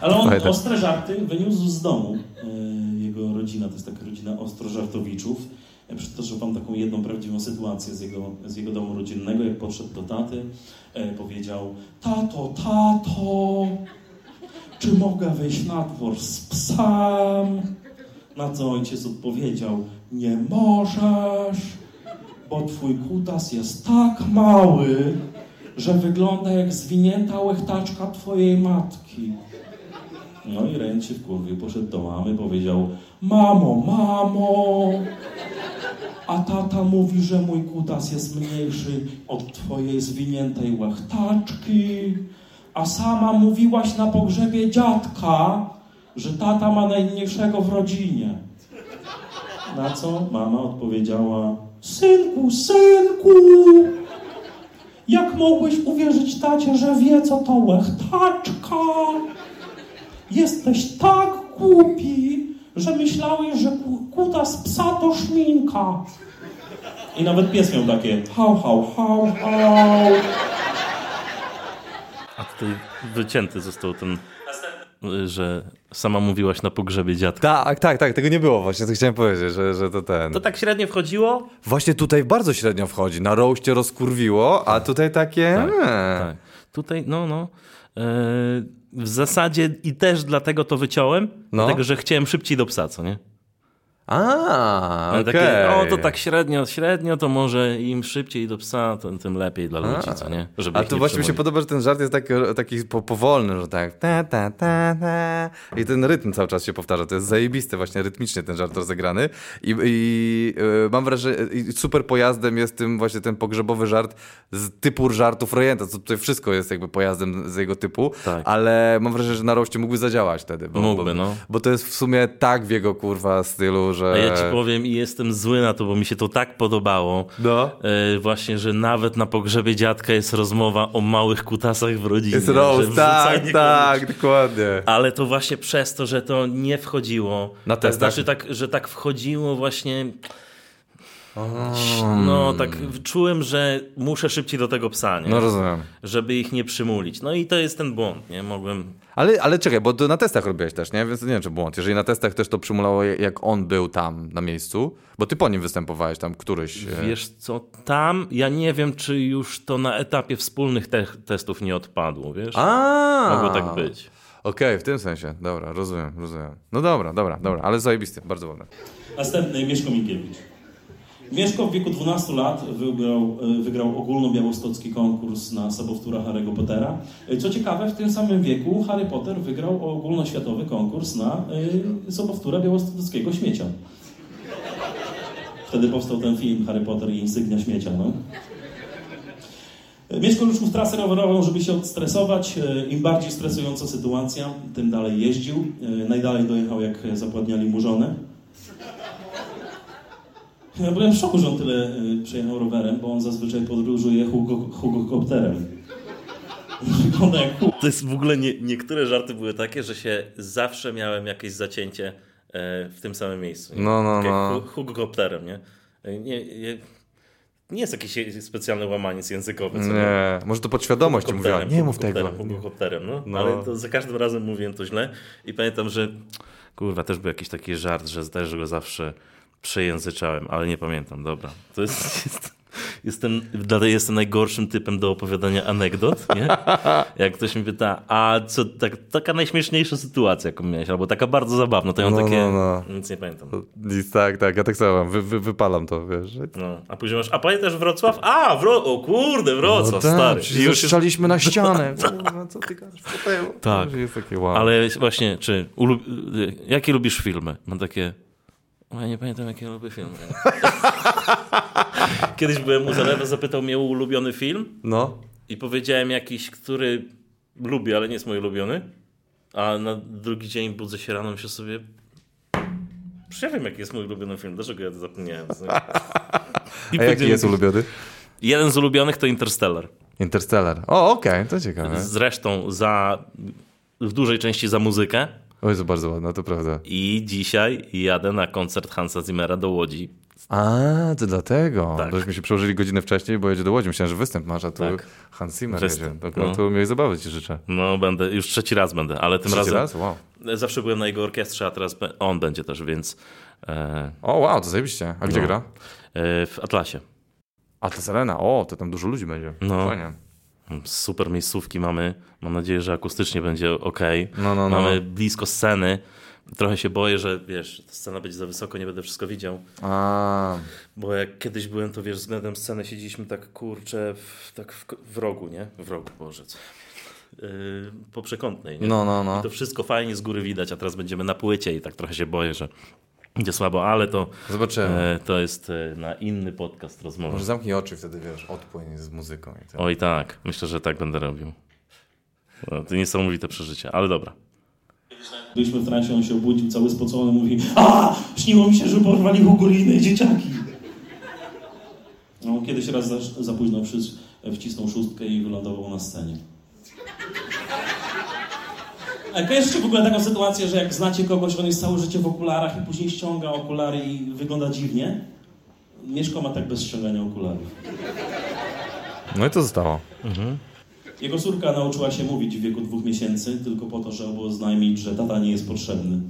Ale on ostre żarty wyniósł z domu. Yy, jego rodzina to jest taka rodzina ostrożartowiczów. Ja przytoczę wam taką jedną prawdziwą sytuację z jego, z jego domu rodzinnego. Jak podszedł do taty, e, powiedział: Tato, tato, czy mogę wejść na dwór z psem? Na co ojciec odpowiedział: Nie możesz, bo twój kutas jest tak mały, że wygląda jak zwinięta łechtaczka twojej matki. No i ręcie w kurwie poszedł do mamy, powiedział: Mamo, mamo, a tata mówi, że mój kutas jest mniejszy od twojej zwiniętej łechtaczki, a sama mówiłaś na pogrzebie dziadka, że tata ma najmniejszego w rodzinie. Na co mama odpowiedziała: Synku, synku, jak mogłeś uwierzyć tacie, że wie, co to łechtaczka? Jesteś tak głupi, że myślałeś, że kutas psa to szminka. I nawet pies miał takie hał, hał, hał, hał. A tutaj wycięty został ten, że sama mówiłaś na pogrzebie dziadka. Tak, tak, tak, tego nie było właśnie, to chciałem powiedzieć, że, że to ten. To tak średnio wchodziło? Właśnie tutaj bardzo średnio wchodzi, na roście rozkurwiło, a tutaj takie... Tak, tak. Tutaj, no, no. Yy w zasadzie i też dlatego to wyciąłem, no. dlatego że chciałem szybciej do psa, co nie? A. Okay. O, to tak średnio, średnio, to może im szybciej do psa, to, tym lepiej dla ludzi, A. co nie? Żeby A to właśnie mi się podoba, że ten żart jest taki, taki powolny, że tak ta, ta, ta, ta. i ten rytm cały czas się powtarza. To jest zajebiste właśnie rytmicznie ten żart rozegrany i, i yy, mam wrażenie, super pojazdem jest tym właśnie ten pogrzebowy żart z typu żartów Rojenta, co tutaj wszystko jest jakby pojazdem z jego typu, tak. ale mam wrażenie, że na roście mógłby zadziałać wtedy. Bo, Mógłby, bo, no. Bo to jest w sumie tak w jego kurwa stylu, że... A ja ci powiem i jestem zły na to, bo mi się to tak podobało. No. E, właśnie, że nawet na pogrzebie dziadka jest rozmowa o małych kutasach w rodzinie. Jest roast, tak, tak, dokładnie. Ale to właśnie przez to, że to nie wchodziło. Na testach? Znaczy tak, że tak wchodziło właśnie... No, tak czułem, że muszę szybciej do tego psa, nie? No rozumiem. Żeby ich nie przymulić. No i to jest ten błąd, nie? Mogłem... Ale, ale czekaj, bo to na testach robiłeś też, nie? Więc nie wiem, czy błąd. Jeżeli na testach też to przymulało, jak on był tam na miejscu, bo ty po nim występowałeś tam któryś... E, Wiesz co, tam ja nie wiem, czy już to na etapie wspólnych te testów nie odpadło, wiesz? A. Mogło tak być. Okej, okay, w tym sensie. Dobra, rozumiem, rozumiem. No dobra, dobra, dobra, ale zajebisty, bardzo ładny. Następny Mieszko Minkiewicz. Mieszko w wieku 12 lat wygrał, e, wygrał ogólnobiałostocki konkurs na sobowtóra Harry'ego Pottera. E, co ciekawe, w tym samym wieku Harry Potter wygrał ogólnoświatowy konkurs na y, sobowtóra białostockiego śmiecia. Wtedy powstał ten film Harry Potter i insygnia śmiecia. No. Mieszko ruszył w trasę rowerową, żeby się odstresować. Im bardziej stresująca sytuacja, tym dalej jeździł. Najdalej dojechał, jak zapładniali mu żonę. Ja byłem w szoku, że on tyle y, przejechał rowerem, bo on zazwyczaj podróżuje hugokopterem. Wygląda jak To jest w ogóle nie, niektóre żarty były takie, że się zawsze miałem jakieś zacięcie e, w tym samym miejscu. Nie? No, no, no. Hugokopterem, nie? E, nie, nie? Nie jest jakiś specjalny łamaniec językowy. Co nie, nie, może to podświadomość mówiła. Nie mów tego. Hugokopterem, no. no. Ale to za każdym razem mówiłem to źle i pamiętam, że kurwa, też był jakiś taki żart, że też go zawsze przejęzyczałem, ale nie pamiętam, dobra. To jest, jest... Jestem, jestem najgorszym typem do opowiadania anegdot, nie? Jak ktoś mi pyta, a co, tak, taka najśmieszniejsza sytuacja, jaką miałeś, albo taka bardzo zabawna, to ja mam no, takie, no, no. nic nie pamiętam. Nic, tak, tak, ja tak samo wy, wy, wypalam to, wiesz. No, a później masz, a pamiętasz Wrocław? A, Wro o kurde, Wrocław, no, tak, stary. Już strzeliśmy na ścianę. Kurwa, co ty gadasz Tak, jest takie wow. ale właśnie, czy, ulub... jakie lubisz filmy? Mam takie... Ja nie pamiętam, jakie lubię filmy. Kiedyś byłem u Zalewa, zapytał mnie o ulubiony film. No. I powiedziałem jakiś, który lubię, ale nie jest mój ulubiony. A na drugi dzień budzę się rano się sobie... Przecież ja wiem, jaki jest mój ulubiony film. Dlaczego ja to zapomniałem? I A jaki jest ulubiony? Jeden z ulubionych to Interstellar. Interstellar. O, okej, okay, to ciekawe. Zresztą za, w dużej części za muzykę. O Jezu, bardzo ładna, to prawda. I dzisiaj jadę na koncert Hansa Zimmera do Łodzi. A, to dlatego. Tak. Bośmy się przełożyli godzinę wcześniej, bo jedzie do Łodzi. Myślałem, że występ masz, a tu tak. Hans Zimmer występ. jedzie. No. To miłej zabawy ci życzę. No, będę, już trzeci raz będę, ale tym trzeci razem... raz? Wow. Zawsze byłem na jego orkiestrze, a teraz on będzie też, więc... E... O, wow, to zajebiście. A gdzie no. gra? E, w Atlasie. Atlas Arena, o, to tam dużo ludzi będzie. No. Fajnie. Super miejscówki mamy. Mam nadzieję, że akustycznie będzie ok. No, no, no. Mamy blisko sceny. Trochę się boję, że wiesz, scena będzie za wysoko, nie będę wszystko widział. A. Bo jak kiedyś byłem, to wiesz, względem sceny siedzieliśmy tak kurczę, w, tak w, w rogu, nie? W rogu, Boże. Yy, po przekątnej. Nie? No, no, no. I to wszystko fajnie z góry widać, a teraz będziemy na płycie i tak trochę się boję, że będzie słabo, ale to, Zobaczymy. E, to jest e, na inny podcast rozmowa. Może zamknij oczy wtedy, wiesz, odpłyń z muzyką. I tak. Oj tak, myślę, że tak będę robił. No, to niesamowite przeżycie, ale dobra. Byliśmy w transie, on się obudził cały spocony, mówi A! Śniło mi się, że porwali Hugoliny dzieciaki. No, kiedyś raz za, za późno wcisnął szóstkę i wylądował na scenie. A kojarzycie w ogóle taką sytuację, że jak znacie kogoś, on jest całe życie w okularach i później ściąga okulary i wygląda dziwnie? Mieszko ma tak bez ściągania okularów. No i to zostało. Mhm. Jego córka nauczyła się mówić w wieku dwóch miesięcy, tylko po to, żeby oznajmić, że tata nie jest potrzebny.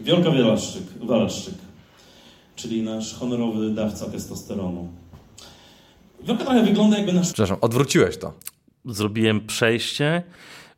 Wiolka Walaszczyk, Walaszczyk, czyli nasz honorowy dawca testosteronu. Wiolka trochę wygląda jakby nasz... Przepraszam, odwróciłeś to. Zrobiłem przejście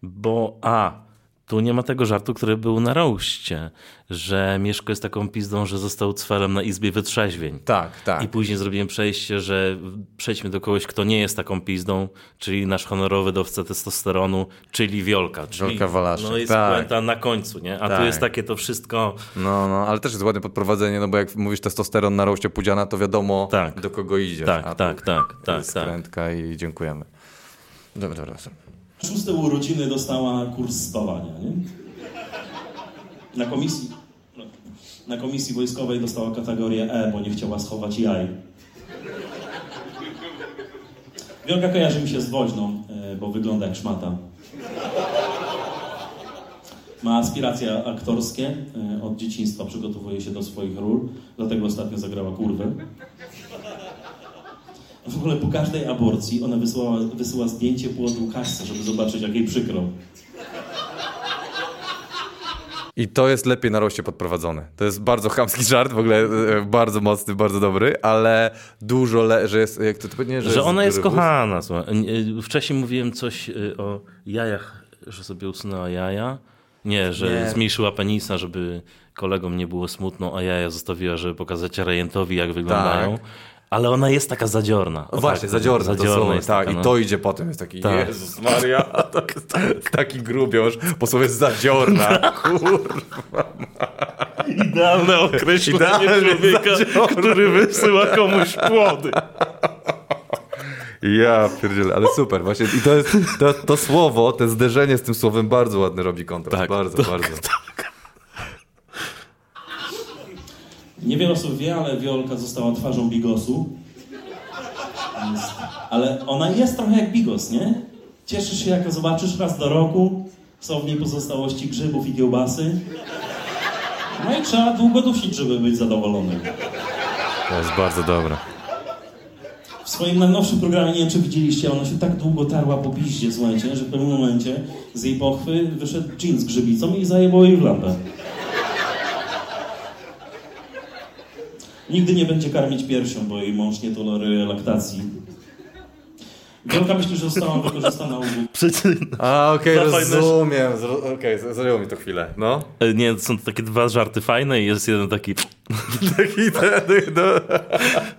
bo a, tu nie ma tego żartu, który był na roście, że Mieszko jest taką pizdą, że został cwelem na izbie wytrzeźwień. Tak, tak. I później zrobiłem przejście, że przejdźmy do kogoś, kto nie jest taką pizdą, czyli nasz honorowy dowca testosteronu, czyli Wiolka. Czyli, Wiolka Walaszczyk. No jest tak. na końcu, nie? A tak. tu jest takie to wszystko... No, no, ale też jest ładne podprowadzenie, no bo jak mówisz testosteron na roście Pudziana, to wiadomo tak. do kogo idzie. Tak, tak, tak, tak. tak, tak. i dziękujemy. Dobra, dobra szóste urodziny dostała kurs spawania, nie? Na komisji, na komisji wojskowej dostała kategorię E, bo nie chciała schować jaj. Wielka kojarzy mi się z woźną, e, bo wygląda jak szmata. Ma aspiracje aktorskie, e, od dzieciństwa przygotowuje się do swoich ról, dlatego ostatnio zagrała kurwę. W ogóle po każdej aborcji ona wysyła, wysyła zdjęcie płodu Kasce, żeby zobaczyć, jak jej przykro. I to jest lepiej na roście podprowadzone. To jest bardzo chamski żart, w ogóle e, bardzo mocny, bardzo dobry, ale dużo le, że jest, jak to, to że, że ona jest kochana. Słuchaj. E, wcześniej mówiłem coś e, o jajach, że sobie usunęła jaja. Nie, że nie. zmniejszyła penisa, żeby kolegom nie było smutno, a jaja zostawiła, żeby pokazać rejentowi, jak wyglądają. Tak. Ale ona jest taka zadziorna. O, właśnie, tak, zadziorna. zadziorna jest tak, taka, no. i to idzie potem, jest taki, tak. Jezus Maria, tak, taki grubioż, po słowie zadziorna, kurwa. Idealne określenie Idealny człowieka, zadziorna. który wysyła komuś płody. Ja pierdzielę, ale super, właśnie i to jest, to, to słowo, to zderzenie z tym słowem bardzo ładny robi kontrast, tak, bardzo, tak, bardzo. Tak. Niewiele osób wie, ale Wiolka została twarzą Bigosu. Ale ona jest trochę jak Bigos, nie? Cieszysz się, jak ją zobaczysz raz do roku. Są w niej pozostałości grzybów i kiełbasy. No i trzeba długo dusić, żeby być zadowolonym. To jest bardzo dobre. W swoim najnowszym programie, nie wiem czy widzieliście, ona się tak długo tarła po piździe, słuchajcie, że w pewnym momencie z jej pochwy wyszedł dżin z grzybicą i zajebał jej w lampę. Nigdy nie będzie karmić piersią, bo jej mąż nie toleruje laktacji. Wielka myśli, że została wykorzystana u A, okej, okay, rozumiem. Okej, okay, zajęło mi to chwilę. No. E, nie, są to takie dwa żarty fajne i jest jeden taki... taki ten, no.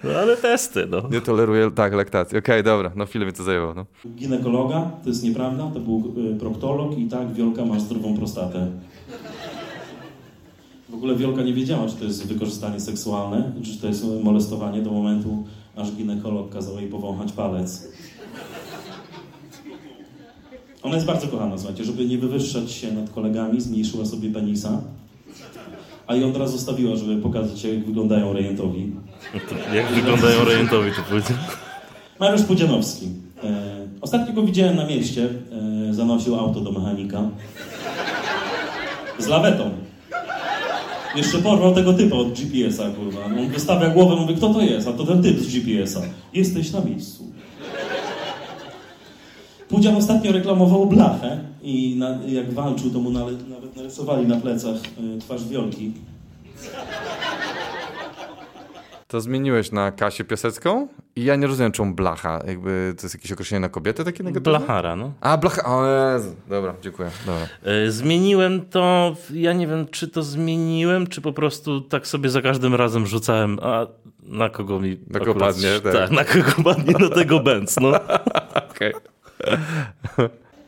no. ale testy, no. Nie toleruje, tak, laktacji. Okej, okay, dobra, no chwilę mi to zajęło, no. Ginekologa, to jest nieprawda, to był y, proktolog i tak, Wielka ma zdrową prostatę. W ogóle Wielka nie wiedziała, czy to jest wykorzystanie seksualne, czy to jest molestowanie do momentu, aż ginekolog kazał jej powąchać palec. Ona jest bardzo kochana, słuchajcie, żeby nie wywyższać się nad kolegami, zmniejszyła sobie penisa, a ją teraz zostawiła, żeby pokazać, jak wyglądają rejentowi. jak wyglądają rejentowi, to powiedział. Mariusz Pudzianowski. E, ostatnio go widziałem na mieście, e, zanosił auto do mechanika. Z lawetą. Jeszcze porwał tego typa od GPS-a, kurwa. On wystawia głowę, mówi, kto to jest? A to ten typ z GPS-a. Jesteś na miejscu. Pudzian ostatnio reklamował blachę i na, jak walczył, to mu nawet narysowali na plecach y, twarz wiolki. To zmieniłeś na Kasię Piasecką i ja nie rozumiem, czemu blacha. Jakby to jest jakieś określenie na kobietę takie negatywne? Blachara, no. A, blacha, o Jezu. Dobra, dziękuję. Dobra. E, zmieniłem to, ja nie wiem, czy to zmieniłem, czy po prostu tak sobie za każdym razem rzucałem, a na kogo mi... Na kogo padnie, tak. tak. na kogo padnie, do tego Benz, no. Okej.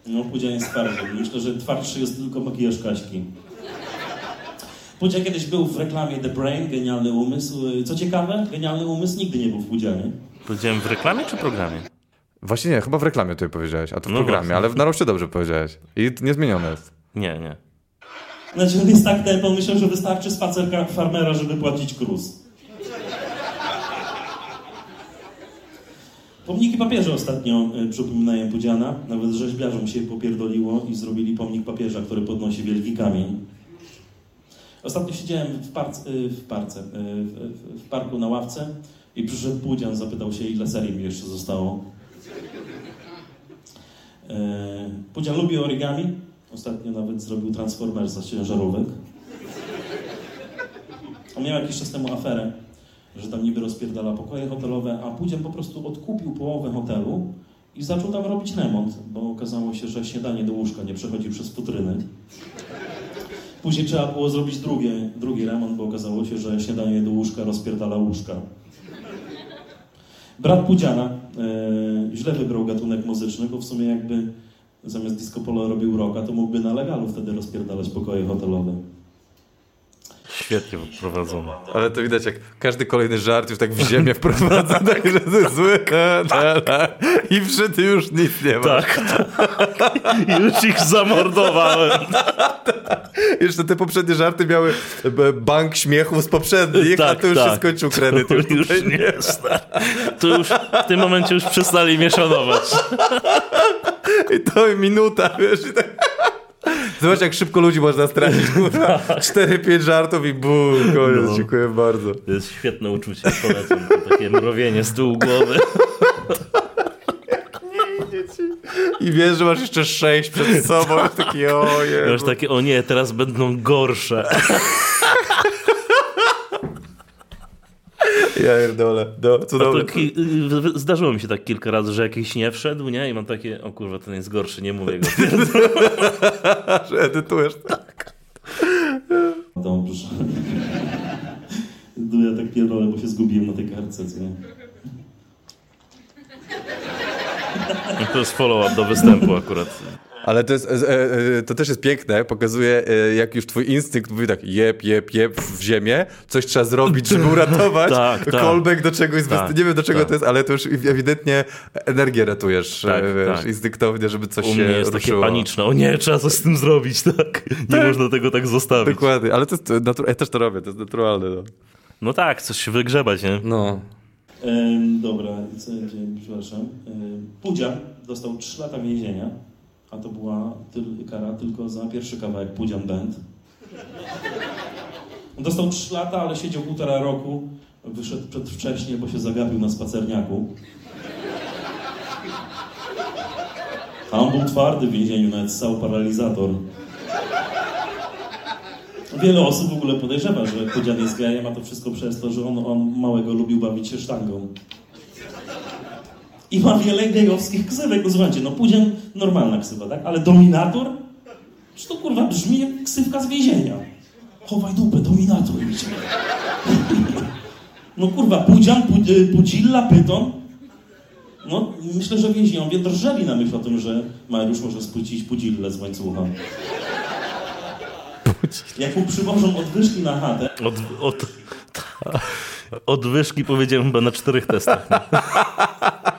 No, jest twardy. Myślę, że twardszy jest tylko makijaż Kaśki. Pudzia kiedyś był w reklamie The Brain, genialny umysł. Co ciekawe, genialny umysł nigdy nie był w Pudzianie. Powiedziałem w reklamie czy programie? Właśnie nie, chyba w reklamie tutaj powiedziałeś, a to w no programie, właśnie. ale w naroście dobrze powiedziałeś. I niezmienione jest. Nie, nie. Znaczy on jest tak ten, on myślał, że wystarczy spacer farmera, żeby płacić krus. Pomniki papieża ostatnio przypominają Pudziana. Nawet rzeźbiarzom się popierdoliło i zrobili pomnik papieża, który podnosi wielki kamień. Ostatnio siedziałem w, parce, e, w, parce, e, w, w parku na ławce i przyszedł Pudzian, zapytał się, ile serii mi jeszcze zostało. Pudzian lubi origami. Ostatnio nawet zrobił Transformersa z ciężarówek. On miał jakiś czas temu aferę że tam niby rozpierdala pokoje hotelowe, a później po prostu odkupił połowę hotelu i zaczął tam robić remont, bo okazało się, że śniadanie do łóżka nie przechodzi przez futryny. Później trzeba było zrobić drugie, drugi remont, bo okazało się, że śniadanie do łóżka rozpierdala łóżka. Brat Pudziana e, źle wybrał gatunek muzyczny, bo w sumie jakby zamiast disco polo robił rocka, to mógłby na legalu wtedy rozpierdalać pokoje hotelowe. Świetnie prowadzone. Ale to widać, jak każdy kolejny żart już tak w ziemię wprowadza, tak, że to jest zły. I przy tym już nic nie ma. Tak. już ich zamordowałem. Jeszcze te poprzednie żarty miały bank śmiechu z poprzednich, tak, a to już tak. się skończył kredyt. To już, już nie jest. To już w tym momencie już przestali mnie szanować. I to minuta, wiesz, i tak... Zobacz, jak szybko ludzi można stracić. 4-5 żartów i bum, koniec. No. Dziękuję bardzo. To jest świetne uczucie, polecam. To takie mrowienie z tyłu głowy. I wiesz, że masz jeszcze sześć przed sobą. Taki, ojej. Masz takie, o nie, teraz będą gorsze. Ja pierdolę. Do, cudowne. Ki- zdarzyło mi się tak kilka razy, że jakiś nie wszedł, nie? I mam takie, o kurwa, ten jest gorszy, nie mówię go. że edytujesz, tak. Dobrze. ja tak pierdolę, bo się zgubiłem na tej kartce, co nie? To jest follow-up do występu akurat. Ale to, jest, e, e, to też jest piękne, pokazuje e, jak już twój instynkt mówi tak jeb, jeb, jeb w ziemię, coś trzeba zrobić, żeby uratować, tak, tak. callback do czegoś, tak, nie wiem do czego tak. to jest, ale to już ewidentnie energię ratujesz tak, wiesz, tak. instynktownie, żeby coś U się jest ruszyło. takie paniczne, o nie, trzeba coś z tym zrobić, tak? Nie tak. można tego tak zostawić. Dokładnie, ale to jest natur- ja też to robię, to jest naturalne. No, no tak, coś się wygrzebać, nie? No. dobra, co, przepraszam. Pudzia dostał 3 lata więzienia a to była tyl, kara tylko za pierwszy kawałek Pudzian Band. Dostał 3 lata, ale siedział półtora roku, wyszedł przedwcześnie, bo się zagapił na spacerniaku. A on był twardy w więzieniu, nawet ssał paralizator. Wiele osób w ogóle podejrzewa, że Pudzian jest gejem, a to wszystko przez to, że on, on małego lubił bawić się sztangą. I ma wiele gejowskich ksywek. No słuchajcie, no Pudzian normalna ksywa, tak? Ale Dominator? Czy to kurwa brzmi jak ksywka z więzienia? Chowaj dupę, Dominator. No kurwa, Pudzian, Pudzilla, Pyton. No, myślę, że więźniowie drżeli na myśl o tym, że Mariusz może spłucić Pudzillę z łańcucha. Jak mu przywożą odwyżki na chatę... Od, od, ta, odwyżki powiedziałem chyba na czterech testach.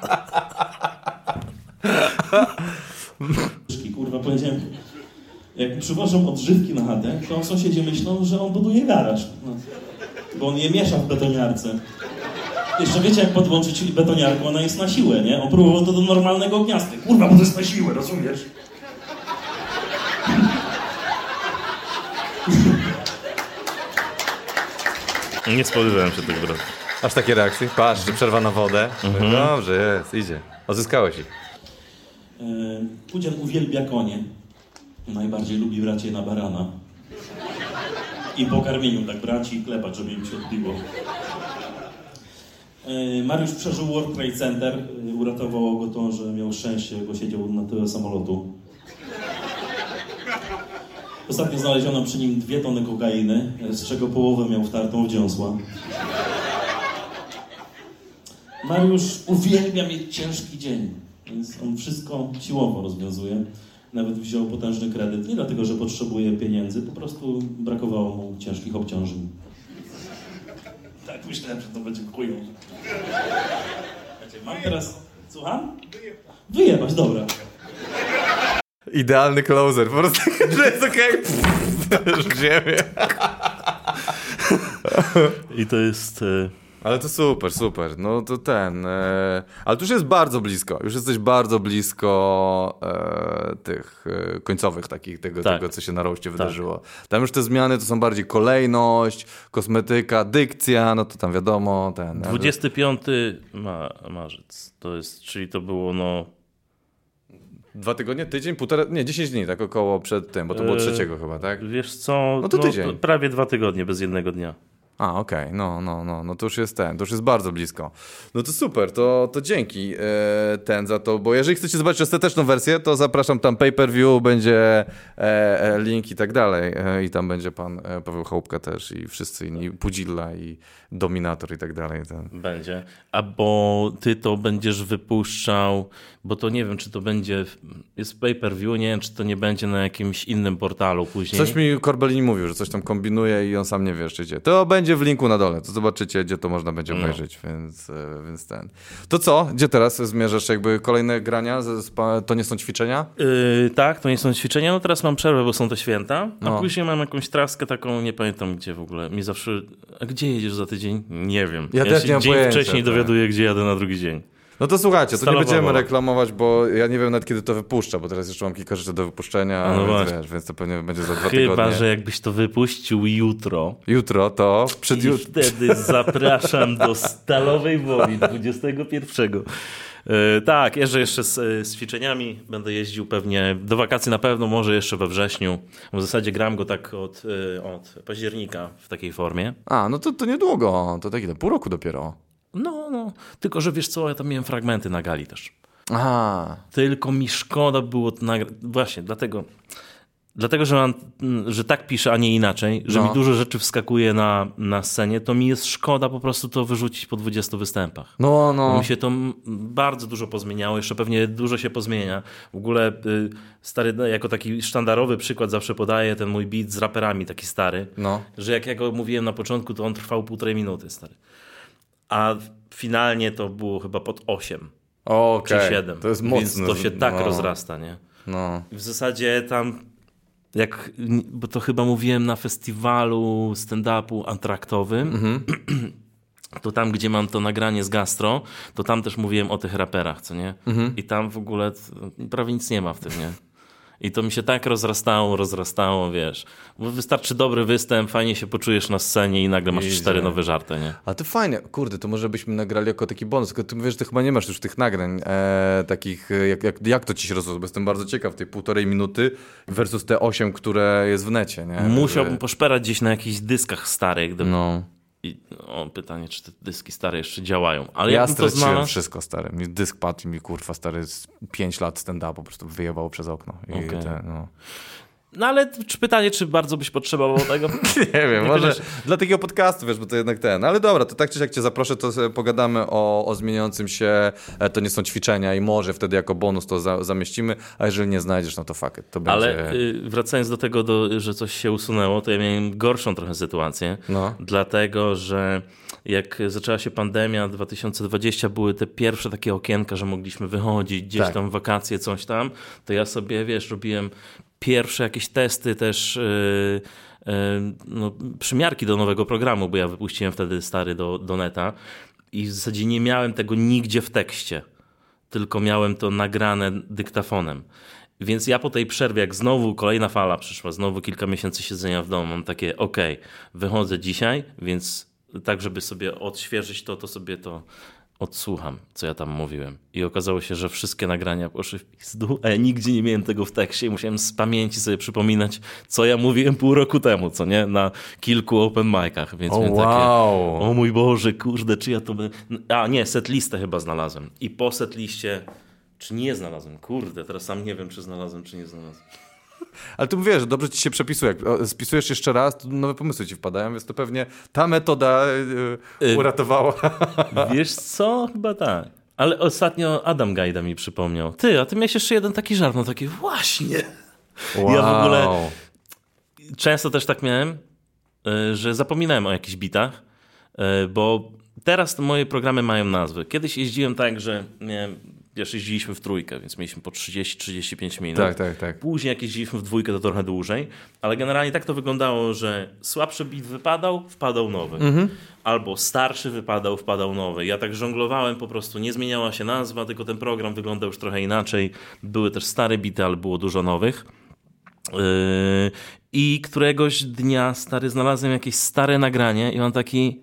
Kurwa, powiedziałem... Jak przywożą odżywki na chatę, to sąsiedzi myślą, że on buduje garaż. No. Bo on je miesza w betoniarce. Jeszcze wiecie, jak podłączyć betoniarkę, ona jest na siłę, nie? On próbował to do normalnego gniazda. Kurwa, bo to jest na siłę, rozumiesz? Nie spodziewałem się tego, brat. Aż takie reakcje? Patrz, przerwa na wodę. Mhm. Dobrze, jest, idzie. Odzyskałeś ich. Yy, Pudzian uwielbia konie. Najbardziej lubi brać je na barana. I po karmieniu tak brać i klepać, żeby im się odbiło. Yy, Mariusz przeżył World Trade Center. Yy, uratowało go to, że miał szczęście, bo siedział na tyle samolotu. Ostatnio znaleziono przy nim dwie tony kokainy, z czego połowę miał wtartą w dziąsła. Mariusz uwielbia mieć ciężki dzień, więc on wszystko siłowo rozwiązuje. Nawet wziął potężny kredyt, nie dlatego, że potrzebuje pieniędzy, po prostu brakowało mu ciężkich obciążeń. Tak myślałem, że to będzie chują. Mam teraz... Słucham? Wyjebać, dobra. Idealny closer, po prostu, że jest okej, okay. w ziemię. I to jest... E, ale to super, super. No to ten. E, ale tu już jest bardzo blisko. Już jesteś bardzo blisko e, tych e, końcowych takich, tego, tak. tego, co się na roście tak. wydarzyło. Tam już te zmiany to są bardziej kolejność, kosmetyka, dykcja, no to tam wiadomo. Ten, 25 ma, marzec. To jest, czyli to było no Dwa tygodnie, tydzień, półtora, nie, 10 dni, tak około przed tym, bo to było e, trzeciego chyba, tak? Wiesz co, no to tydzień. No, prawie dwa tygodnie bez jednego dnia. A, okej, okay. no, no, no, no to już jest ten, to już jest bardzo blisko. No to super, to, to dzięki e, ten za to, bo jeżeli chcecie zobaczyć ostateczną wersję, to zapraszam tam pay-per-view, będzie e, e, link i tak dalej e, i tam będzie pan e, Paweł Chałupka też i wszyscy inni, Pudzilla i Dominator i tak dalej. Ten. Będzie, a bo ty to będziesz wypuszczał, bo to nie wiem, czy to będzie, jest pay-per-view, nie wiem, czy to nie będzie na jakimś innym portalu później. Coś mi Korbelini mówił, że coś tam kombinuje i on sam nie wie jeszcze gdzie. To będzie w linku na dole, to zobaczycie, gdzie to można będzie no. obejrzeć, no. więc, e, więc ten. To co? Gdzie teraz zmierzasz? Jakby kolejne grania? To nie są ćwiczenia? Yy, tak, to nie są ćwiczenia. No teraz mam przerwę, bo są to święta, a no. później mam jakąś traskę taką, nie pamiętam gdzie w ogóle. Mi zawsze, a gdzie jedziesz za tydzień? Nie wiem. Ja, ja też nie dzień pojęcia, wcześniej tak. dowiaduję, gdzie jadę na drugi dzień. No to słuchajcie, to nie będziemy reklamować, bo ja nie wiem nawet kiedy to wypuszcza, bo teraz jeszcze mam kilka rzeczy do wypuszczenia, no więc, wiesz, więc to pewnie będzie za dwa Chyba, tygodnie. Chyba, że jakbyś to wypuścił jutro. Jutro to przed I wtedy zapraszam do Stalowej Woli 21. Yy, tak, jeżdżę jeszcze z, z, ćwiczeniami. Będę jeździł pewnie do wakacji na pewno, może jeszcze we wrześniu. W zasadzie gram go tak od, yy, od października w takiej formie. A, no to, to niedługo. To tak ile? Pół roku dopiero. No, no. Tylko, że wiesz co, ja tam miałem fragmenty na gali też. Aha. Tylko mi szkoda było nagrać. Właśnie, dlatego. Dlatego, że, mam, że tak piszę, a nie inaczej, że no. mi dużo rzeczy wskakuje na, na scenie, to mi jest szkoda po prostu to wyrzucić po 20 występach. No, no. Bo mi się to bardzo dużo pozmieniało, jeszcze pewnie dużo się pozmienia. W ogóle y, stary, no, jako taki sztandarowy przykład zawsze podaję ten mój beat z raperami, taki stary, no. że jak ja go mówiłem na początku, to on trwał półtorej minuty, stary a finalnie to było chyba pod 8 okay. czy 7. To jest mocne. Więc to się tak no. rozrasta, nie? No. W zasadzie tam jak, bo to chyba mówiłem na festiwalu stand-upu antraktowym, -hmm. to tam, gdzie mam to nagranie z gastro, to tam też mówiłem o tych raperach, co nie? -hmm. I tam w ogóle prawie nic nie ma w tym, nie? I to mi się tak rozrastało, rozrastało, wiesz. Bo wystarczy dobry występ, fajnie się poczujesz na scenie i nagle masz cztery nowe żarty, nie? A to fajnie, kurde, to może byśmy nagrali jako taki bonus, tylko ty mówisz, że ty chyba nie masz już tych nagrań e, takich, e, jak, jak, jak to ci się bo jestem bardzo ciekaw tej półtorej minuty versus te osiem, które jest w necie, nie? Musiałbym poszperać gdzieś na jakichś dyskach starych, gdyby... No. I o, pytanie, czy te dyski stare jeszcze działają. Ale ja straciłem znalazł... wszystko stare. Mi dysk padł i mi kurwa stary 5 lat stand-up po prostu wyjebało przez okno. I okay. te, no. No ale czy pytanie, czy bardzo byś potrzebował tego? nie wiem, może dla takiego podcastu, wiesz, bo to jednak ten. Ale dobra, to tak czy jak cię zaproszę, to pogadamy o, o zmieniającym się, e, to nie są ćwiczenia i może wtedy jako bonus to za, zamieścimy, a jeżeli nie znajdziesz, no to fuck it, to będzie... Ale y, wracając do tego, do, że coś się usunęło, to ja miałem gorszą trochę sytuację, no. dlatego, że jak zaczęła się pandemia 2020, były te pierwsze takie okienka, że mogliśmy wychodzić gdzieś tak. tam w wakacje, coś tam, to ja sobie, wiesz, robiłem pierwsze jakieś testy też yy, yy, no, przymiarki do nowego programu, bo ja wypuściłem wtedy stary do, do neta i w zasadzie nie miałem tego nigdzie w tekście, tylko miałem to nagrane dyktafonem. Więc ja po tej przerwie, jak znowu kolejna fala przyszła, znowu kilka miesięcy siedzenia w domu, mam takie, ok, wychodzę dzisiaj, więc tak, żeby sobie odświeżyć to, to sobie to odsłucham, co ja tam mówiłem. I okazało się, że wszystkie nagrania poszły w pizdu, a ja nigdzie nie miałem tego w tekście i musiałem z pamięci sobie przypominać, co ja mówiłem pół roku temu, co nie? Na kilku open micach, więc oh, wow. takie, o mój Boże, kurde, czy ja to... By... A nie, setlistę chyba znalazłem. I po setliście, czy nie znalazłem? Kurde, teraz sam nie wiem, czy znalazłem, czy nie znalazłem. Ale ty mówisz, że dobrze ci się przepisuje. Jak spisujesz jeszcze raz, to nowe pomysły ci wpadają, więc to pewnie ta metoda yy, uratowała. Wiesz co? Chyba tak. Ale ostatnio Adam Gajda mi przypomniał. Ty, a ty miałeś jeszcze jeden taki żart, no taki właśnie. Wow. Ja w ogóle często też tak miałem, y, że zapominałem o jakichś bitach, y, bo teraz moje programy mają nazwy. Kiedyś jeździłem tak, że miałem wiesz, jeździliśmy w trójkę, więc mieliśmy po 30-35 minut. Tak, tak, tak. Później jak jeździliśmy w dwójkę, to trochę dłużej, ale generalnie tak to wyglądało, że słabszy bit wypadał, wpadał nowy. Mhm. Albo starszy wypadał, wpadał nowy. Ja tak żonglowałem po prostu, nie zmieniała się nazwa, tylko ten program wyglądał już trochę inaczej. Były też stare bity, ale było dużo nowych. Yy, I któregoś dnia stary znalazłem jakieś stare nagranie i mam taki.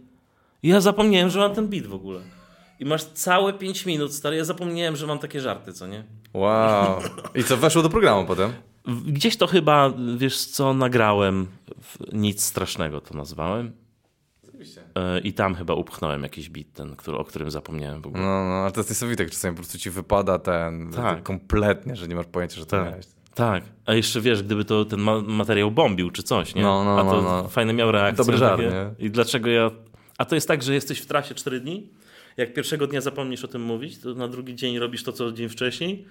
Ja zapomniałem, że mam ten beat w ogóle i masz całe 5 minut, stary. Ja zapomniałem, że mam takie żarty, co nie? Wow. I co, weszło do programu potem? Gdzieś to chyba, wiesz co, nagrałem. Nic strasznego to nazwałem. E, I tam chyba upchnąłem jakiś bit, ten, który, o którym zapomniałem w ogóle. No, no, ale to jest niesamowite, czasami po prostu ci wypada ten tak. kompletnie, że nie masz pojęcia, że to tak. miałeś. Tak, a jeszcze wiesz, gdyby to ten materiał bombił czy coś, nie? No, no, a to no, no. fajne miał reakcję. Dobry żart, nie? I dlaczego ja... A to jest tak, że jesteś w trasie 4 dni jak pierwszego dnia zapomnisz o tym mówić, to na drugi dzień robisz to, co dzień wcześniej.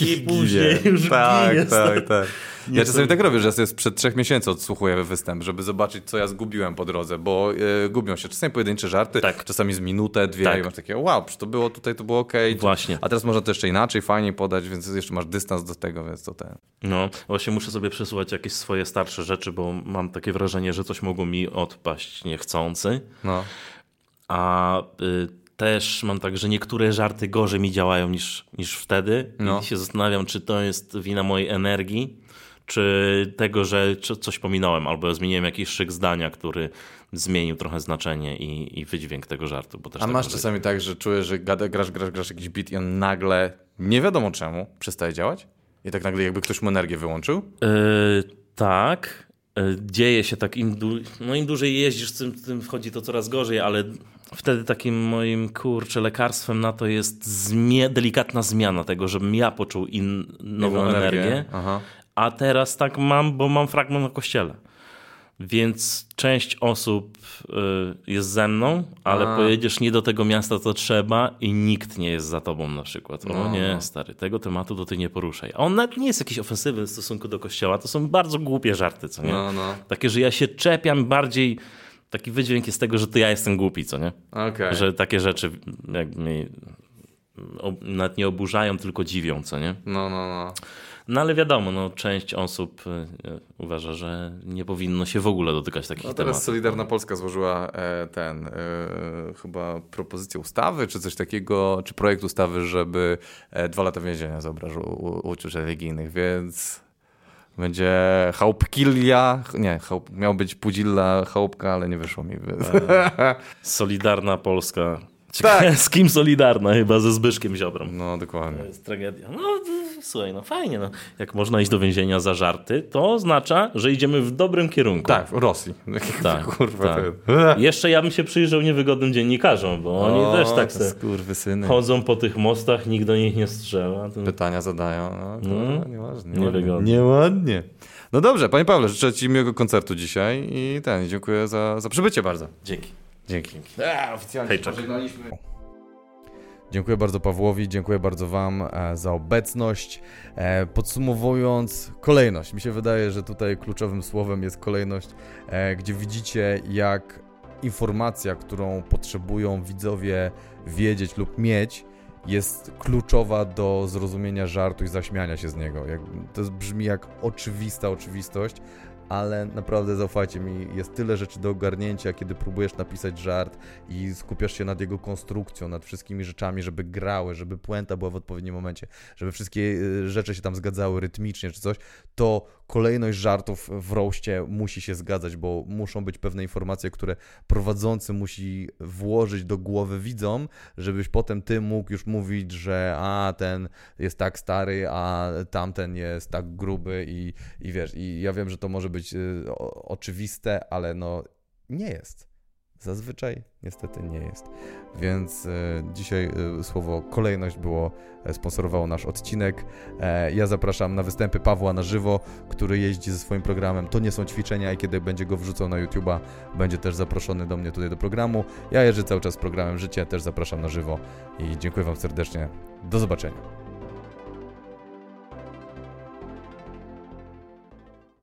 I później już Tak, ginie, tak, tak. Ja czasami tak robię, że ja sobie sprzed trzech miesięcy odsłuchuję występ, żeby zobaczyć, co ja zgubiłem po drodze, bo e, gubią się czasami pojedyncze żarty, tak. czasami z minutę, dwie tak. i masz takie, wow, to było tutaj, to było ok. Właśnie. A teraz można to jeszcze inaczej, fajniej podać, więc jeszcze masz dystans do tego, więc to ten. No, właśnie muszę sobie przesuwać jakieś swoje starsze rzeczy, bo mam takie wrażenie, że coś mogło mi odpaść niechcący. No. A y, też mam tak, że niektóre żarty gorzej mi działają niż, niż wtedy. No. I się zastanawiam, czy to jest wina mojej energii, czy tego, że coś pominąłem, albo zmieniłem jakiś szyk zdania, który zmienił trochę znaczenie i, i wydźwięk tego żartu. Bo też A tak masz czasami tak, że czujesz, że grasz, grasz, grasz jakiś beat i on nagle, nie wiadomo czemu, przestaje działać? I tak nagle jakby ktoś mu energię wyłączył? Yy, tak. E, dzieje się tak, im, no im dłużej jeździsz, tym, tym wchodzi to coraz gorzej, ale wtedy takim moim, kurczę, lekarstwem na to jest zmie delikatna zmiana tego, żebym ja poczuł in, nową energię, energię. a teraz tak mam, bo mam fragment na kościele. Więc część osób y, jest ze mną, ale A. pojedziesz nie do tego miasta, co trzeba i nikt nie jest za tobą na przykład. O no, nie, no. stary, tego tematu to ty nie poruszaj. A on nawet nie jest jakiś ofensywny w stosunku do kościoła, to są bardzo głupie żarty, co nie? No, no. Takie, że ja się czepiam bardziej, taki wydźwięk jest tego, że to ja jestem głupi, co nie? Okay. Że takie rzeczy jakby mnie nawet nie oburzają, tylko dziwią, co nie? No, no, no. No ale wiadomo, no, część osób y, uważa, że nie powinno się w ogóle dotykać takich no, teraz tematów. Solidarna Polska złożyła e, ten e, chyba propozycję ustawy, czy coś takiego, czy projekt ustawy, żeby e, dwa lata więzienia za obrażu uczuć religijnych, więc będzie chałupkilia, nie, chałup, miał być pudzilla chałupka, ale nie wyszło mi. Solidarna Polska tak. Z kim solidarna? Chyba ze Zbyszkiem Ziobrą. No, dokładnie. To jest tragedia. No, słuchaj, no fajnie. No. Jak można iść do więzienia za żarty, to oznacza, że idziemy w dobrym kierunku. Tak, w Rosji. Tak, Kurwa, tak. Jeszcze ja bym się przyjrzał niewygodnym dziennikarzom, bo oni o, też tak se chodzą po tych mostach, nikt do nich nie strzela. To... Pytania zadają. No, to hmm? nieważne. Niewygodnie. Nieładnie. No dobrze, panie Pawle, życzę ci miłego koncertu dzisiaj i ten, dziękuję za, za przybycie bardzo. Dzięki. Dzięki. A, oficjalnie Hej, pożegnaliśmy. Dziękuję bardzo Pawłowi, dziękuję bardzo Wam e, za obecność. E, podsumowując, kolejność. Mi się wydaje, że tutaj kluczowym słowem jest kolejność, e, gdzie widzicie, jak informacja, którą potrzebują widzowie wiedzieć lub mieć, jest kluczowa do zrozumienia żartu i zaśmiania się z niego. to brzmi jak oczywista oczywistość, ale naprawdę zaufajcie mi, jest tyle rzeczy do ogarnięcia, kiedy próbujesz napisać żart i skupiasz się nad jego konstrukcją, nad wszystkimi rzeczami, żeby grały, żeby puenta była w odpowiednim momencie, żeby wszystkie y, rzeczy się tam zgadzały rytmicznie czy coś, to kolejność żartów w roście musi się zgadzać, bo muszą być pewne informacje, które prowadzący musi włożyć do głowy widzom, żebyś potem ty mógł już mówić, że a ten jest tak stary, a tamten jest tak gruby i, i wiesz, i ja wiem, że to może być y, oczywiste, ale no nie jest. Zazwyczaj niestety nie jest. Więc e, dzisiaj e, słowo kolejność było, e, sponsorowało nasz odcinek. E, ja zapraszam na występy Pawła na żywo, który jeździ ze swoim programem. To nie są ćwiczenia i kiedy będzie go wrzucał na YouTube'a, będzie też zaproszony do mnie tutaj do programu. Ja jeżdżę cały czas z programem Życie, też zapraszam na żywo i dziękuję Wam serdecznie. Do zobaczenia.